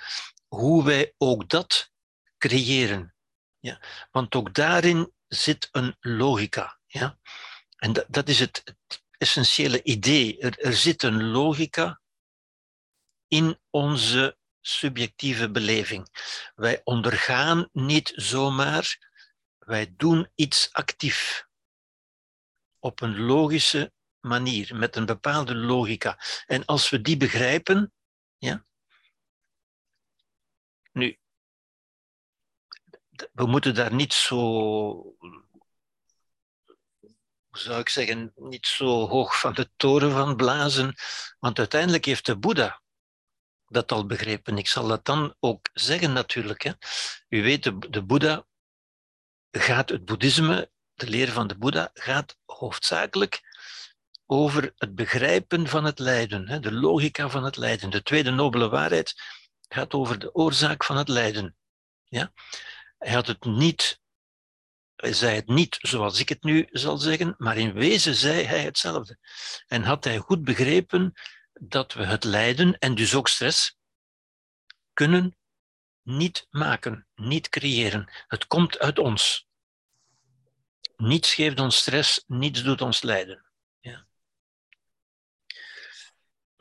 hoe wij ook dat creëren. Ja? Want ook daarin zit een logica. Ja? En dat, dat is het, essentiële idee. Er, er zit een logica in onze subjectieve beleving. Wij ondergaan niet zomaar, wij doen iets actief. Op een logische manier, met een bepaalde logica. En als we die begrijpen, ja, nu, we moeten daar niet zo, hoe zou ik zeggen, niet zo hoog van de toren van blazen, want uiteindelijk heeft de Boeddha dat al begrepen. Ik zal dat dan ook zeggen natuurlijk. Hè. U weet, de, de Boeddha gaat, het boeddhisme, de leer van de Boeddha, gaat hoofdzakelijk over het begrijpen van het lijden, hè, de logica van het lijden. De tweede nobele waarheid gaat over de oorzaak van het lijden. Ja? Hij had het niet, hij zei het niet zoals ik het nu zal zeggen, maar in wezen zei hij hetzelfde. En had hij goed begrepen dat we het lijden en dus ook stress kunnen niet maken, niet creëren. Het komt uit ons. Niets geeft ons stress, niets doet ons lijden. Ja.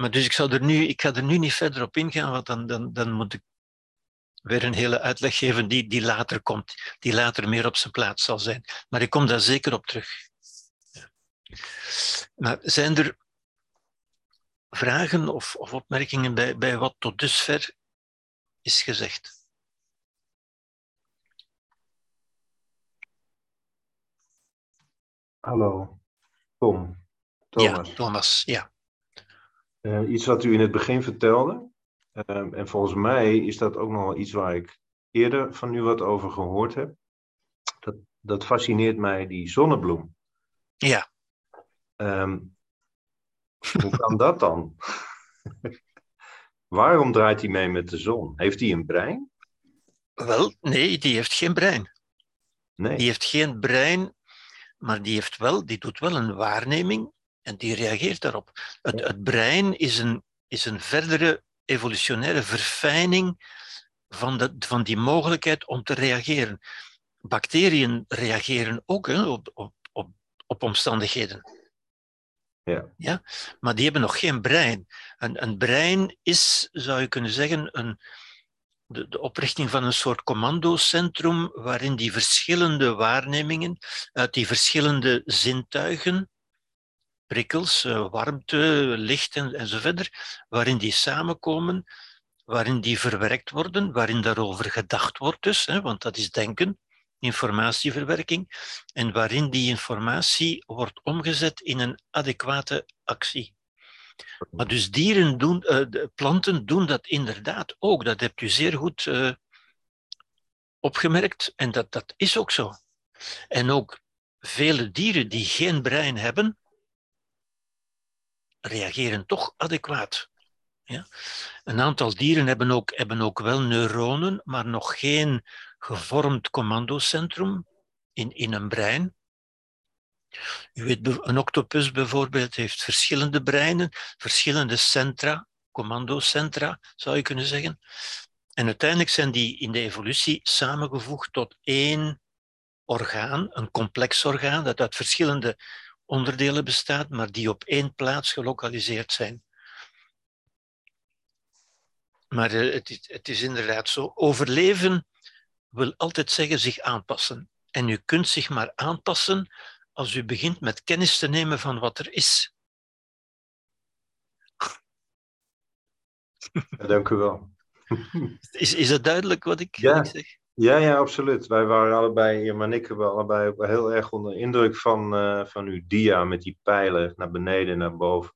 Maar dus ik, zou er nu, ik ga er nu niet verder op ingaan, want dan, dan, dan moet ik weer een hele uitleg geven die, die later komt, die later meer op zijn plaats zal zijn. Maar ik kom daar zeker op terug. Ja. Maar zijn er vragen of, of opmerkingen bij, bij wat tot dusver is gezegd? Hallo, Tom. Thomas. Ja, Thomas, ja. Uh, iets wat u in het begin vertelde, uh, en volgens mij is dat ook nog wel iets waar ik eerder van u wat over gehoord heb. Dat, dat fascineert mij, die zonnebloem. Ja. Um, hoe kan dat dan? [LAUGHS] Waarom draait hij mee met de zon? Heeft hij een brein? Wel, nee, die heeft geen brein. Nee. Die heeft geen brein, maar die, heeft wel, die doet wel een waarneming en die reageert daarop. Het, het brein is een, is een verdere evolutionaire verfijning van, de, van die mogelijkheid om te reageren. Bacteriën reageren ook hè, op, op, op, op omstandigheden. Ja. Ja? Maar die hebben nog geen brein. Een, een brein is, zou je kunnen zeggen, een, de, de oprichting van een soort commandocentrum waarin die verschillende waarnemingen uit die verschillende zintuigen, prikkels, eh, warmte, licht en, en zo verder, waarin die samenkomen, waarin die verwerkt worden, waarin daarover gedacht wordt dus, hè, want dat is denken, informatieverwerking en waarin die informatie wordt omgezet in een adequate actie. Maar dus dieren doen, de planten doen dat inderdaad ook. Dat hebt u zeer goed uh, opgemerkt en dat, dat is ook zo. En ook vele dieren die geen brein hebben, reageren toch adequaat. Ja? Een aantal dieren hebben ook, hebben ook wel neuronen, maar nog geen gevormd commandocentrum in, in een brein. U weet, een octopus bijvoorbeeld heeft verschillende breinen, verschillende centra, commandocentra zou je kunnen zeggen. En uiteindelijk zijn die in de evolutie samengevoegd tot één orgaan, een complex orgaan dat uit verschillende onderdelen bestaat, maar die op één plaats gelokaliseerd zijn. Maar eh, het is, het is inderdaad zo. Overleven wil altijd zeggen zich aanpassen. En u kunt zich maar aanpassen als u begint met kennis te nemen van wat er is. Ja, dank u wel. Is, is het duidelijk wat ik, ja. wat ik zeg? Ja, ja, absoluut. Wij waren allebei, Irma en ik, hebben allebei ook heel erg onder indruk van, uh, van uw dia met die pijlen naar beneden en naar boven.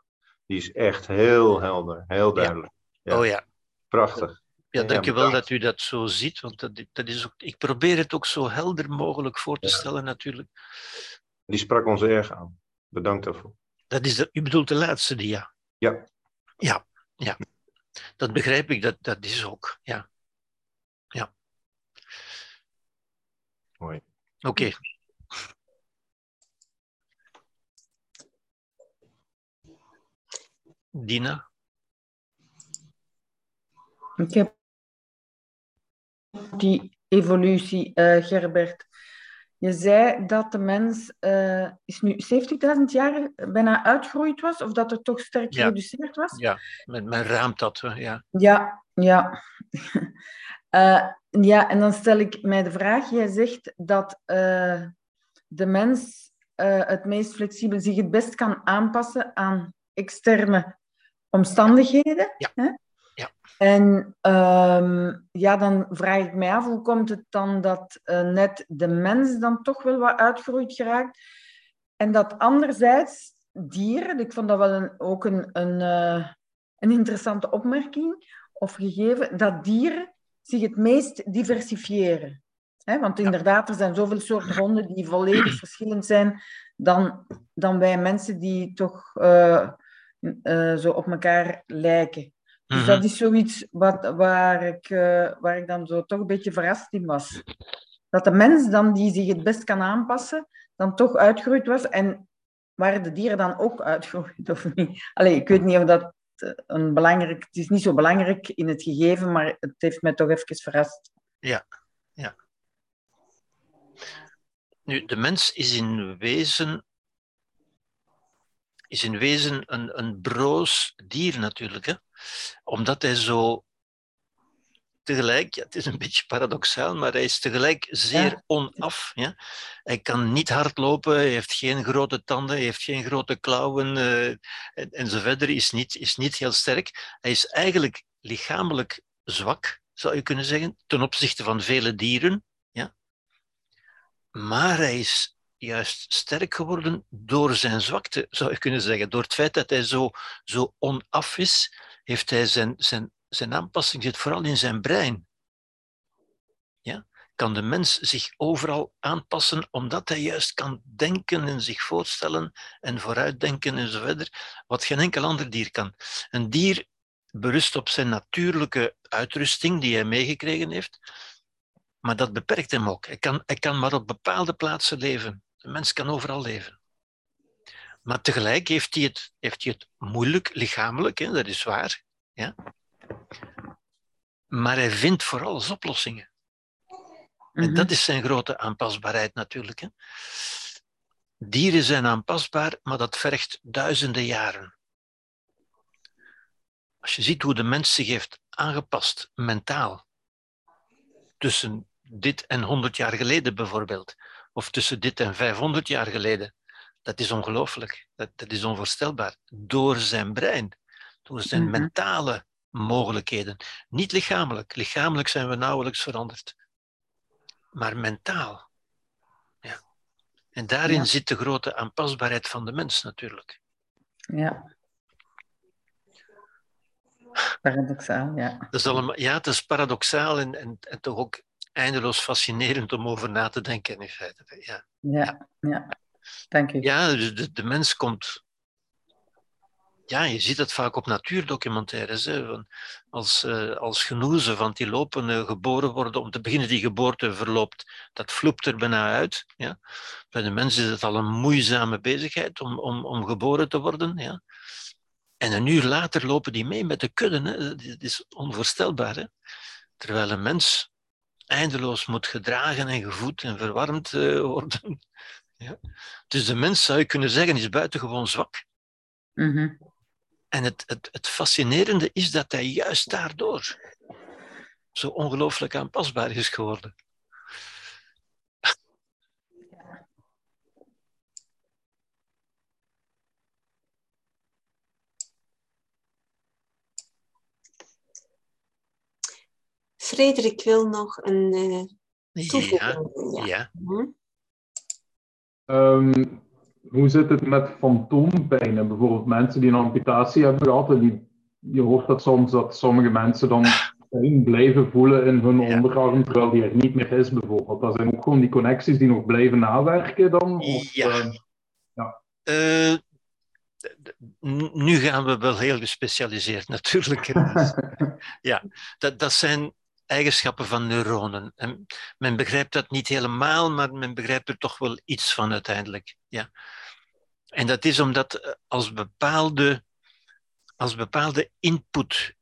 Die is echt heel helder, heel duidelijk. Ja. Oh ja. Prachtig. Ja, dankjewel dat u dat zo ziet, want dat, dat is ook, ik probeer het ook zo helder mogelijk voor te stellen natuurlijk. Die sprak ons erg aan. Bedankt daarvoor. Dat is de, u bedoelt de laatste dia? Ja. Ja, ja. Dat begrijp ik, dat, dat is ook. Ja. Mooi. Oké. Dina? Ik heb die evolutie, eh, Gerbert. Je zei dat de mens eh, is nu 70.000 jaar bijna uitgegroeid was, of dat er toch sterk Ja. gereduceerd was? Ja, men, men raamt dat, hè, ja. Ja, ja. Eh, ja, en dan stel ik mij de vraag, jij zegt dat eh, de mens eh, het meest flexibel zich het best kan aanpassen aan externe omstandigheden. Ja. Hè? Ja. En ehm, ja, dan vraag ik mij af, hoe komt het dan dat net de mens dan toch wel wat uitgegroeid geraakt? En dat anderzijds dieren, ik vond dat wel een, ook een, een, een interessante opmerking of gegeven, dat dieren zich het meest diversifiëren. Want inderdaad, er zijn zoveel soorten honden die volledig verschillend zijn dan, dan wij mensen die toch eh, eh, zo op elkaar lijken. Dus Mhm. dat is zoiets wat, waar, ik, eh, waar ik dan zo toch een beetje verrast in was. Dat de mens dan die zich het best kan aanpassen, dan toch uitgegroeid was. En waren de dieren dan ook uitgegroeid of niet? Allee, ik weet niet of dat eh, een belangrijk... Het is niet zo belangrijk in het gegeven, maar het heeft mij toch even verrast. Nu, de mens is in wezen, is in wezen een, een broos dier natuurlijk. Hè? Omdat hij zo tegelijk, ja, het is een beetje paradoxaal, maar hij is tegelijk zeer Ja. onaf. Ja? Hij kan niet hardlopen, hij heeft geen grote tanden, hij heeft geen grote klauwen en, en zo verder, is niet, is niet heel sterk. Hij is eigenlijk lichamelijk zwak, zou je kunnen zeggen, ten opzichte van vele dieren. Ja? Maar hij is juist sterk geworden door zijn zwakte, zou je kunnen zeggen. Door het feit dat hij zo, zo onaf is, heeft hij zijn, zijn, zijn aanpassing zit vooral in zijn brein. Ja? Kan de mens zich overal aanpassen, omdat hij juist kan denken en zich voorstellen en vooruitdenken en zo verder, wat geen enkel ander dier kan. Een dier berust op zijn natuurlijke uitrusting die hij meegekregen heeft, maar dat beperkt hem ook. Hij kan, hij kan maar op bepaalde plaatsen leven. De mens kan overal leven. Maar tegelijk heeft hij het, heeft hij het moeilijk, lichamelijk, hè, dat is waar. Ja? Maar hij vindt voor alles oplossingen. En Mhm. dat is zijn grote aanpasbaarheid natuurlijk. Hè. Dieren zijn aanpasbaar, maar dat vergt duizenden jaren. Als je ziet hoe de mens zich heeft aangepast, mentaal, tussen dit en 100 jaar geleden bijvoorbeeld, of tussen dit en 500 jaar geleden, dat is ongelooflijk. Dat, dat is onvoorstelbaar. Door zijn brein, door zijn Mhm. mentale mogelijkheden. Niet lichamelijk. Lichamelijk zijn we nauwelijks veranderd. Maar mentaal. Ja. En daarin Ja. zit de grote aanpasbaarheid van de mens natuurlijk. Ja. Paradoxaal, ja. Dat is allemaal, ja, het is paradoxaal en, en, en toch ook eindeloos fascinerend om over na te denken in feite. Ja, Ja, ja. Dank u. ja dus de, de mens komt... Ja, je ziet dat vaak op natuurdocumentaires. Hè, van als, eh, als genoezen van die lopen geboren worden, om te beginnen die geboorte verloopt, dat vloept er bijna uit. Ja. Bij de mens is het al een moeizame bezigheid om, om, om geboren te worden. Ja. En een uur later lopen die mee met de kudde. Hè. Dat is onvoorstelbaar. Hè. Terwijl een mens eindeloos moet gedragen en gevoed en verwarmd eh, worden. [LAUGHS] Ja. Dus de mens, zou je kunnen zeggen, is buitengewoon zwak. Mhm. En het, het, het fascinerende is dat hij juist daardoor zo ongelooflijk aanpasbaar is geworden. Frederik wil nog een eh Ja, toevoeging doen. Ja. ja. Hm? Ehm, hoe zit het met fantoompijnen? Bijvoorbeeld mensen die een amputatie hebben gehad. En die, je hoort dat soms dat sommige mensen dan pijn blijven voelen in hun Ja. onderarm, terwijl die er niet meer is, bijvoorbeeld. Dat zijn ook gewoon die connecties die nog blijven nawerken dan? Of, Ja. eh, Eh, nu gaan we wel heel gespecialiseerd [LAUGHS] natuurlijk. [LAUGHS] ja, dat, dat zijn eigenschappen van neuronen. En men begrijpt dat niet helemaal, maar men begrijpt er toch wel iets van uiteindelijk. Ja. En dat is omdat eh, als bepaalde, als bepaalde input,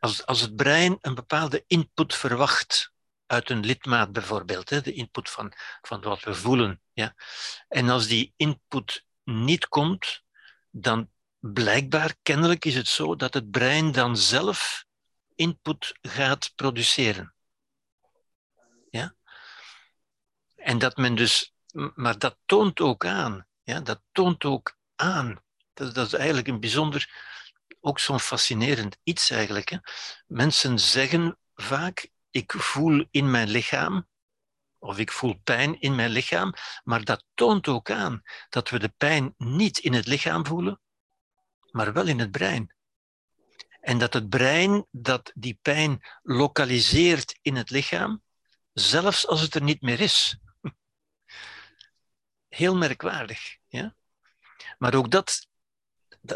als, als het brein een bepaalde input verwacht uit een lidmaat bijvoorbeeld, hè, de input van, van wat we voelen, ja. en als die input niet komt, dan blijkbaar, kennelijk is het zo, dat het brein dan zelf input gaat produceren. Ja? En dat men dus, maar dat toont ook aan, ja, dat toont ook aan, dat, dat is eigenlijk een bijzonder, ook zo'n fascinerend iets eigenlijk. Hè. Mensen zeggen vaak, ik voel in mijn lichaam, of ik voel pijn in mijn lichaam, maar dat toont ook aan dat we de pijn niet in het lichaam voelen, maar wel in het brein. En dat het brein dat die pijn lokaliseert in het lichaam, zelfs als het er niet meer is. Heel merkwaardig. Ja? Maar ook dat,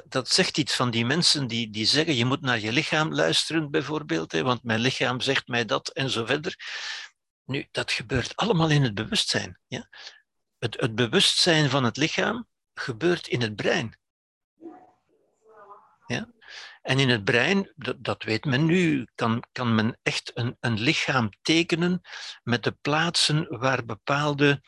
dat, zegt iets van die mensen die, die zeggen, je moet naar je lichaam luisteren bijvoorbeeld, hè, want mijn lichaam zegt mij dat en zo verder. Nu, dat gebeurt allemaal in het bewustzijn. Ja? Het, het bewustzijn van het lichaam gebeurt in het brein. Ja? En in het brein, dat, dat weet men nu, kan, kan men echt een, een lichaam tekenen met de plaatsen waar bepaalde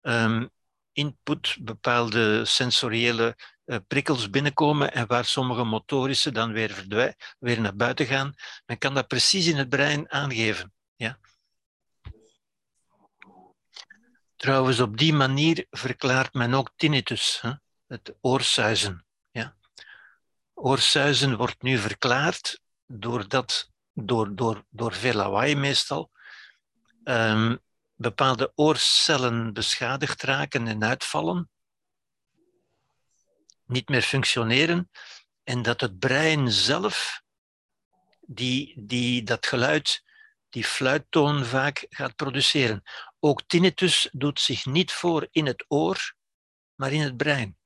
ehm, input, bepaalde sensoriële eh, prikkels binnenkomen en waar sommige motorische dan weer verdwijnen, weer naar buiten gaan. Men kan dat precies in het brein aangeven. Ja? Trouwens, op die manier verklaart men ook tinnitus, hè? het oorsuizen. Ja? Oorsuizen wordt nu verklaard doordat, door, door, door veel lawaai meestal, ehm, bepaalde oorcellen beschadigd raken en uitvallen, niet meer functioneren, en dat het brein zelf die, die dat geluid, die fluittoon vaak gaat produceren. Ook tinnitus doet zich niet voor in het oor, maar in het brein.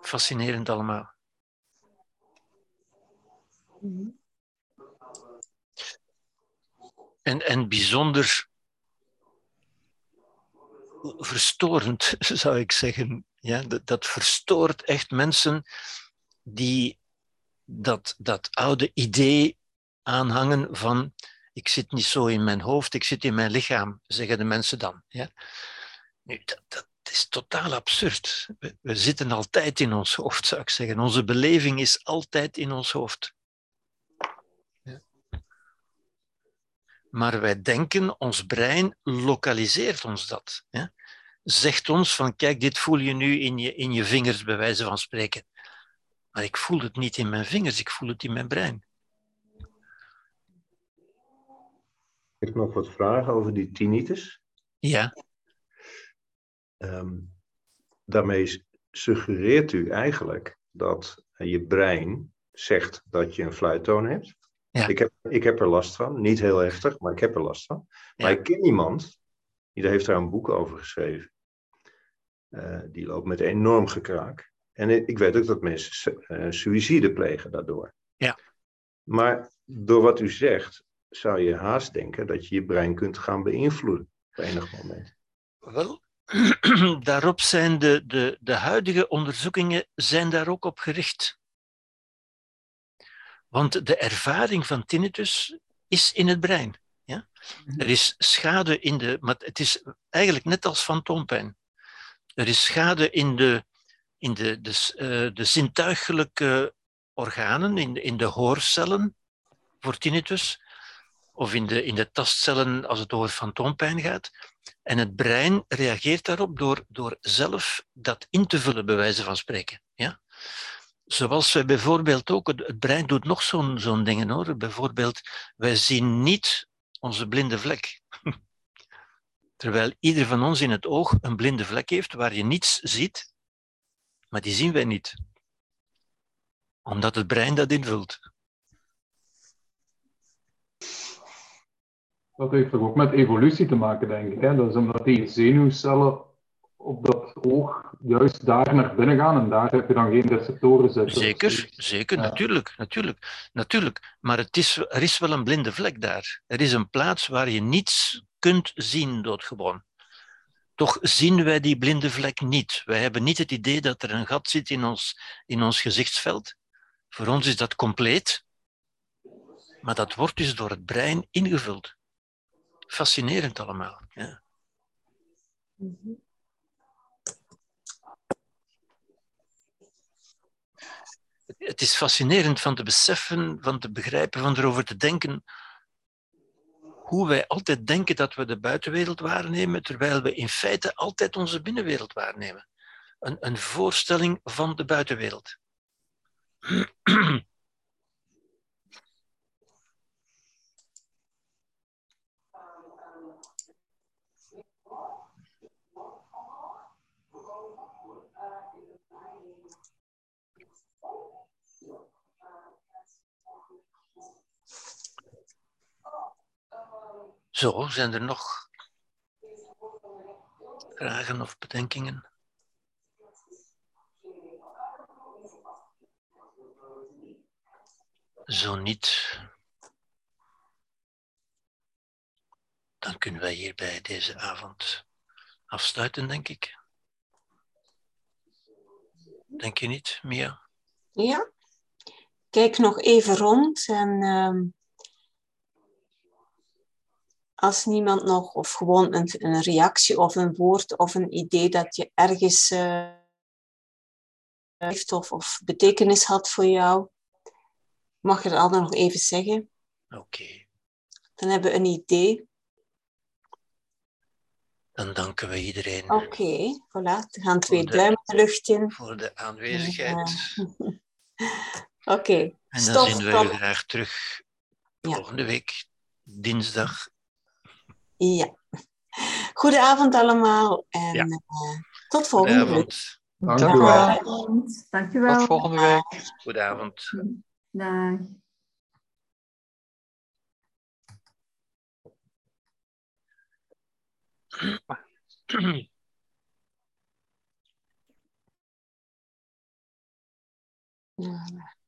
Fascinerend allemaal. En, en bijzonder verstorend, [LAUGHS] zou ik zeggen. Ja, dat, dat verstoort echt mensen die dat, dat oude idee aanhangen van ik zit niet zo in mijn hoofd, ik zit in mijn lichaam, zeggen de mensen dan. Ja? Nu, dat, dat is totaal absurd. We, we zitten altijd in ons hoofd, zou ik zeggen. Onze beleving is altijd in ons hoofd. Maar wij denken, ons brein lokaliseert ons dat. Ja? Zegt ons van, kijk, dit voel je nu in je, in je vingers, bij wijze van spreken. Maar ik voel het niet in mijn vingers, ik voel het in mijn brein. Ik heb nog wat vragen over die tinnitus. Ja, Ehm, daarmee suggereert u eigenlijk dat je brein zegt dat je een fluittoon hebt. Ja. Ik, heb, ik heb er last van, niet heel heftig, maar ik heb er last van. Maar Ja. ik ken iemand, die heeft daar een boek over geschreven. Eh, die loopt met enorm gekraak. En ik weet ook dat mensen su- eh, suïcide plegen daardoor. Ja. Maar door wat u zegt, zou je haast denken dat je je brein kunt gaan beïnvloeden op enig moment. wel, [CLEARS THROAT] daarop zijn de, de, de huidige onderzoekingen zijn daar ook op gericht. Want de ervaring van tinnitus is in het brein. Ja? Er is schade in de, maar het is eigenlijk net als fantoompijn. Er is schade in de, in de, de, eh, de zintuigelijke organen, in, de- in de hoorcellen voor tinnitus, of in de, in de tastcellen als het over fantoompijn gaat. En het brein reageert daarop door, door zelf dat in te vullen, bij wijze van spreken. Ja? Zoals bijvoorbeeld ook, het brein doet nog zo'n zo'n dingen hoor. Bijvoorbeeld, wij zien niet onze blinde vlek. [LAUGHS] Terwijl ieder van ons in het oog een blinde vlek heeft waar je niets ziet, maar die zien wij niet. Omdat het brein dat invult. Dat heeft toch ook met evolutie te maken, denk ik. Hè? Dat is omdat die zenuwcellen op dat oog juist daar naar binnen gaan en daar heb je dan geen receptoren zitten. Zeker, zeker, Ja. natuurlijk, natuurlijk, natuurlijk. Maar het is, er is wel een blinde vlek daar. Er is een plaats waar je niets kunt zien doodgewoon. Toch zien wij die blinde vlek niet. Wij hebben niet het idee dat er een gat zit in ons, in ons gezichtsveld. Voor ons is dat compleet. Maar dat wordt dus door het brein ingevuld. Fascinerend allemaal. Ja. Mhm. Het is fascinerend van te beseffen, van te begrijpen, van erover te denken hoe wij altijd denken dat we de buitenwereld waarnemen, terwijl we in feite altijd onze binnenwereld waarnemen. Een, een voorstelling van de buitenwereld. [CLEARS THROAT] Zo, zijn er nog vragen of bedenkingen? Zo niet, dan kunnen wij hierbij deze avond afsluiten, denk ik. Denk je niet, Mia? Ja. Kijk nog even rond en ehm, als niemand nog, of gewoon een, een reactie of een woord of een idee dat je ergens eh, heeft of, of betekenis had voor jou, mag je dat altijd nog even zeggen. Oké, Dan hebben we een idee. dan danken we iedereen Oké, voilà. Er gaan twee duimen de lucht in. voor de aanwezigheid. [LAUGHS] Oké, En dan stop, zien we stop. u graag terug Ja. volgende week, dinsdag. Ja. Goedenavond allemaal en Ja. eh, tot volgende week. Dank Dank u u wel. Tot volgende week. Goedenavond. Dag. Ja.